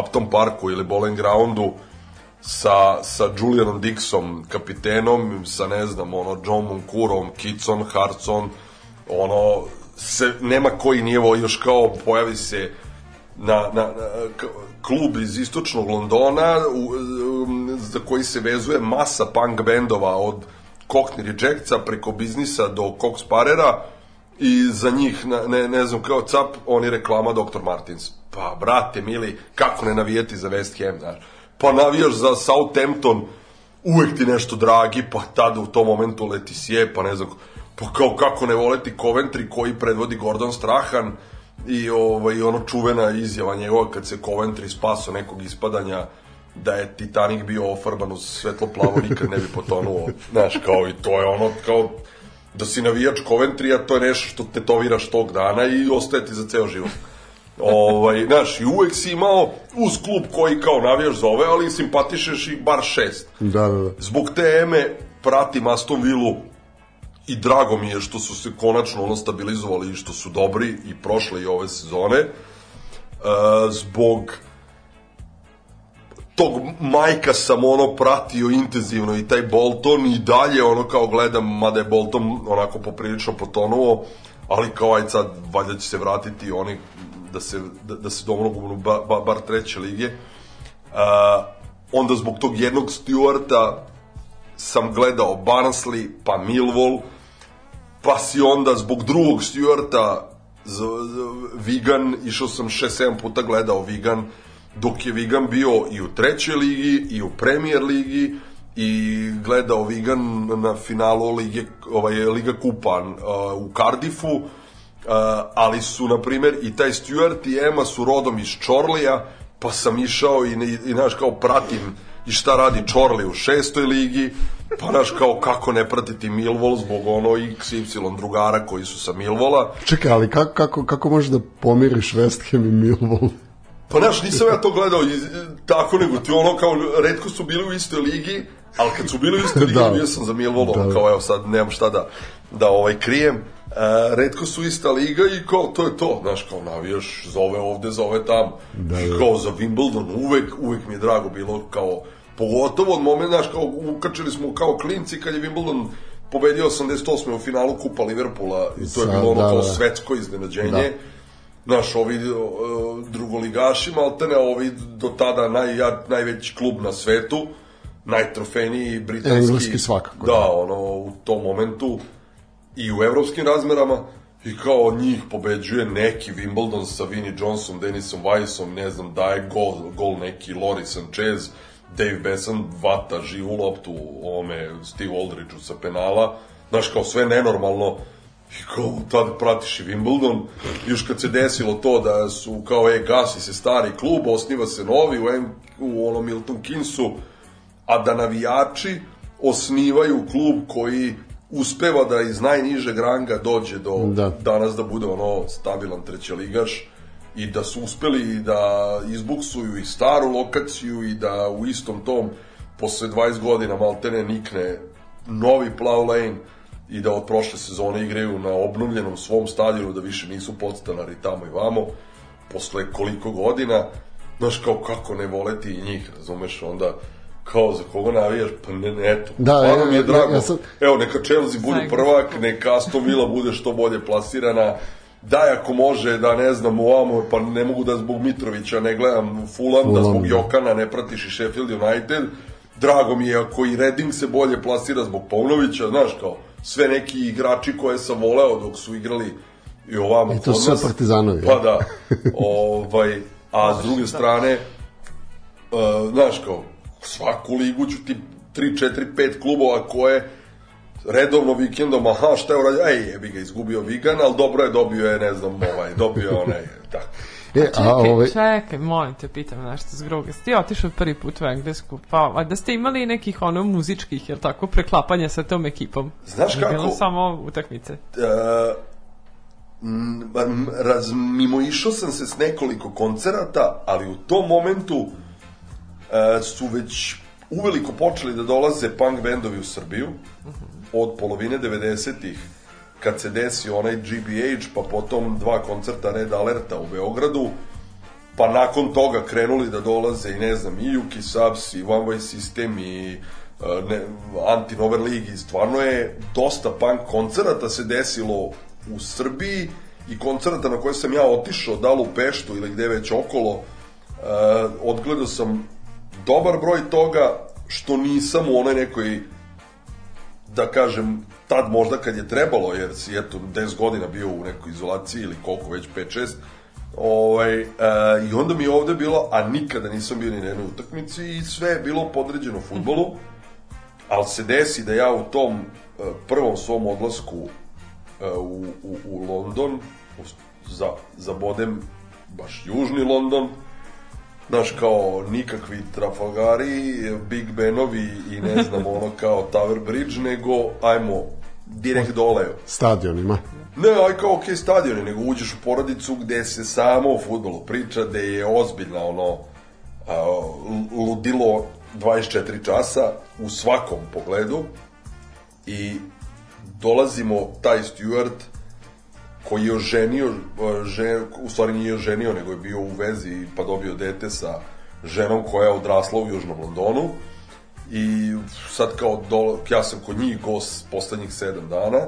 Upton Parku ili Bowling Groundu sa, sa Julianom Dixom, kapitenom, sa ne znam, ono, John Monkurom, Kitson, Hartson, ono, se, nema koji nije ovo još kao pojavi se na, na, na klub iz istočnog Londona u, um, za koji se vezuje masa punk bendova od Cockney Rejectsa preko biznisa do Cox Parera i za njih, na, ne, ne znam, kao cap, oni reklama Dr. Martins. Pa, brate, mili, kako ne navijeti za West Ham, znaš? Pa navijaš za Southampton, uvek ti nešto dragi, pa tada u tom momentu leti sje, pa ne znam, Pa kao kako ne voleti Coventry koji predvodi Gordon Strahan i ovaj, ono čuvena izjava njegova kad se Coventry spaso nekog ispadanja da je Titanic bio ofarban uz svetlo plavo nikad ne bi potonuo. Znaš, kao i to je ono, kao da si navijač Coventry, a to je nešto što tetoviraš tog dana i ostaje ti za ceo život. Ovaj, znaš, i uvek si imao uz klub koji kao navijaš zove, ali simpatišeš ih bar šest. Da, da, da. Zbog te eme pratim Aston Villu i drago mi je što su se konačno ono stabilizovali i što su dobri i prošle i ove sezone. E, zbog tog majka sam ono pratio intenzivno i taj Bolton i dalje ono kao gledam, mada je Bolton onako poprilično potonuo, ali kao aj sad valjda će se vratiti oni da se, da, da se domognu ba, ba, bar treće lige. Uh, onda zbog tog jednog Stewarta sam gledao Barnsley, pa Millwall, pa si onda zbog drugog Stewarta z, z, Vigan, išao sam 6-7 puta gledao Vigan, dok je Vigan bio i u trećoj ligi i u Premier ligi i gledao Vigan na finalu lige, ovaj, Liga Kupa uh, u Cardiffu, uh, ali su, na primer, i taj Stuart i Emma su rodom iz Čorlija, pa sam išao i, i, i znaš, kao pratim i šta radi Čorli u šestoj ligi, pa znaš, kao kako ne pratiti Millwall zbog ono XY drugara koji su sa Millwalla, Čekaj, ali kako, kako, kako možeš da pomiriš West Ham i Millwall? Pa znaš, nisam ja to gledao iz, tako, nego ti ono kao, redko su bili u istoj ligi, ali kad su bili u istoj ligi, Da. bio sam za Da, da. kao evo sad nemam šta da, da ovaj krijem. Uh, redko su ista liga i kao to je to, znaš, kao navijaš, zove ovde, zove tamo. Da, I kao za Wimbledon uvek, uvek mi je drago bilo kao, pogotovo od momenta, znaš, kao ukačili smo kao klinci kad je Wimbledon pobedio 88. u finalu Kupa Liverpoola i to je bilo ono da, kao da. svetsko iznenađenje. Da. Znaš, ovi uh, drugoligaši, maltene ovi do tada naj, najveći klub na svetu, najtrofejniji britanski. Engleski svakako, Da, da. ono, u tom momentu i u evropskim razmerama i kao njih pobeđuje neki Wimbledon sa Vinnie Johnson, Denisom Weissom, ne znam, daje gol, gol neki Lori Sanchez, Dave Besson vata živu loptu ome Steve Aldridgeu sa penala, znaš, kao sve nenormalno, I kao, tad pratiš i Wimbledon, još kad se desilo to da su kao, e, gasi se stari klub, osniva se novi u, M, u onom Milton Keynesu, a da navijači osnivaju klub koji uspeva da iz najnižeg ranga dođe do Da. danas da bude ono stabilan trećeligaš i da su uspeli da izbuksuju i staru lokaciju i da u istom tom posle 20 godina maltene nikne novi plow lane i da od prošle sezone igraju na obnovljenom svom stadionu, da više nisu podstanari tamo i vamo, posle koliko godina, znaš kao kako ne voleti i njih, razumeš, onda kao za koga navijaš, pa ne, ne eto, Da, stvarno ja- mi je ja- drago, ja sam- evo neka Chelsea bude prvak, neka Aston Villa bude što bolje plasirana, daj ako može da ne znam ovamo, pa ne mogu da zbog Mitrovića ne gledam Fulham, da Fulham, zbog da. Jokana ne pratiš i Sheffield United, drago mi je ako i Reading se bolje plasira zbog Paunovića, znaš kao, sve neki igrači koje sam voleo dok su igrali i ovamo I to kod su sve partizanovi, Pa ja? da, ovaj, a s druge strane, uh, znaš kao, svaku ligu ću ti 3, 4, 5 klubova koje redovno vikendom, aha, šta je uradio, ej, jebi ga, izgubio Vigan, ali dobro je, dobio je, ne znam, ovaj, dobio je onaj, tako. E, a Čekaj, ovaj, čekaj, molim te, pitam nešto zgroga. Si ti otišao prvi put u Englesku, pa a da ste imali nekih ono muzičkih, jel tako, preklapanja sa tom ekipom? Znaš Ili Bilo kako? samo utakmice. Uh, m, m, raz, mimo išao sam se s nekoliko koncerata, ali u tom momentu su već uveliko počeli da dolaze punk bendovi u Srbiju od polovine 90-ih kad se desio onaj GBH, pa potom dva koncerta Red Alerta u Beogradu, pa nakon toga krenuli da dolaze i ne znam, i Yuki Subs, i One Way System, i uh, ne, Anti-Nover League, stvarno je dosta punk koncerata se desilo u Srbiji i koncerata na koje sam ja otišao, da li u Peštu ili gde već okolo, uh, odgledao sam dobar broj toga što nisam u onoj nekoj da kažem, tad možda kad je trebalo, jer si eto 10 godina bio u nekoj izolaciji ili koliko već 5-6, ovaj, e, i onda mi je ovde bilo, a nikada nisam bio ni na jednoj utakmici i sve je bilo podređeno futbolu, ali se desi da ja u tom e, prvom svom odlasku e, u, u, u London, za, za bodem baš južni London, znaš, kao nikakvi Trafalgari, Big Benovi i ne znam, ono kao Tower Bridge, nego ajmo direkt dole. Stadion ima. Ne, aj kao okej stadioni, nego uđeš u porodicu gde se samo o futbolu priča, gde je ozbiljna ono a, ludilo 24 časa u svakom pogledu i dolazimo taj Stuart koji je oženio, žen, u stvari nije oženio, nego je bio u vezi pa dobio dete sa ženom koja je odrasla u Južnom Londonu. I sad kao dole, ja sam kod njih gost poslednjih sedam dana.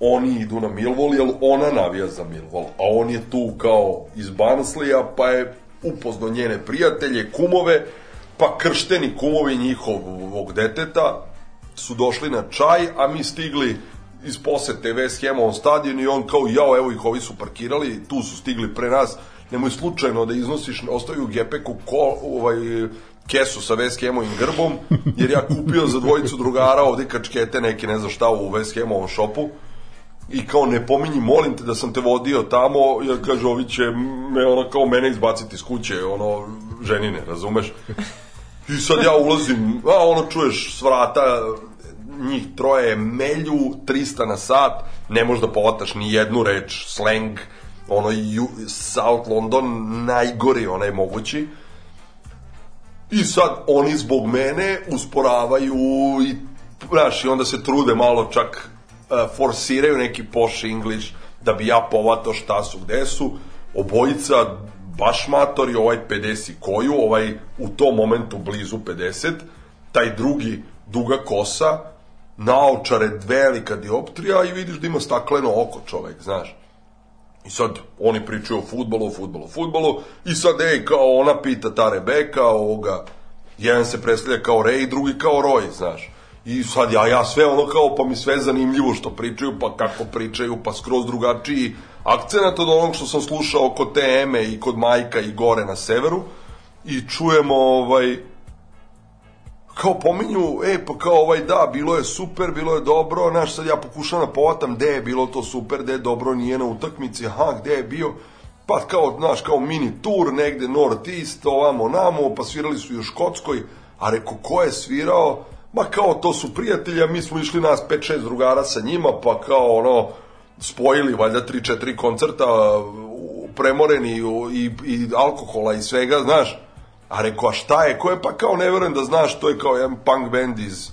Oni idu na Millwall, jer ona navija za Millwall, a on je tu kao iz Barnslija, pa je upoznao njene prijatelje, kumove, pa kršteni kumovi njihovog deteta su došli na čaj, a mi stigli iz posete West Hamovom stadionu i on kao, jao, evo ih, ovi su parkirali, tu su stigli pre nas, nemoj slučajno da iznosiš, ostaju u gepeku ko, ovaj, kesu sa West Hamovim grbom, jer ja kupio za dvojicu drugara ovde kačkete neke, ne znam šta, u West Hamovom šopu, i kao ne pominji, molim te da sam te vodio tamo, jer kaže, ovi će me ono kao mene izbaciti iz kuće, ono, ženine, razumeš? I sad ja ulazim, a ono čuješ s vrata, njih troje melju, 300 na sat, ne možeš da povataš ni jednu reč, slang, ono, South London, najgori onaj mogući. I sad oni zbog mene usporavaju i, znaš, i onda se trude malo čak uh, forsiraju neki posh English da bi ja povatao šta su, gde su. Obojica baš matori, ovaj 50 koju, ovaj u tom momentu blizu 50, taj drugi duga kosa, naočare velika dioptrija i vidiš da ima stakleno oko čovek, znaš. I sad oni pričaju o futbolu, futbolu, futbolu i sad ej, kao ona pita ta Rebeka, ovoga, jedan se predstavlja kao Ray, drugi kao Roy, znaš. I sad ja, ja sve ono kao, pa mi sve zanimljivo što pričaju, pa kako pričaju, pa skroz drugačiji akcenat od onog što sam slušao kod te Eme i kod Majka i gore na severu. I čujemo, ovaj, kao pominju, e, pa kao ovaj, da, bilo je super, bilo je dobro, znaš, sad ja pokušavam da povatam gde je bilo to super, gde je dobro, nije na utakmici, aha, gde je bio, pa kao, znaš, kao mini tour, negde North East, ovamo, namo, pa svirali su i u Škotskoj, a reko, ko je svirao, ma kao, to su prijatelji, a mi smo išli nas 5-6 drugara sa njima, pa kao, ono, spojili, valjda, 3-4 koncerta, premoreni u- i, i alkohola i svega, znaš, A rekao, a šta je, ko je, pa kao ne verujem da znaš, to je kao jedan punk band iz,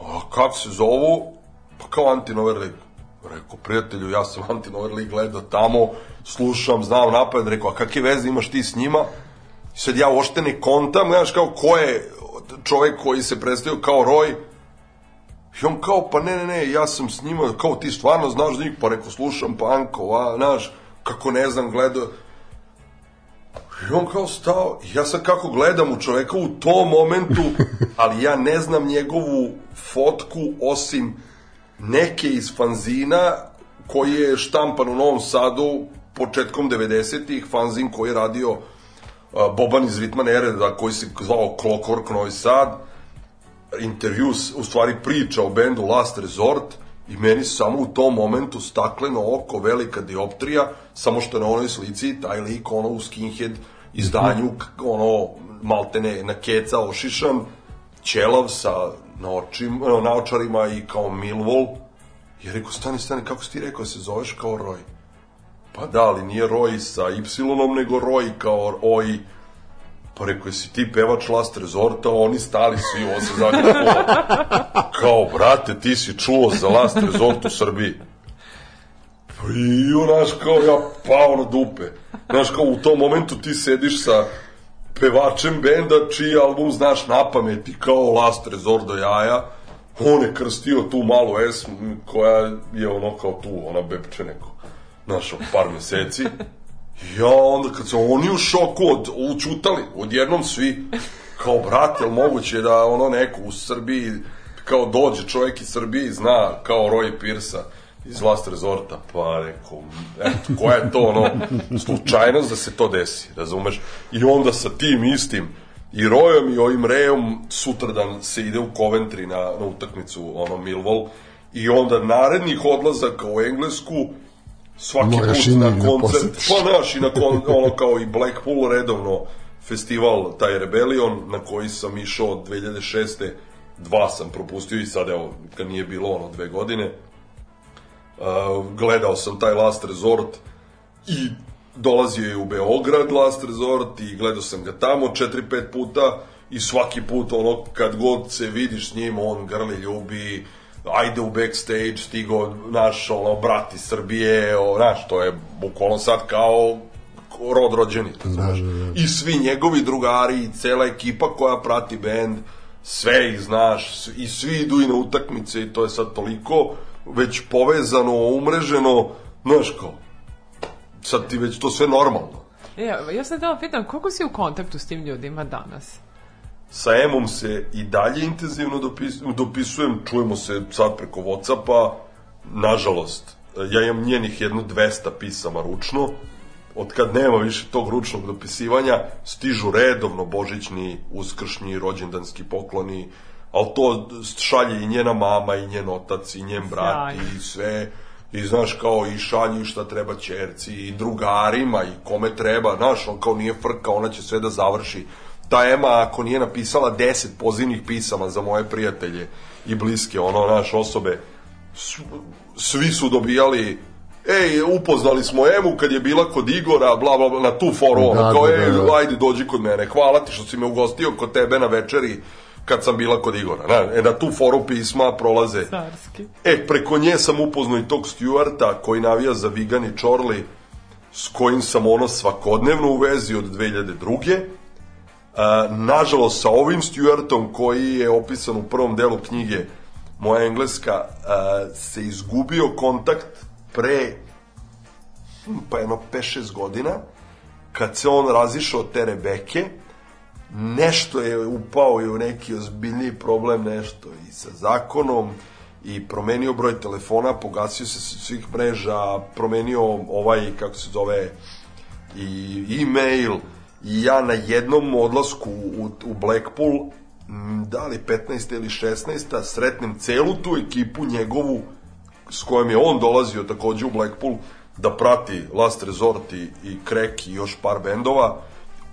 a kako se zovu, pa kao Anti-Nover League. Rekao, prijatelju, ja sam Anti-Nover League gledao tamo, slušam, znam napad, rekao, a kakve veze imaš ti s njima? I sad ja uopšte ne kontam, znaš, kao ko je čovek koji se predstavio kao Roy, I on kao, pa ne, ne, ne, ja sam s njima, kao ti stvarno znaš njih, pa rekao, slušam punkova, znaš, kako ne znam, gledao, I on kao stao, ja sad kako gledam u čoveka u tom momentu, ali ja ne znam njegovu fotku osim neke iz fanzina koji je štampan u Novom Sadu početkom 90-ih, fanzin koji je radio Boban iz Ritman Ereda koji se zvao Clockwork Novi Sad, intervju, u stvari priča o bendu Last Resort i meni samo u tom momentu stakleno oko, velika dioptrija, samo što na onoj slici taj lik ono u skinhead izdanju, ono maltene na keca ošišan, ćelav sa naočim, naočarima i kao. I ja rekao, stani, stani, kako si ti rekao da se zoveš kao Roy? Pa da, ali nije Roy sa Y, nego Roy kao OI. Pa rekao, jesi ti pevač Last Resorta, oni stali svi, ovo se zadnje. Kao, brate, ti si čuo za Last Resort u Srbiji. Pa i onaš kao ja pao na dupe. Znaš, kao u tom momentu ti sediš sa pevačem benda čiji album znaš na pamet i kao Last Resort do jaja. On je krstio tu malu S koja je ono kao tu, ona bebče neko. Znaš, par meseci. Ja, onda kad se oni u šoku od, učutali, odjednom svi, kao, brate, moguće da ono neko u Srbiji, kao dođe čovjek iz Srbije i zna, kao Roy Pirsa iz Last Resorta, pa rekao, eto, koja je to ono, slučajnost da se to desi, razumeš? I onda sa tim istim, i Royom i ovim Rejom sutradan se ide u Coventry na, na utakmicu, ono, Millwall, I onda narednih odlazaka u Englesku, svaki Moraš put na da koncert, pa naš i na kon, ono kao i Blackpool redovno festival, taj Rebellion, na koji sam išao od 2006. Dva sam propustio i sad evo, kad nije bilo ono dve godine, Uh, gledao sam taj Last Resort i dolazio je u Beograd Last Resort i gledao sam ga tamo 4-5 puta i svaki put ono kad god se vidiš s njim on grli ljubi ajde u backstage stigo naš ono brat iz Srbije o, znaš to je bukvalno sad kao rod rođeni znaš. i svi njegovi drugari i cela ekipa koja prati bend sve ih znaš i svi idu i na utakmice i to je sad toliko već povezano, umreženo znaš kao sad ti već to sve normalno Ja, ja sam tela pitam, koliko si u kontaktu s tim ljudima danas? sa Emom se i dalje intenzivno dopis, dopisujem, čujemo se sad preko Whatsappa, nažalost, ja imam njenih jedno 200 pisama ručno, od kad nema više tog ručnog dopisivanja, stižu redovno božićni, uskršnji, rođendanski pokloni, ali to šalje i njena mama, i njen otac, i njen brat, i sve, i znaš kao i šalju i šta treba čerci i drugarima i kome treba, znaš, on kao nije frka, ona će sve da završi. Ta Ema ako nije napisala 10 pozivnih pisama za moje prijatelje i bliske, ono, naš osobe, svi su dobijali ej, upoznali smo Emu kad je bila kod Igora, bla, bla, bla, na tu foru, ono, Da, kao, da, ej, da, da. ajde, dođi kod mene, hvala ti što si me ugostio kod tebe na večeri kad sam bila kod Igora. Na, e, na tu foru pisma prolaze Carski. E, preko nje sam upoznao i tog Stewarta koji navija za Vigan i Čorli, s kojim sam ono svakodnevno u vezi od 2002. A, nažalost, sa ovim Stewartom koji je opisan u prvom delu knjige Moja engleska, a, se izgubio kontakt pre pa jedno 5-6 godina, kad se on razišao od te Rebeke, nešto je upao i u neki ozbiljniji problem, nešto i sa zakonom, i promenio broj telefona, pogasio se svih mreža, promenio ovaj, kako se zove, i e-mail, i ja na jednom odlasku u, u Blackpool, da li 15. ili 16. sretnem celu tu ekipu njegovu s kojom je on dolazio takođe u Blackpool da prati Last Resort i, i Crack i još par bendova.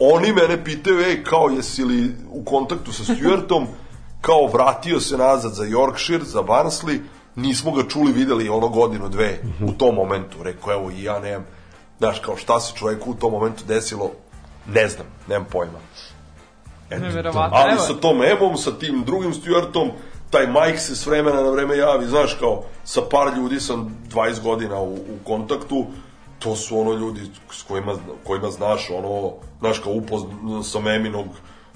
Oni mene pitaju, ej, kao jesi li u kontaktu sa Stewartom, kao vratio se nazad za Yorkshire, za Barnsley, nismo ga čuli, videli ono godinu, dve u tom momentu. Rekao, evo i ja nemam, znaš, kao šta se čoveku u tom momentu desilo, ne znam, nemam pojma. Eto, Neverovatno. Ali sa tom Emom, sa tim drugim Stewartom, taj Mike se s vremena na vreme javi, znaš, kao sa par ljudi sam 20 godina u, u kontaktu, to su ono ljudi s kojima, kojima znaš, ono, znaš, kao upoznan sam Eminog,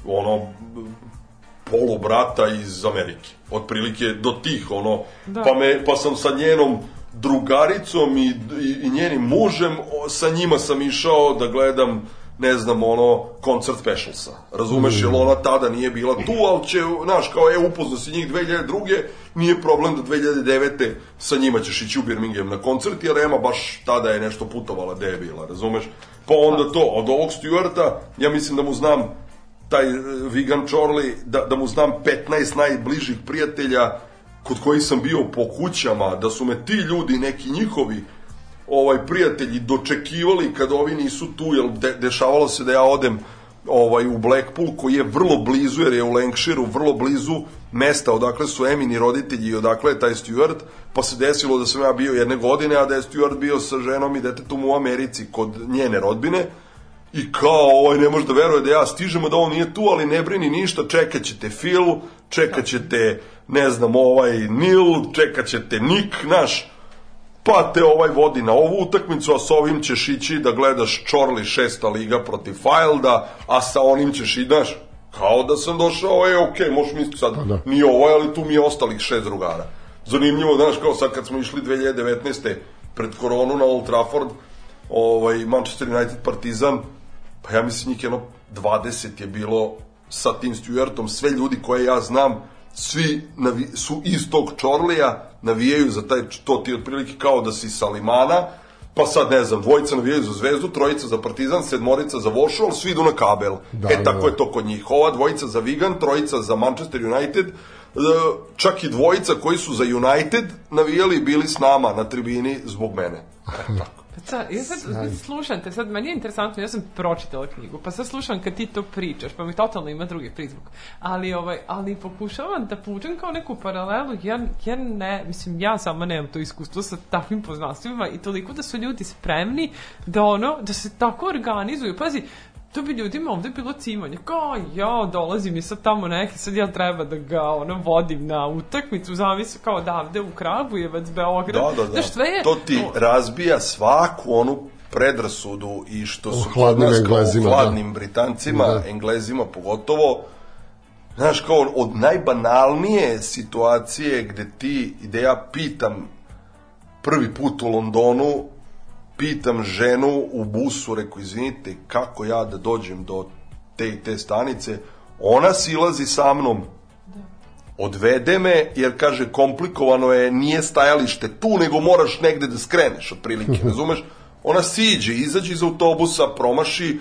ono, polu brata iz Amerike. Otprilike do tih, ono, Da. pa, me, pa sam sa njenom drugaricom i, i, i njenim mužem, sa njima sam išao da gledam ne znam, ono, koncert specialsa. Razumeš, jer ona tada nije bila tu, ali će, znaš, kao, e, upoznao si njih 2002. Nije problem da 2009. sa njima ćeš ići u Birmingham na koncert, jer Ema baš tada je nešto putovala, gde je bila, razumeš? Pa onda to, od ovog Stewarta, ja mislim da mu znam taj e, Vigan Čorli, da, da mu znam 15 najbližih prijatelja kod kojih sam bio po kućama, da su me ti ljudi, neki njihovi ovaj prijatelji dočekivali kad ovi nisu tu, jer de, dešavalo se da ja odem ovaj u Blackpool koji je vrlo blizu jer je u Lancashireu vrlo blizu mesta odakle su Emini roditelji i odakle je taj Stuart pa se desilo da sam ja bio jedne godine a da je Stuart bio sa ženom i detetom u Americi kod njene rodbine. I kao ovaj ne može da veruje da ja stižemo da on nije tu ali ne brini ništa čekat ćete Phil čekat ćete ne znam ovaj Neil čekat ćete Nick naš pa te ovaj vodi na ovu utakmicu, a sa ovim ćeš ići da gledaš Čorli šesta liga protiv Filda, a sa onim ćeš i, znaš, kao da sam došao, e, okej, možeš misliti sad, da. nije ovaj, ali tu mi je ostalih šest drugara. Zanimljivo, znaš, kao sad kad smo išli 2019. pred koronu na Old Trafford, ovaj, Manchester United Partizan, pa ja mislim njih jedno 20 je bilo sa tim Stewartom, sve ljudi koje ja znam, svi navi, su iz tog Čorlija, navijaju za taj, to ti otprilike kao da si sa Limana, pa sad ne znam, dvojica navijaju za Zvezdu, trojica za Partizan, sedmorica za Vošu, ali svi idu na kabel. Da, e, da, tako da. je to kod njih. Ova dvojica za Vigan, trojica za Manchester United, čak i dvojica koji su za United navijali bili s nama na tribini zbog mene. E, tako. Sad, ja sad slušam te, sad meni je interesantno, ja sam pročitala knjigu, pa sad slušam kad ti to pričaš, pa mi totalno ima drugi prizvuk. Ali, ovaj, ali pokušavam da pučem kao neku paralelu, jer, jer ne, mislim, ja sama nemam to iskustvo sa takvim poznanstvima i toliko da su ljudi spremni da ono, da se tako organizuju. Pazi, to bi ljudima ovde bilo cimanje. Kao, ja dolazim i sad tamo neki, sad ja treba da ga ono, vodim na utakmicu, zavisi kao odavde u Kragujevac, Beograd. Da, da, da. Znaš, sve je, To ti razbija svaku onu predrasudu i što su hladnim kod nas kao Englezima, hladnim Britancima, Da. Englezima pogotovo, znaš, kao od najbanalnije situacije gde ti, gde ja pitam prvi put u Londonu, pitam ženu u busu, reko, izvinite, kako ja da dođem do te i te stanice, ona silazi sa mnom, odvede me, jer kaže, komplikovano je, nije stajalište tu, nego moraš negde da skreneš, otprilike, razumeš? Ona siđe, izađe iz autobusa, promaši,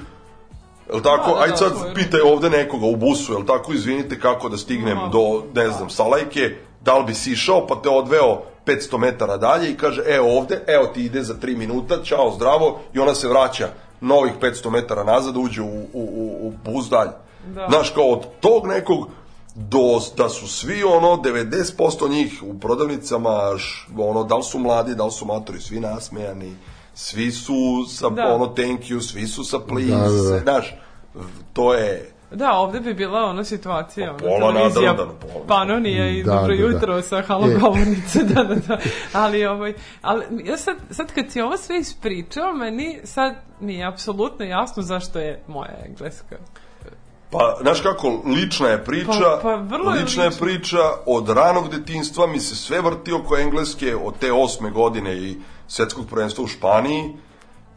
Jel tako? Da, da, Ajde da, sad je- pitaj ovde nekoga u busu, jel tako? Izvinite kako da stignem Da. do, ne znam, Salajke, da li bi si išao, pa te odveo 500 metara dalje i kaže, e ovde, evo ti ide za 3 minuta, čao, zdravo, i ona se vraća novih 500 metara nazad, uđe u, u, u, u bus dalje. Da. Znaš, kao od tog nekog do, da su svi ono 90% njih u prodavnicama š, ono da li su mladi, da li su matori, svi nasmejani, svi su sa Da. ono thank you, svi su sa please, Da, da, da. znaš, to je Da, ovde bi bila ona situacija, ona Pa pola televizija nadrndano, pola. Panonija i Da, Dobro da, da. jutro sa halo E. govornice, da, da, da. Ali, ovaj, ali ja sad, sad kad si ovo sve ispričao, meni sad mi je apsolutno jasno zašto je moja engleska. Pa, znaš kako, lična je priča, Pa- pa vrlo je lična je lična. priča, od ranog detinstva mi se sve vrti oko Engleske, od te osme godine i svetskog prvenstva u Španiji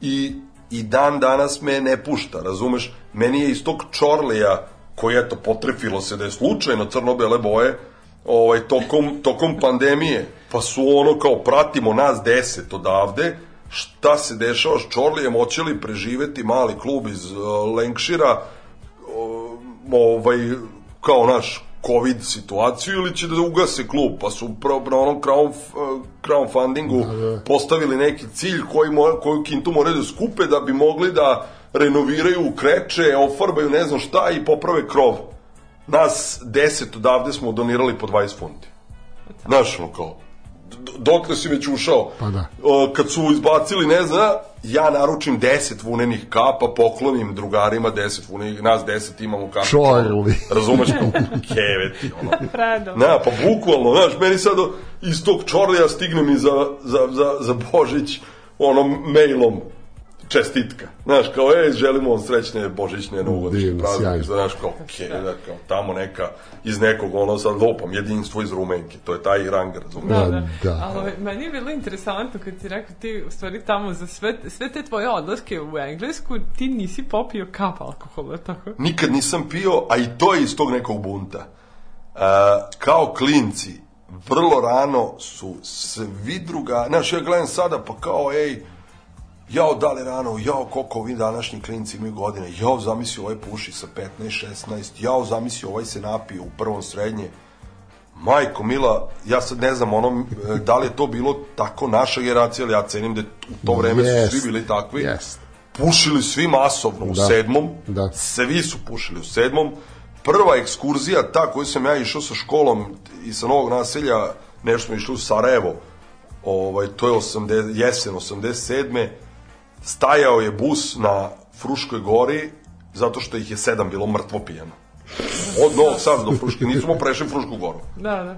i, i dan danas me ne pušta, razumeš? Meni je iz tog Čorlija, koji eto potrefilo se da je slučajno crno-bele boje, ovaj, tokom, tokom pandemije, pa su ono kao pratimo nas deset odavde, šta se dešava s Čorlijem, hoće li preživeti mali klub iz uh, Lancashira, ovaj, kao naš covid situaciju ili će da ugase klub, pa su pro, na onom crown, crowdfundingu postavili neki cilj koji mo, koju kintu moraju da skupe da bi mogli da renoviraju kreče, ofarbaju ne znam šta i poprave krov. Nas deset odavde smo donirali po 20 funti. Znaš, ono kao, dokle si već ušao? Pa da. Kad su izbacili, ne znam, ja naručim 10 vunenih kapa, poklonim drugarima 10 vunenih, nas 10 imamo kape. Čorli. Razumeš kao keveti, ono. Predom. Na, pa bukvalno, znaš, meni sad iz tog čorlija stigne mi za, za, za, za Božić onom mailom čestitka. Znaš, kao, ej, želimo vam srećne božićne novogodišnje praznike. Znaš, kao, okej, da, kao, tamo neka, iz nekog, ono, sad lopam, jedinstvo iz Rumenke. To je taj rang, razumiješ? Da, Da, da. da. Ali ovaj, meni je bilo interesantno kad ti rekao ti u stvari tamo za sve, sve te tvoje odlaske u Englesku ti nisi popio kap alkohola, tako? nikad nisam pio, a i to je iz tog nekog bunta. E, kao klinci, vrlo rano su svi druga, znaš, ja gledam sada, pa kao, ej, jao, da li rano, jao, koliko ovi današnji klinci imaju godine, jao, zamisli ovaj puši sa 15, 16, jao, zamisli ovaj se napije u prvom srednje. Majko Mila, ja sad ne znam ono, e, da li je to bilo tako naša generacija, ali ja cenim da u to vreme Jest. su svi bili takvi Jest. pušili svi masovno u Da. sedmom, Da. svi su pušili u sedmom. Prva ekskurzija, ta koju sam ja išao sa školom i sa novog naselja, nešto smo išli u Sarajevo, ovaj, to je 80, jesen 87. Stajao je bus na Fruškoj gori, zato što ih je sedam bilo mrtvo pijeno. Od Novog Sada do Fruške, nismo prešli Frušku goru. Da, da.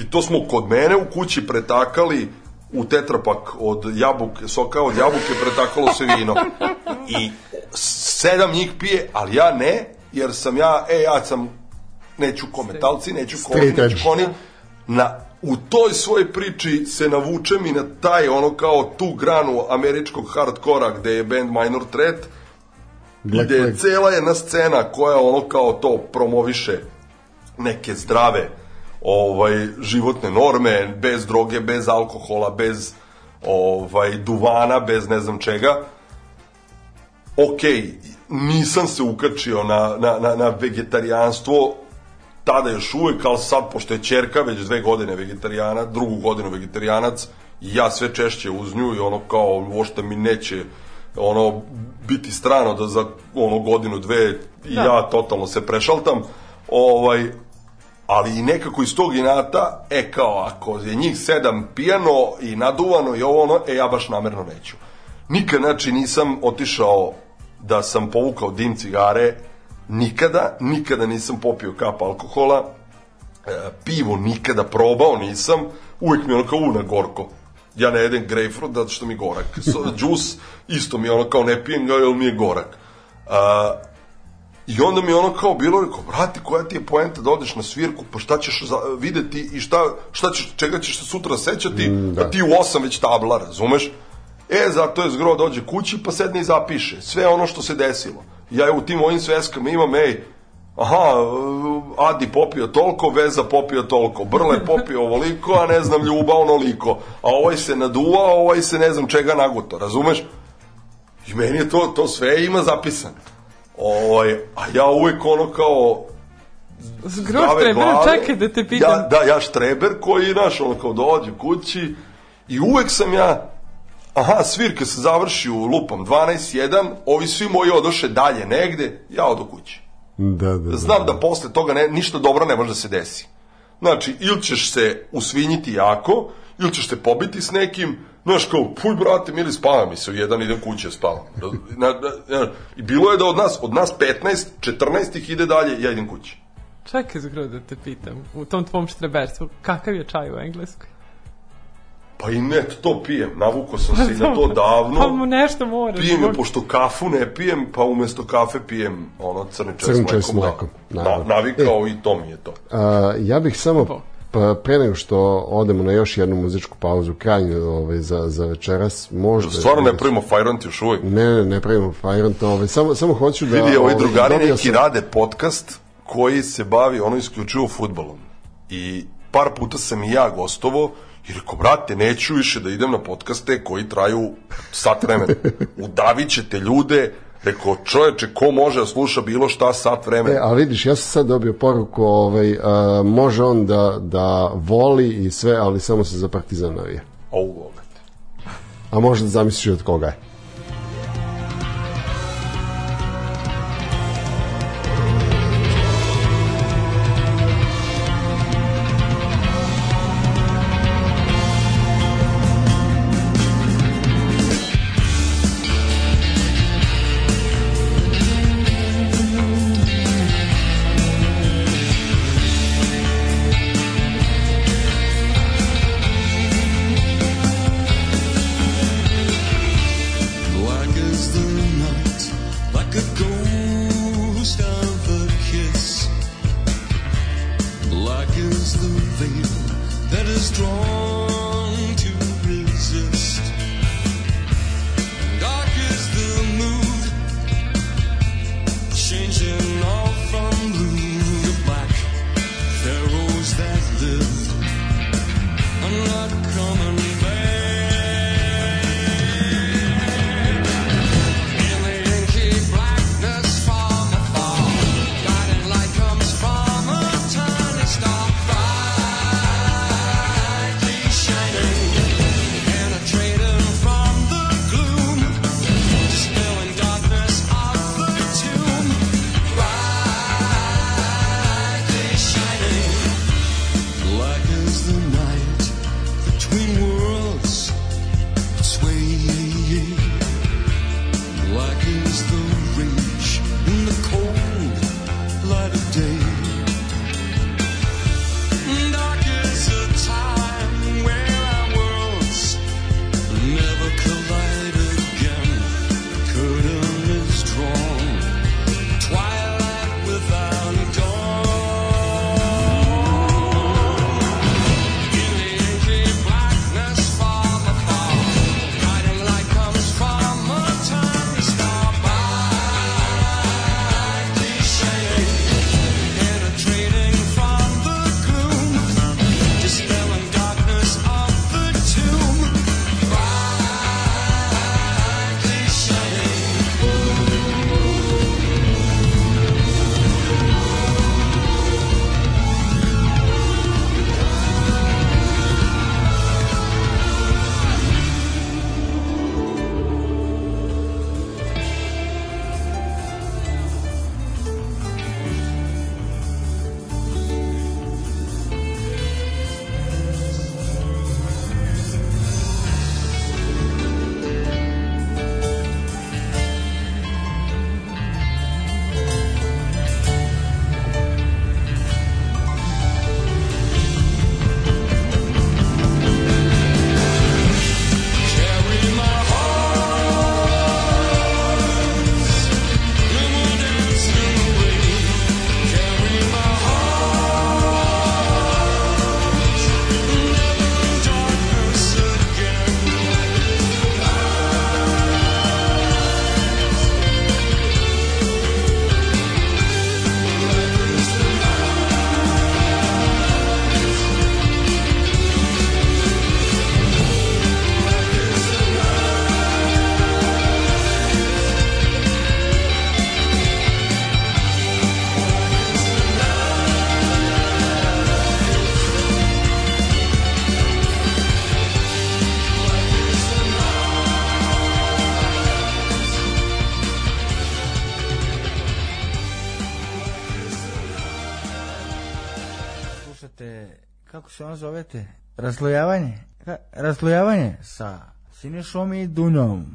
I to smo kod mene u kući pretakali u tetrapak od jabuke, soka od jabuke pretakalo se vino. I sedam njih pije, ali ja ne, jer sam ja, e, ja sam, neću kometalci, neću koni, neću koni. Na, u toj svojoj priči se navučem i na taj, ono kao tu granu američkog hardkora gde je band Minor Threat, Black gde je cela jedna scena koja ono kao to promoviše neke zdrave ovaj životne norme bez droge, bez alkohola, bez ovaj duvana, bez ne znam čega. Ok, nisam se ukačio na, na, na, na vegetarijanstvo tada još uvek, ali sad, pošto je čerka već dve godine vegetarijana, drugu godinu vegetarijanac, i ja sve češće uz nju i ono kao, uopšte mi neće ono biti strano da za ono godinu dve i Da. ja totalno se prešaltam ovaj ali i nekako iz tog inata e kao ako je njih sedam pijano i naduvano i ovo ono e ja baš namerno neću nikad znači nisam otišao da sam povukao dim cigare nikada nikada nisam popio kap alkohola e, pivo nikada probao nisam, uvek mi je ono kao una gorko. Ja ne jedem grejpfrut zato što mi je gorak. So, džus isto mi je ono kao ne pijem ga jer mi je gorak. A, I onda mi je ono kao bilo, rekao, brati, koja ti je poenta da odeš na svirku, pa šta ćeš za, videti i šta, šta ćeš, čega ćeš se sutra sećati, mm, da. pa ti u osam već tabla, razumeš? E, zato je zgro dođe kući pa sedne i zapiše sve ono što se desilo. Ja u tim mojim sveskama imam, ej, aha, Adi popio toliko, Veza popio toliko, Brle popio ovoliko, a ne znam, Ljuba onoliko, a ovaj se naduvao, a ovaj se ne znam čega naguto, razumeš? I meni je to, to sve ima zapisano. Ovaj, a ja uvek ono kao Zgroš glave. čekaj da te pitam. Ja, da, ja štreber koji, znaš, ono kao dođe kući i uvek sam ja, aha, svirka se završi u lupom 12-1, ovi svi moji odoše dalje negde, ja odo kući. Da, da, da. Znam da posle toga ne, ništa dobro ne može da se desi. Znači, ili ćeš se usvinjiti jako, ili ćeš se pobiti s nekim, znaš kao, puj brate, mili, spava mi se u jedan, idem kuće, spavam. Na, na, na, I bilo je da od nas, od nas 15, 14 ih ide dalje, ja idem kući. Čekaj zgro da te pitam, u tom tvom štreberstvu, kakav je čaj u Engleskoj? Pa i ne, to pijem, navuko sam se i na to davno. Pa mu nešto moraš. Pijem je, pošto kafu ne pijem, pa umesto kafe pijem ono crni čaj Crni s čaj s mlekom. mlekom, Da. Na, navikao i to mi je to. A, ja bih samo pa, pre nego što odemo na još jednu muzičku pauzu, krajnju ovaj, za, za večeras, možda... Stvarno ne pravimo Fajrant još uvijek. Ne, ne, ne pravimo Fajrant, ovaj, samo, samo hoću da... Vidi, ovi drugari dobio neki sam- rade podcast koji se bavi ono isključivo futbolom. I par puta sam i ja gostovo i rekao, brate, neću više da idem na podcaste koji traju sat vremena. Udavit ćete ljude, rekao, čoveče, ko može da sluša bilo šta sat E, vremena? a vidiš, ja sam sad dobio poruku, ovaj, a, može on da, da voli i sve, ali samo se za partizan navija. Au. A možda zamisliš od koga je. Ono zovete? Raslojavanje. Ka- Raslojavanje sa Sinišom i Dunjom.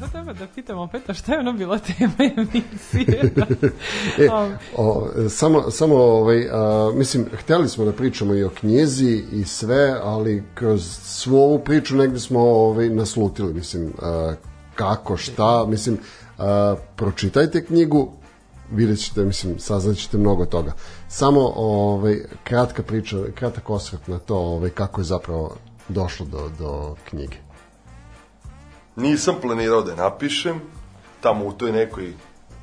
Sad treba da pitam opet, a šta je ono bila tema emisije? E, o, samo, samo ovaj, a, mislim, hteli smo da pričamo i o knjizi i sve, ali kroz svu ovu priču negde smo ovaj, naslutili, mislim, a, kako, šta, mislim, a, pročitajte knjigu, vidjet ćete, mislim, saznat ćete mnogo toga. Samo ovaj, kratka priča, kratak osvrt na to ovaj, kako je zapravo došlo do, do knjige. Nisam planirao da je napišem, tamo u toj nekoj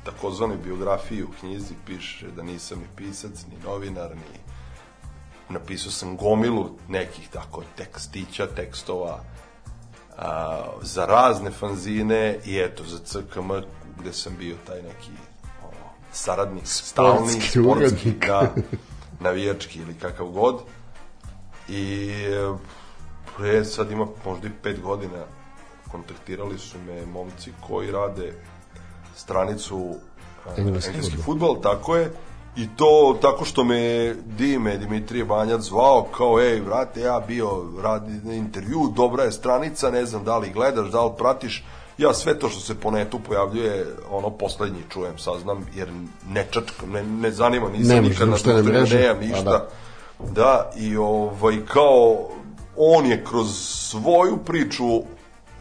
takozvanoj biografiji u knjizi piše da nisam ni pisac, ni novinar, ni napisao sam gomilu nekih tako tekstića, tekstova a, za razne fanzine i eto za CKM gde sam bio taj neki saradnik, stalni, Sportski sportski, da, navijački ili kakav god. I e, sad ima možda i pet godina kontaktirali su me momci koji rade stranicu a, Engleski engleski futbol, tako je. I to tako što me Dime Dimitrije Banjac zvao kao, ej, vrate, ja bio radi na intervju, dobra je stranica, ne znam da li gledaš, da li pratiš. Ja sve to što se po netu pojavljuje, ono, poslednji čujem, saznam, jer ne čačkam, ne, ne zanima, nisam Nemaš nikad na društvenim, mreže? nemam ništa. da. Da, i ovaj, kao, on je kroz svoju priču,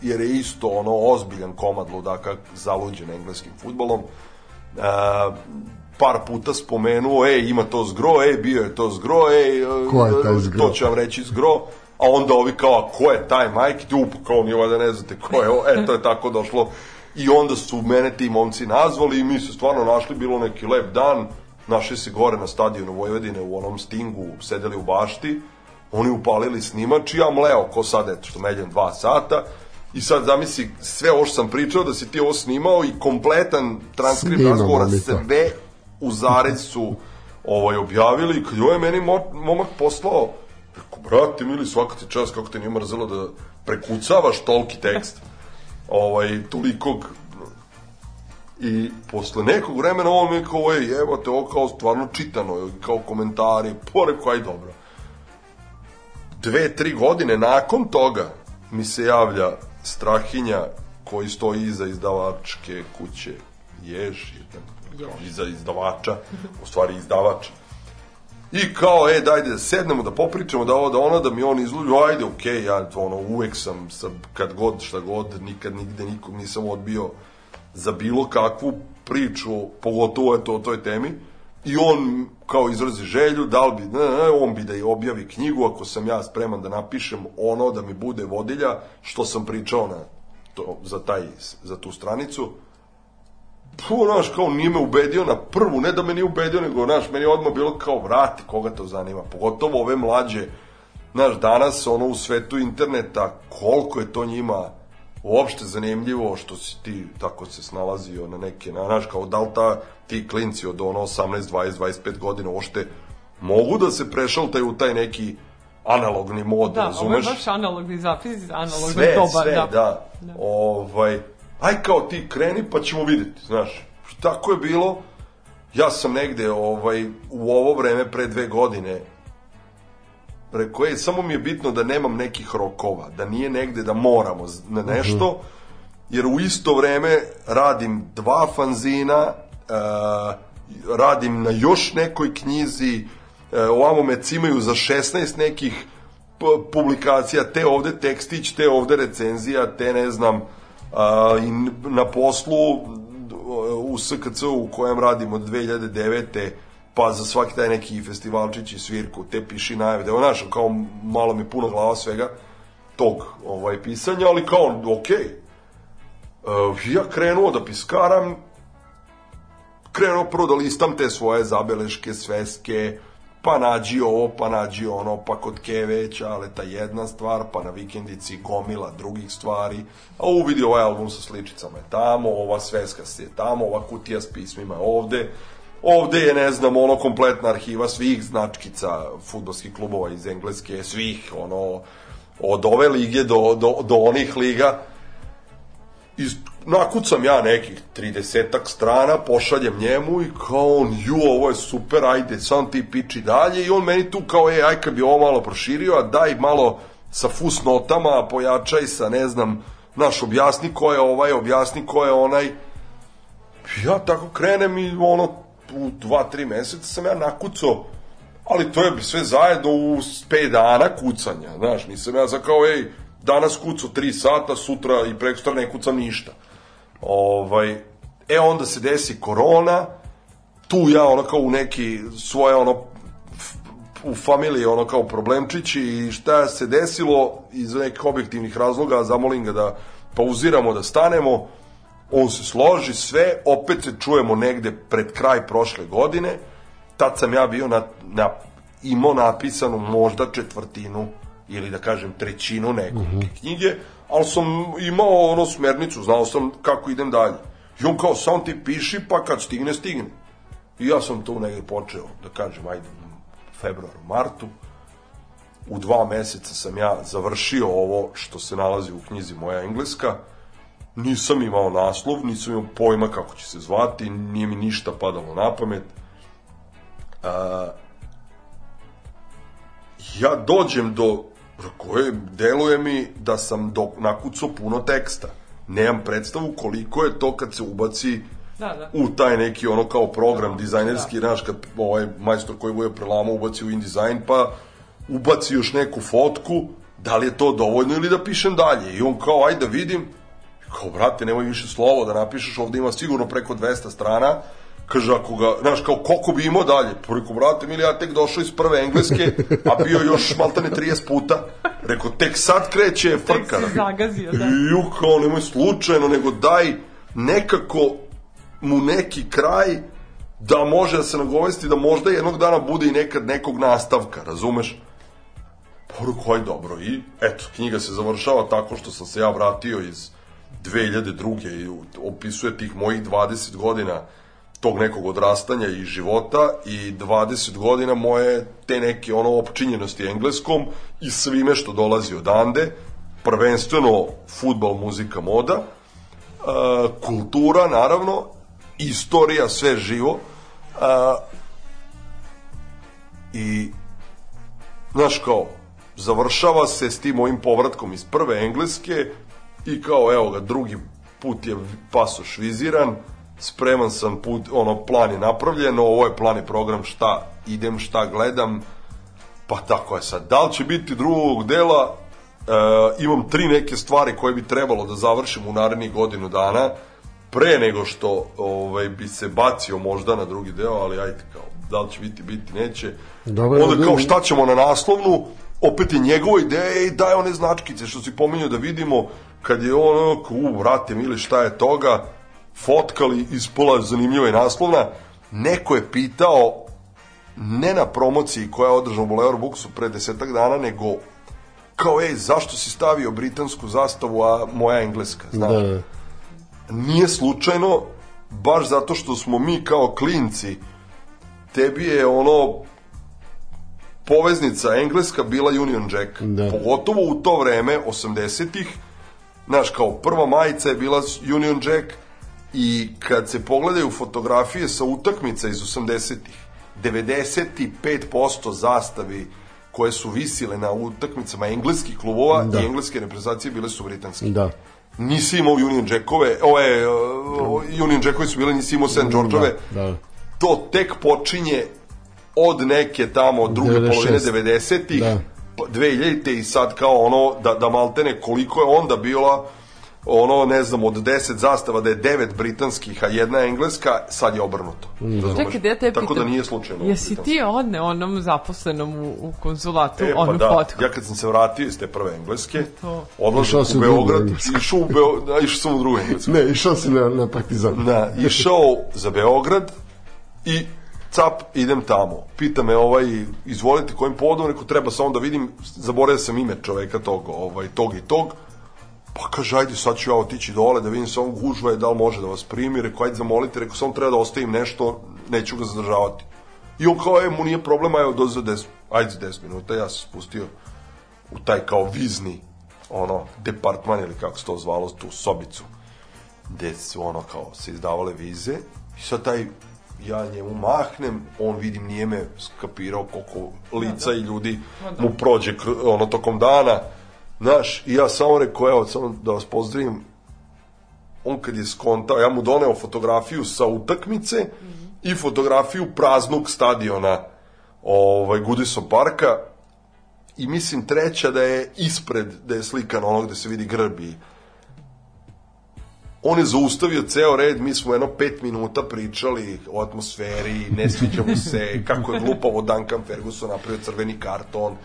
jer je isto ono ozbiljan komad ludaka zaluđen engleskim futbolom, a, par puta spomenuo, ej, ima to zgro, ej, bio je to zgro, ej, Ko je taj Zgro? to ću vam reći zgro, a onda ovi kao, a ko je taj Mike, tu, pa kao mi valjda ne znate ko je, ovo, e, to je tako došlo, i onda su mene ti momci nazvali i mi se stvarno našli, bilo neki lep dan, našli se gore na stadionu Vojvodine u onom stingu, sedeli u bašti, oni upalili snimač i ja mleo ko sad, eto što meljem dva sata, I sad zamisli sve ovo što sam pričao da si ti ovo snimao i kompletan transkript razgovora. sve u zarez su ovaj, objavili. I kad je ovaj meni mo, momak poslao brate, mili, svaka ti čast, kako te nije mrzelo da prekucavaš toliki tekst. ovaj, tolikog I posle nekog vremena on mi kao, ej, evo te, ovo kao stvarno čitano, kao komentari, po rekao, aj dobro. Dve, tri godine nakon toga mi se javlja Strahinja koji stoji iza izdavačke kuće Jež, jedan, iza izdavača, u stvari izdavač. I kao, e, dajde da sednemo, da popričamo, da ovo, da ono, da mi on izluđu, ajde, okej, okay, ja, ono, uvek sam, sa, kad god, šta god, nikad, nigde, nikog nisam odbio za bilo kakvu priču, pogotovo eto o toj temi, i on kao izrazi želju, da li bi, ne, ne, on bi da je objavi knjigu, ako sam ja spreman da napišem ono, da mi bude vodilja, što sam pričao na to, za, taj, za tu stranicu, Puh, znaš, kao nije me ubedio na prvu, ne da me nije ubedio, nego, znaš, meni je odmah bilo kao, vrati, koga to zanima, pogotovo ove mlađe, znaš, danas, ono, u svetu interneta, koliko je to njima uopšte zanimljivo što si ti tako se snalazio na neke, na, znaš, kao da li ta, ti klinci od ono 18, 20, 25 godina uopšte mogu da se prešaltaju u taj neki analogni mod, Da, ovo je razumeš? baš analogni zapis, analogno sve, doba. sve, da. da. da. Ovaj, aj kao ti kreni pa ćemo videti, znaš. Tako je bilo. Ja sam negde ovaj, u ovo vreme pre dve godine rekao, ej, samo mi je bitno da nemam nekih rokova, da nije negde da moramo na nešto, jer u isto vreme radim dva fanzina, e, radim na još nekoj knjizi, e, ovamo me cimaju za 16 nekih publikacija, te ovde tekstić, te ovde recenzija, te ne znam, a, i na poslu u SKC u kojem radim od 2009 pa za svaki taj neki festivalčić i svirku, te piši najave, je znaš, kao malo mi puno glava svega tog ovaj, pisanja, ali kao, okej, Uh, ja krenuo da piskaram, krenuo prvo da listam te svoje zabeleške, sveske, pa nađi ovo, pa nađi ono, pa kod Keveća, ali ta jedna stvar, pa na vikendici gomila drugih stvari, a uvidi ovaj album sa sličicama je tamo, ova sveska je tamo, ova kutija s pismima je ovde, ovde je, ne znam, ono, kompletna arhiva svih značkica futbolskih klubova iz Engleske, svih, ono, od ove lige do, do, do onih liga, i nakucam ja nekih 30 strana, pošaljem njemu i kao on, ju, ovo je super, ajde, sam ti piči dalje i on meni tu kao, e, aj kad bi ovo malo proširio, a daj malo sa fusnotama, pojačaj sa, ne znam, naš, objasni ko je ovaj, objasni ko je onaj. Ja tako krenem i ono, u dva, tri meseca sam ja nakucao, ali to je sve zajedno u 5 dana kucanja, znaš, nisam ja za kao, ej, danas kucao 3 sata, sutra i prekstra ne kucam ništa. Ovaj, e onda se desi korona, tu ja ono kao u neki svoje ono u familiji ono kao problemčići i šta se desilo iz nekih objektivnih razloga, zamolim ga da pauziramo, da stanemo, on se složi sve, opet se čujemo negde pred kraj prošle godine, tad sam ja bio na, na imao napisanu možda četvrtinu ili da kažem trećinu nekog knjige, ali sam imao ono smernicu, znao sam kako idem dalje. I on kao, samo ti piši, pa kad stigne, stigne. I ja sam tu negde počeo, da kažem, ajde, u februaru, martu. U dva meseca sam ja završio ovo što se nalazi u knjizi Moja engleska. Nisam imao naslov, nisam imao pojma kako će se zvati, nije mi ništa padalo na pamet. A, ja dođem do koje deluje mi da sam do, nakucao puno teksta. Nemam predstavu koliko je to kad se ubaci Da, da. u taj neki ono kao program dizajnerski, znaš, kad ovaj majstor koji bude prelamo ubaci u InDesign, pa ubaci još neku fotku, da li je to dovoljno ili da pišem dalje. I on kao, ajde da vidim, kao, brate, nemoj više slovo da napišeš, ovde ima sigurno preko 200 strana, kaže, ako ga, znaš, kao, koliko bi imao dalje? Pa rekao, brate, mili, ja tek došao iz prve engleske, a bio još maltane 30 puta. Rekao, tek sad kreće frka. si zagazio, da. Ju, kao, nemoj slučajno, nego daj nekako mu neki kraj da može da se nagovesti da možda jednog dana bude i nekad nekog nastavka, razumeš? Poruku, aj dobro. I eto, knjiga se završava tako što sam se ja vratio iz 2002. i opisuje tih mojih 20 godina tog nekog odrastanja i života i 20 godina moje te neke ono opčinjenosti engleskom i svime što dolazi odande, prvenstveno futbal, muzika, moda, uh, kultura naravno, istorija, sve živo. Uh, I znaš kao, završava se s tim mojim povratkom iz prve engleske i kao, evo ga, drugi put je pasoš viziran, spreman sam put, ono, plan je napravljen, ovo je plan i program šta idem, šta gledam, pa tako je sad. Da li će biti drugog dela, e, imam tri neke stvari koje bi trebalo da završim u narednih godinu dana, pre nego što ovaj, bi se bacio možda na drugi deo, ali ajde kao, da li će biti, biti, neće. Dobro, Onda da- kao šta ćemo na naslovnu, opet je njegova ideja, ej, daj one značkice što si pominjao da vidimo, kad je on, ono, u, vrate, mili, šta je toga, fotkali, ispola zanimljiva je naslovna, neko je pitao, ne na promociji koja je održana u Boulevard Booksu pre desetak dana, nego kao, ej, zašto si stavio britansku zastavu, a moja engleska, znaš? Da, da. nije slučajno, baš zato što smo mi kao klinci, tebi je ono poveznica engleska bila Union Jack. Da. Pogotovo u to vreme, 80-ih, znaš, kao prva majica je bila Union Jack i kad se pogledaju fotografije sa utakmica iz 80-ih, 95% zastavi koje su visile na utakmicama engleskih klubova Da. i engleske reprezentacije bile su britanske Da. nisi imao Union Jackove, ove, uh, Union Jackovi su bile, nisi imao St. Georgeove, Da, da. to tek počinje od neke tamo druge 96. polovine 90-ih, Da. pa 2000 i sad kao ono, da, da maltene koliko je onda bila ono, ne znam, od 10 zastava da je 9 britanskih, a jedna engleska, sad je obrnuto. Razumeš? Čekaj, da ja te Tako da pitam, nije slučajno. Jesi ti odne onom zaposlenom u, u konzulatu E, pa onu da, fotku? ja kad sam se vratio iz te prve engleske, Išao si u Beograd, išao u Beo, da, išao sam u drugu englesku. Ne, išao si na, na partizan. Da, išao za Beograd i cap, idem tamo. Pita me ovaj, izvolite kojim povodom, rekao, treba samo da vidim, zaboravio sam ime čoveka tog, ovaj, tog i tog. Pa kaže, ajde, sad ću ja otići dole da vidim samo gužva je, da li može da vas primi. Rekao, ajde, zamolite, rekao, samo treba da ostavim nešto, neću ga zadržavati. I on kao, e, mu nije problema, evo, za 10, ajde za 10 minuta, ja se spustio u taj kao vizni, ono, departman ili kako se to zvalo, tu sobicu gde su ono kao se izdavale vize. I sad taj ja njemu mahnem, on vidim nije me skapirao koliko lica i ljudi mu prođe ono tokom dana, znaš, i ja samo rekao, evo, samo da vas pozdravim, on kad je skontao, ja mu doneo fotografiju sa utakmice i fotografiju praznog stadiona ovaj, Goodison parka. I mislim treća da je ispred, da je slikan ono gde se vidi grb i on je zaustavio ceo red, mi smo jedno pet minuta pričali o atmosferi, ne sviđa mu se, kako je glupavo Duncan Ferguson napravio crveni karton.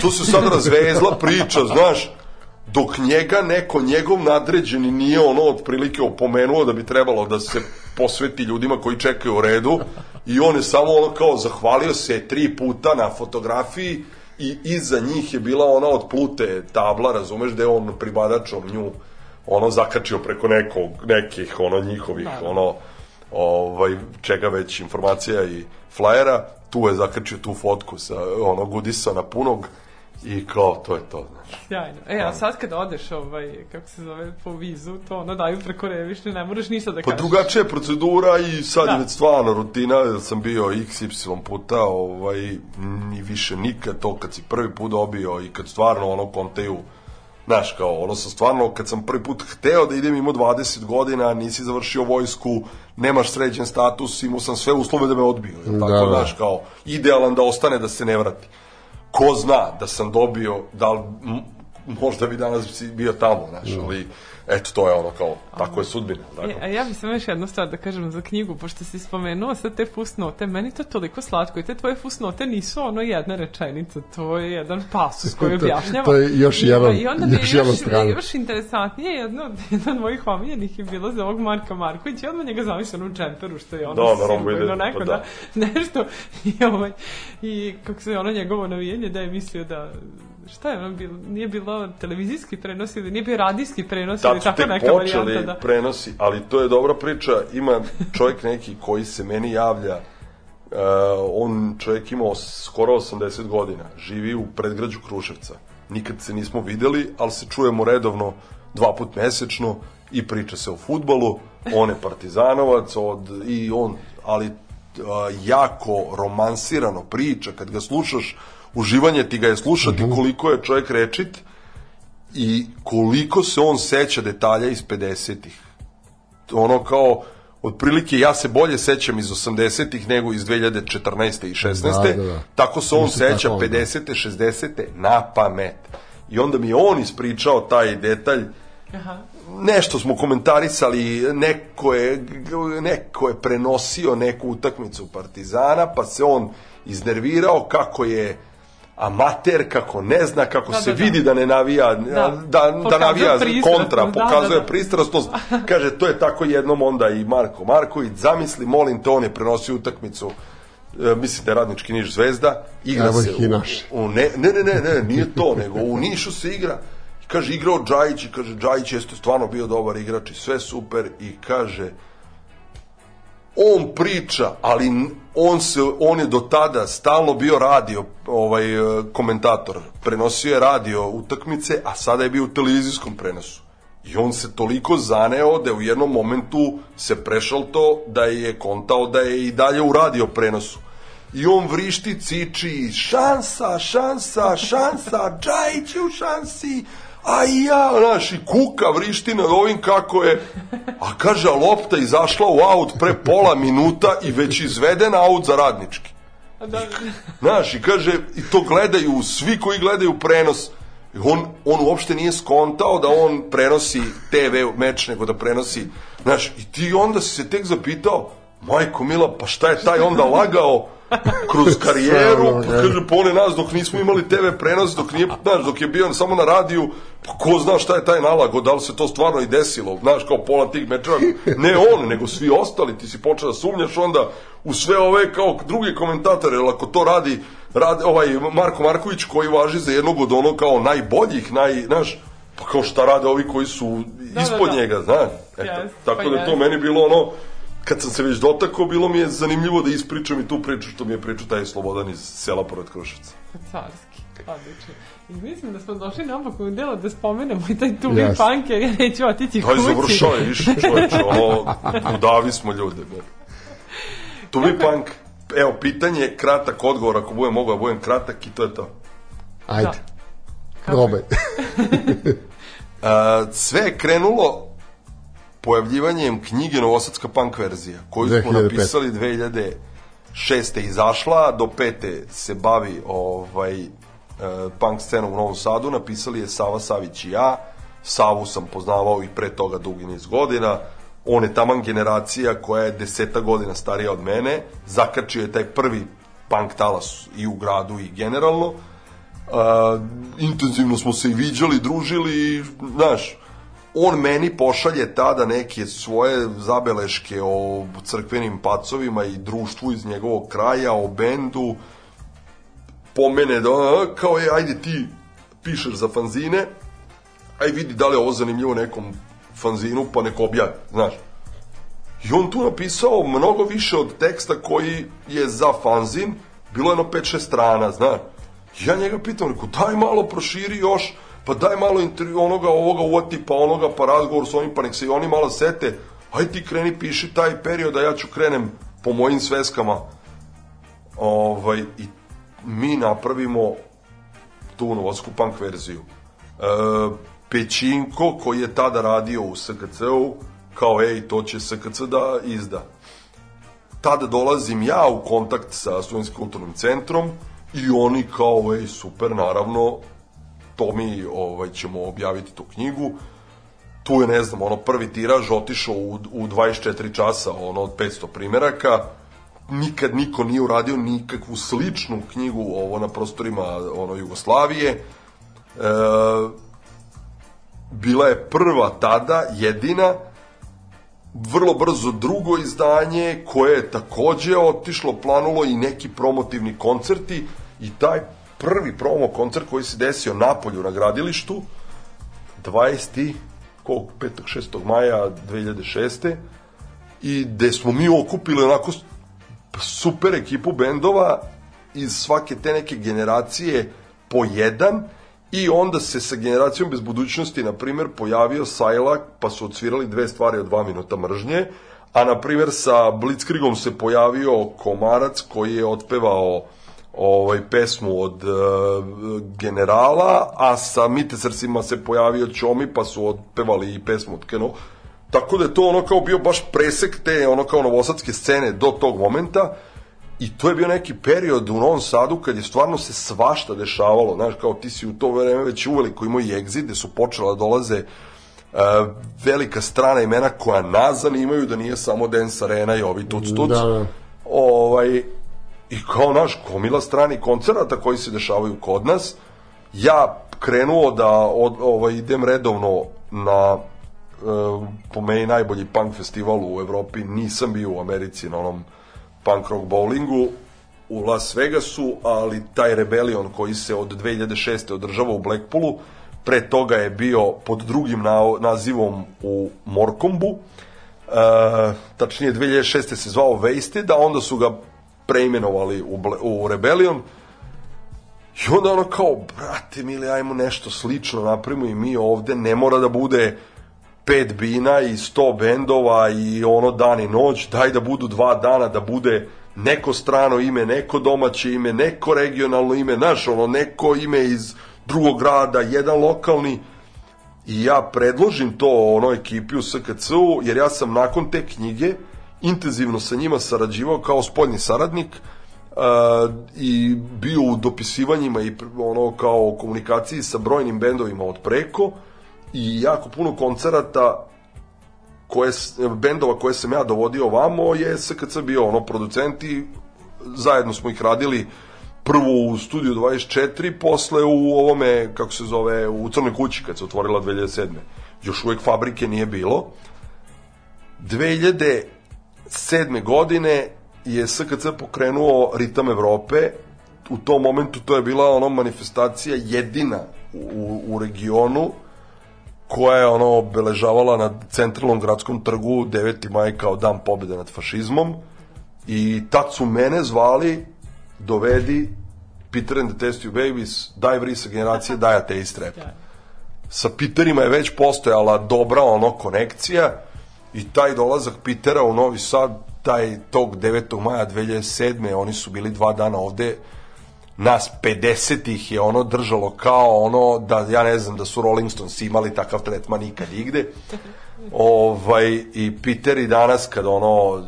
Tu se sad razvezla priča, znaš, dok njega neko, njegov nadređeni nije ono otprilike opomenuo da bi trebalo da se posveti ljudima koji čekaju u redu i on je samo ono kao zahvalio se tri puta na fotografiji i iza njih je bila ona od plute tabla, razumeš, da je on pribadačom nju ono zakačio preko nekog, nekih ono njihovih ono ovaj čega već informacija i flajera tu je zakačio tu fotku sa ono Goodisona punog i kao to je to znači Sjajno. E, a sad kad odeš, ovaj, kako se zove, po vizu, to ono daju preko revišnje, ne moraš ništa da Pa kažeš. drugačija je procedura i sad Da. je već stvarno rutina, jer sam bio XY puta, ovaj, ni više nikad to kad si prvi put dobio i kad stvarno ono konteju, znaš, kao, ono sam stvarno, kad sam prvi put hteo da idem, imao 20 godina, nisi završio vojsku, nemaš sređen status, imao sam sve uslove da me odbiju, jel tako, Da, da. znaš, kao, idealan da ostane, da se ne vrati. Ko zna da sam dobio, da li, možda bi danas bio tamo, znaš, ali, eto, to je ono kao, tako je sudbina. Tako. E, a ja bih samo još jednu stvar da kažem za knjigu, pošto si spomenuo sad te fusnote, meni to toliko slatko i te tvoje fusnote nisu ono jedna rečenica, to je jedan pasus koji To- objašnjava. to je još I- jedan- I onda mi je još jedna još, strana. još interesantnije, jedno, jedno od mojih omiljenih je bilo za ovog Marka Markovića, i odmah njega zamišljam u džemperu, što je ono Da, sigurno neko, pa da. da. nešto, i, ovaj, i kako se ono njegovo navijenje, da je mislio da šta je ono bilo, nije bilo televizijski prenos ili nije bio radijski prenos ili tako neka počeli varijanta, da. prenosi, ali to je dobra priča. Ima čovjek neki koji se meni javlja, uh, on čovjek imao skoro 80 godina, živi u predgrađu Kruševca. Nikad se nismo videli, ali se čujemo redovno dva put mesečno i priča se o futbalu. On je partizanovac od, i on, ali uh, jako romansirano priča kad ga slušaš, uživanje ti ga je slušati koliko je čovjek rečit i koliko se on seća detalja iz 50-ih. Ono kao, otprilike ja se bolje sećam iz 80-ih nego iz 2014. i 16. Da, da, da. Tako se on seća tako, da. 50. 60. na pamet. I onda mi je on ispričao taj detalj Aha. nešto smo komentarisali, neko je, neko je prenosio neku utakmicu Partizana, pa se on iznervirao kako je amater, kako ne zna, kako Da, se da, da. vidi da ne navija, da, da, da navija pristrasnost, kontra, da, pokazuje da, da. pristrasnost. Kaže, to je tako jednom onda i Marko Marković, zamisli, molim te, on je prenosio utakmicu e, mislim da je radnički Niš zvezda, igra Evo se ih i u- u ne, ne, ne, ne, ne, nije to, nego u Nišu se igra. Kaže, igrao Džajić i kaže, Džajić jeste stvarno bio dobar igrač i sve super i kaže, on priča, ali on se on je do tada stalno bio radio ovaj e, komentator, prenosio je radio utakmice, a sada je bio u televizijskom prenosu. I on se toliko zaneo da je u jednom momentu se prešal to da je kontao da je i dalje u radio prenosu. I on vrišti, ciči, šansa, šansa, šansa, Džajić je u šansi, a i ja, znaš, i kuka vrišti nad ovim kako je, a kaže, lopta izašla u aut pre pola minuta i već izveden aut za radnički. Da, Znaš, i kaže, i to gledaju, svi koji gledaju prenos, on, on uopšte nije skontao da on prenosi TV meč, nego da prenosi, znaš, i ti onda si se tek zapitao, majko mila, pa šta je taj onda lagao kroz karijeru, pa kaže, pone nas dok nismo imali TV prenos, dok nije, znaš, dok je bio samo na radiju, pa ko zna šta je taj nalago, da li se to stvarno i desilo, znaš, kao pola tih mečeva, ne on, nego svi ostali, ti si počeo da sumnjaš onda u sve ove kao drugi komentatore, jer ako to radi, radi ovaj Marko Marković koji važi za jednog od ono kao najboljih, naj, znaš, pa kao šta rade ovi koji su Da, ispod da, da. njega, znaš, eto, Jeste, tako pa da to jeste. meni bilo ono, kad sam se već dotakao, bilo mi je zanimljivo da ispričam i tu priču što mi je pričao taj Slobodan iz sela pored Kruševca. carski. Odlično. I mislim da smo došli napokon dela da spomenemo i taj tubi Jeste. yes. punk, jer ja neću otići Daj kući. završaj, više čoveče, ono, udavi smo ljude. Ne. To bi punk, evo, pitanje, kratak odgovor, ako budem mogao da budem kratak i to je to. Ajde, Da. probaj. A, sve je krenulo pojavljivanjem knjige Novosadska punk verzija, koju smo 2005. napisali 2006. izašla, do pete se bavi ovaj, e, punk scenom u Novom Sadu, napisali je Sava Savić i ja, Savu sam poznavao i pre toga dugi niz godina, on je taman generacija koja je deseta godina starija od mene, zakačio je taj prvi punk talas i u gradu i generalno, a, intenzivno smo se i viđali, družili i, znaš, on meni pošalje tada neke svoje zabeleške o crkvenim pacovima i društvu iz njegovog kraja, o bendu, pomene da, kao je, ajde ti pišeš za fanzine, aj vidi da li je ovo zanimljivo nekom fanzinu, pa nek objavi, znaš. I on tu napisao mnogo više od teksta koji je za fanzin, bilo je jedno 5-6 strana, znaš. Ja njega pitam, rekao, daj malo proširi još, pa daj malo intervju onoga, ovoga uvati, pa onoga, pa razgovor s ovim, pa nek se i oni malo sete. Aj ti kreni, piši taj period, a ja ću krenem po mojim sveskama. Ovaj, I mi napravimo tu novosku punk verziju. E, Pećinko, koji je tada radio u SKC-u, kao, ej, to će SKC da izda. Tada dolazim ja u kontakt sa Studentskim kulturnim centrom i oni kao, ej, super, naravno, to mi ovaj, ćemo objaviti tu knjigu. Tu je, ne znam, ono, prvi tiraž otišao u, u 24 časa, ono, od 500 primeraka. Nikad niko nije uradio nikakvu sličnu knjigu ovo na prostorima ono Jugoslavije. E, bila je prva tada, jedina, vrlo brzo drugo izdanje koje je takođe otišlo, planulo i neki promotivni koncerti i taj prvi promo koncert koji se desio napolju na gradilištu 20. kog 5. 6. maja 2006. i gde smo mi okupili onako super ekipu bendova iz svake te neke generacije po jedan i onda se sa generacijom bez budućnosti, na primjer, pojavio Sajlak, pa su odsvirali dve stvari od dva minuta mržnje, a na primjer sa Blitzkriegom se pojavio Komarac koji je otpevao ovaj pesmu od uh, generala, a sa Mitesrsima se pojavio Čomi, pa su otpevali i pesmu od Keno. Tako da je to ono kao bio baš presek te ono kao novosadske scene do tog momenta i to je bio neki period u Novom Sadu kad je stvarno se svašta dešavalo, znaš, kao ti si u to vreme već uveliko imao i exit, gde su počela da dolaze uh, velika strana imena koja nas zanimaju, da nije samo Dance Arena i ovi tuc tuc. Da, da. Ovaj, I kao naš komila strani koncerata koji se dešavaju kod nas, ja krenuo da od, ovaj, idem redovno na e, po meni najbolji punk festival u Evropi, nisam bio u Americi na onom punk rock bowlingu u Las Vegasu, ali taj Rebellion koji se od 2006. održava u Blackpoolu, pre toga je bio pod drugim na, nazivom u Morkombu, e, tačnije 2006. se zvao Wasted, a onda su ga preimenovali u, u Rebellion. I onda ono kao, brate mili, ajmo nešto slično napravimo i mi ovde, ne mora da bude pet bina i sto bendova i ono dan i noć, daj da budu dva dana, da bude neko strano ime, neko domaće ime, neko regionalno ime, znaš, ono, neko ime iz drugog grada, jedan lokalni, i ja predložim to onoj ekipi u SKC-u, jer ja sam nakon te knjige intenzivno sa njima sarađivao kao spoljni saradnik uh, i bio u dopisivanjima i ono kao komunikaciji sa brojnim bendovima od preko i jako puno koncerata koje, bendova koje sam ja dovodio vamo je SKC bio ono producenti zajedno smo ih radili prvo u studiju 24, posle u ovome, kako se zove, u Crnoj kući kad se otvorila 2007. Još uvek fabrike nije bilo. 2007. godine je SKC pokrenuo Ritam Evrope. U tom momentu to je bila ono manifestacija jedina u, u regionu koja je ono obeležavala na centralnom gradskom trgu 9. maj kao dan pobjede nad fašizmom i tad su mene zvali dovedi Peter and the Test Tube Babies, Daj Vrisa generacije, Daj Ateist Rap. Sa Peterima je već postojala dobra ono konekcija i taj dolazak Petera u Novi Sad, taj tog 9. maja 2007. oni su bili dva dana ovde, nas 50 ih je ono držalo kao ono da ja ne znam da su Rolling Stones imali takav tretman nikad igde ovaj i Peter i danas kad ono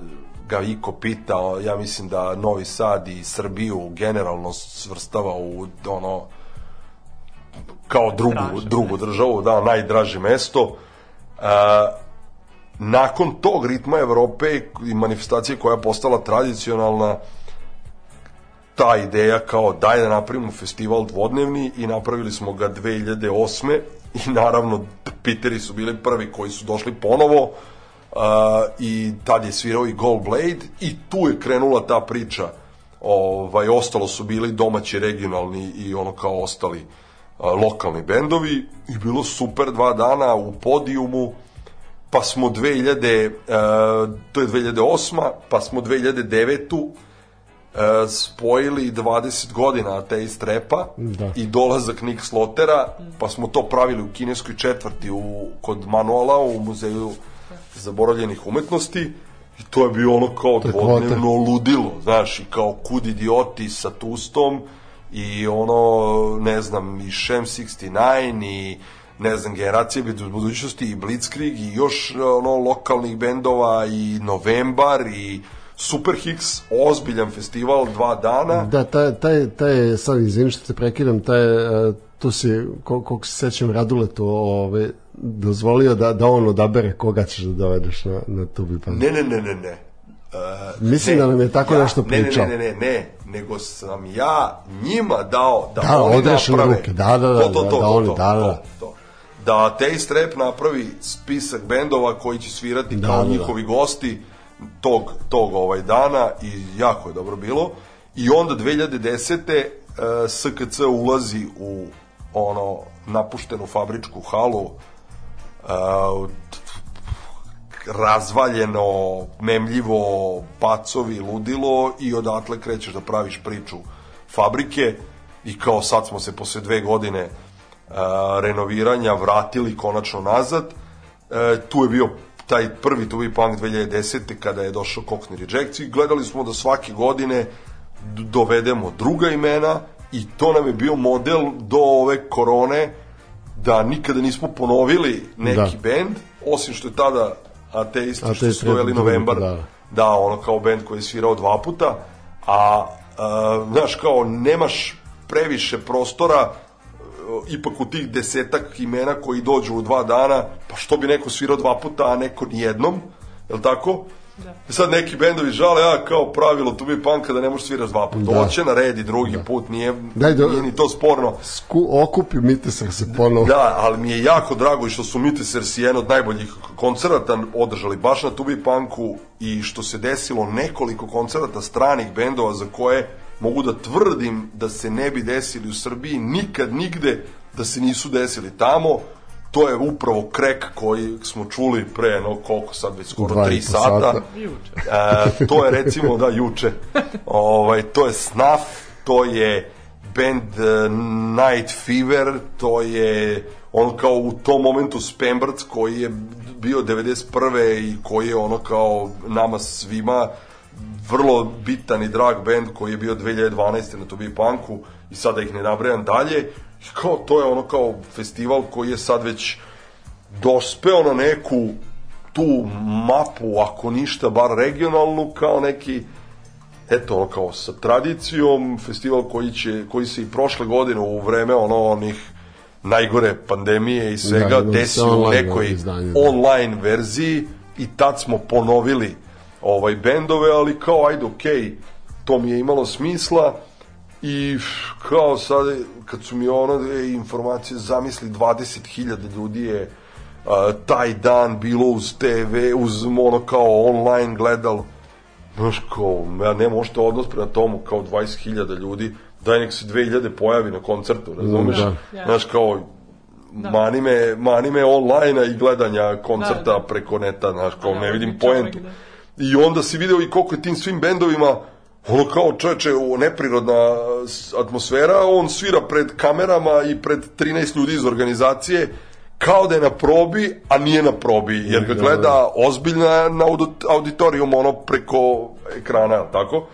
ga Iko pita ja mislim da Novi Sad i Srbiju generalno svrstava u ono kao drugu, Draže drugu državu, da, najdraže mesto. A, nakon tog ritma Evrope i manifestacije koja je postala tradicionalna, ta ideja kao daj da napravimo festival dvodnevni i napravili smo ga 2008. i naravno Piteri su bili prvi koji su došli ponovo uh, i tad je svirao i Gold Blade i tu je krenula ta priča ovaj, ostalo su bili domaći regionalni i ono kao ostali a, lokalni bendovi i bilo super dva dana u podijumu pa smo 2000 uh, to je 2008 pa smo 2009 e, spojili 20 godina Ateist Repa Da. i dolazak Nick Slotera, pa smo to pravili u kineskoj četvrti u, kod Manuala u muzeju zaboravljenih umetnosti i to je bio ono kao dvodnevno ludilo, znaš, i kao kud idioti sa Tustom i ono, ne znam, i Shem 69 i ne znam, generacije budućnosti i Blitzkrieg i još ono lokalnih bendova i Novembar i Super Hicks, ozbiljan festival, dva dana. Da, taj, taj, taj sad izvim što te prekidam, taj, e, tu si, kol, koliko se sećam, Raduletu ove, dozvolio da, da on odabere koga ćeš da dovedeš na, na tubi pa. Ne, ne, ne, ne, ne. Uh, Mislim da nam je tako nešto pričao. Ne, ne, ne, ne, ne, nego sam ja njima dao da, Da, oni naprave. ruke, da, da, da, to, to, da, to, da oni, to, da, da. to, to. Da Taste Rap napravi spisak bendova koji će svirati Da, kao da, da. njihovi gosti tog, tog ovaj dana i jako je dobro bilo. I onda 2010. Uh, SKC ulazi u ono napuštenu fabričku halu uh, razvaljeno, memljivo, pacovi, ludilo i odatle krećeš da praviš priču fabrike i kao sad smo se posle dve godine renoviranja vratili konačno nazad. E, tu je bio taj prvi Tubi Punk 2010. kada je došao Cockney Rejects i gledali smo da svake godine dovedemo druga imena i to nam je bio model do ove korone da nikada nismo ponovili neki Da. bend, osim što je tada ateisti što Ateisti su doveli Novembar, da. da, ono kao bend koji je svirao dva puta, a, a znaš, kao, nemaš previše prostora ipak u tih desetak imena koji dođu u dva dana, pa što bi neko svirao dva puta, a neko nijednom, je li tako? Da. Sad neki bendovi žale, ja kao pravilo tu bi panka da ne možeš sviraš dva puta. Da. Hoće na red i drugi put, nije, Daj do- nije ni to sporno. Sku, okupi Mitesar se ponovo. Da, ali mi je jako drago i što su Mitesersi jedan od najboljih koncerata održali baš na Tubi Punku i što se desilo nekoliko koncerata stranih bendova za koje mogu da tvrdim da se ne bi desili u Srbiji nikad nigde da se nisu desili tamo. To je upravo krek koji smo čuli pre, no koliko sad već skoro Dva i 3 po sata. sata. E, to je recimo, da, juče. ovaj, to je Snuff, to je band uh, Night Fever, to je on kao u tom momentu Spamberts koji je bio 91. i koji je ono kao nama svima vrlo bitan i drag band koji je bio 2012. na Tobi Punku i sada ih ne nabrajam dalje. I kao, to je ono kao festival koji je sad već dospeo na neku tu mapu, ako ništa, bar regionalnu, kao neki eto, ono kao sa tradicijom, festival koji, će, koji se i prošle godine u vreme ono onih najgore pandemije i svega Da, imali ste desio u nekoj da. online verziji i tad smo ponovili ovaj bendove, ali kao ajde okej, to mi je imalo smisla i kao sad kad su mi ono e, informacije zamisli 20.000 ljudi je a, taj dan bilo uz TV, uz ono kao online gledal Znaš, kao, ja nema ošte odnos prema tomu, kao 20.000 ljudi, daj nek se 2000 pojavi na koncertu, razumeš? Da. Znaš, kao, mani me, mani me online i gledanja koncerta Da, da. preko neta, znaš, kao, Da, ne vidim čovek, poentu. da. I onda si video i koliko je tim svim bendovima ono kao čoveče, neprirodna atmosfera, on svira pred kamerama i pred 13 ljudi iz organizacije, kao da je na probi, a nije na probi, jer ga gleda ozbiljna na audit- auditorijum, ono preko ekrana, tako?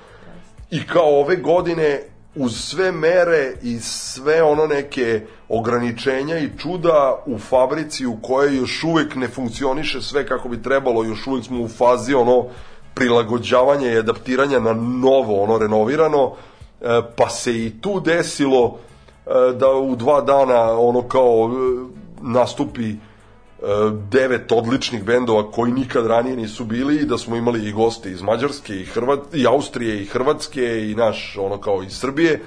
I kao ove godine uz sve mere i sve ono neke ograničenja i čuda u fabrici u kojoj još uvek ne funkcioniše sve kako bi trebalo, još uvek smo u fazi ono prilagođavanja i adaptiranja na novo, ono renovirano, e, pa se i tu desilo e, da u dva dana ono kao e, nastupi devet odličnih bendova koji nikad ranije nisu bili i da smo imali i goste iz Mađarske i, Hrvat, i Austrije i Hrvatske i naš ono kao iz Srbije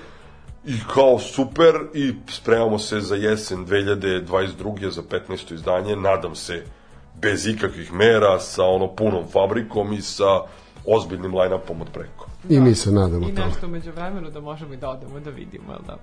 i kao super i spremamo se za jesen 2022. za 15. izdanje nadam se bez ikakvih mera sa ono punom fabrikom i sa ozbiljnim line-upom od preko I mi se nadamo I tome. nešto umeđu vremenu da možemo i da odemo da vidimo, jel da?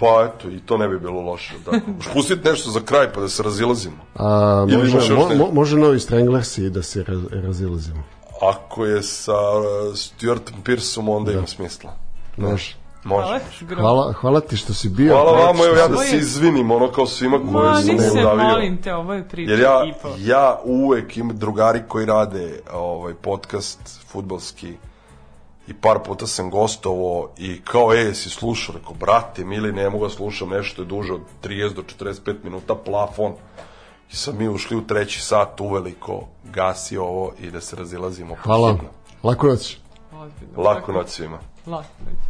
Pa eto i to ne bi bilo loše da. pustiti nešto za kraj pa da se razilazimo A, Ili može, mo, mo, može novi Stranglers i da se raz, razilazimo. ako je sa uh, Stuartom Pearsom onda ima smisla Može. može Hvala. Hvala, ti što si bio. Hvala vama, evo ja da se izvinim, ono kao svima Ma, koje sam nisam, udavio. molim te, ovo je priča Jer ja, ja uvek imam drugari koji rade ovaj podcast futbalski i par puta sam gostovo i kao, e, si slušao, rekao, brate, mili, ne mogu da slušam nešto je duže od 30 do 45 minuta, plafon. I sad mi ušli u treći sat uveliko, gasi ovo i da se razilazimo. Hvala. Laku noć. Laku noć svima. Laku noć.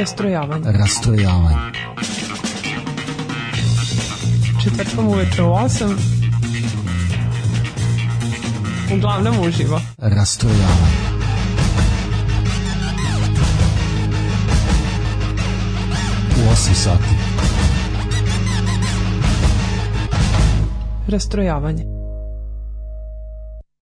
Rastrojavanje. Rastrojavanje. Četvrtkom uveče u 8. Uglavnom uživo. Rastrojavanje. U 8 sati. Rastrojavanje.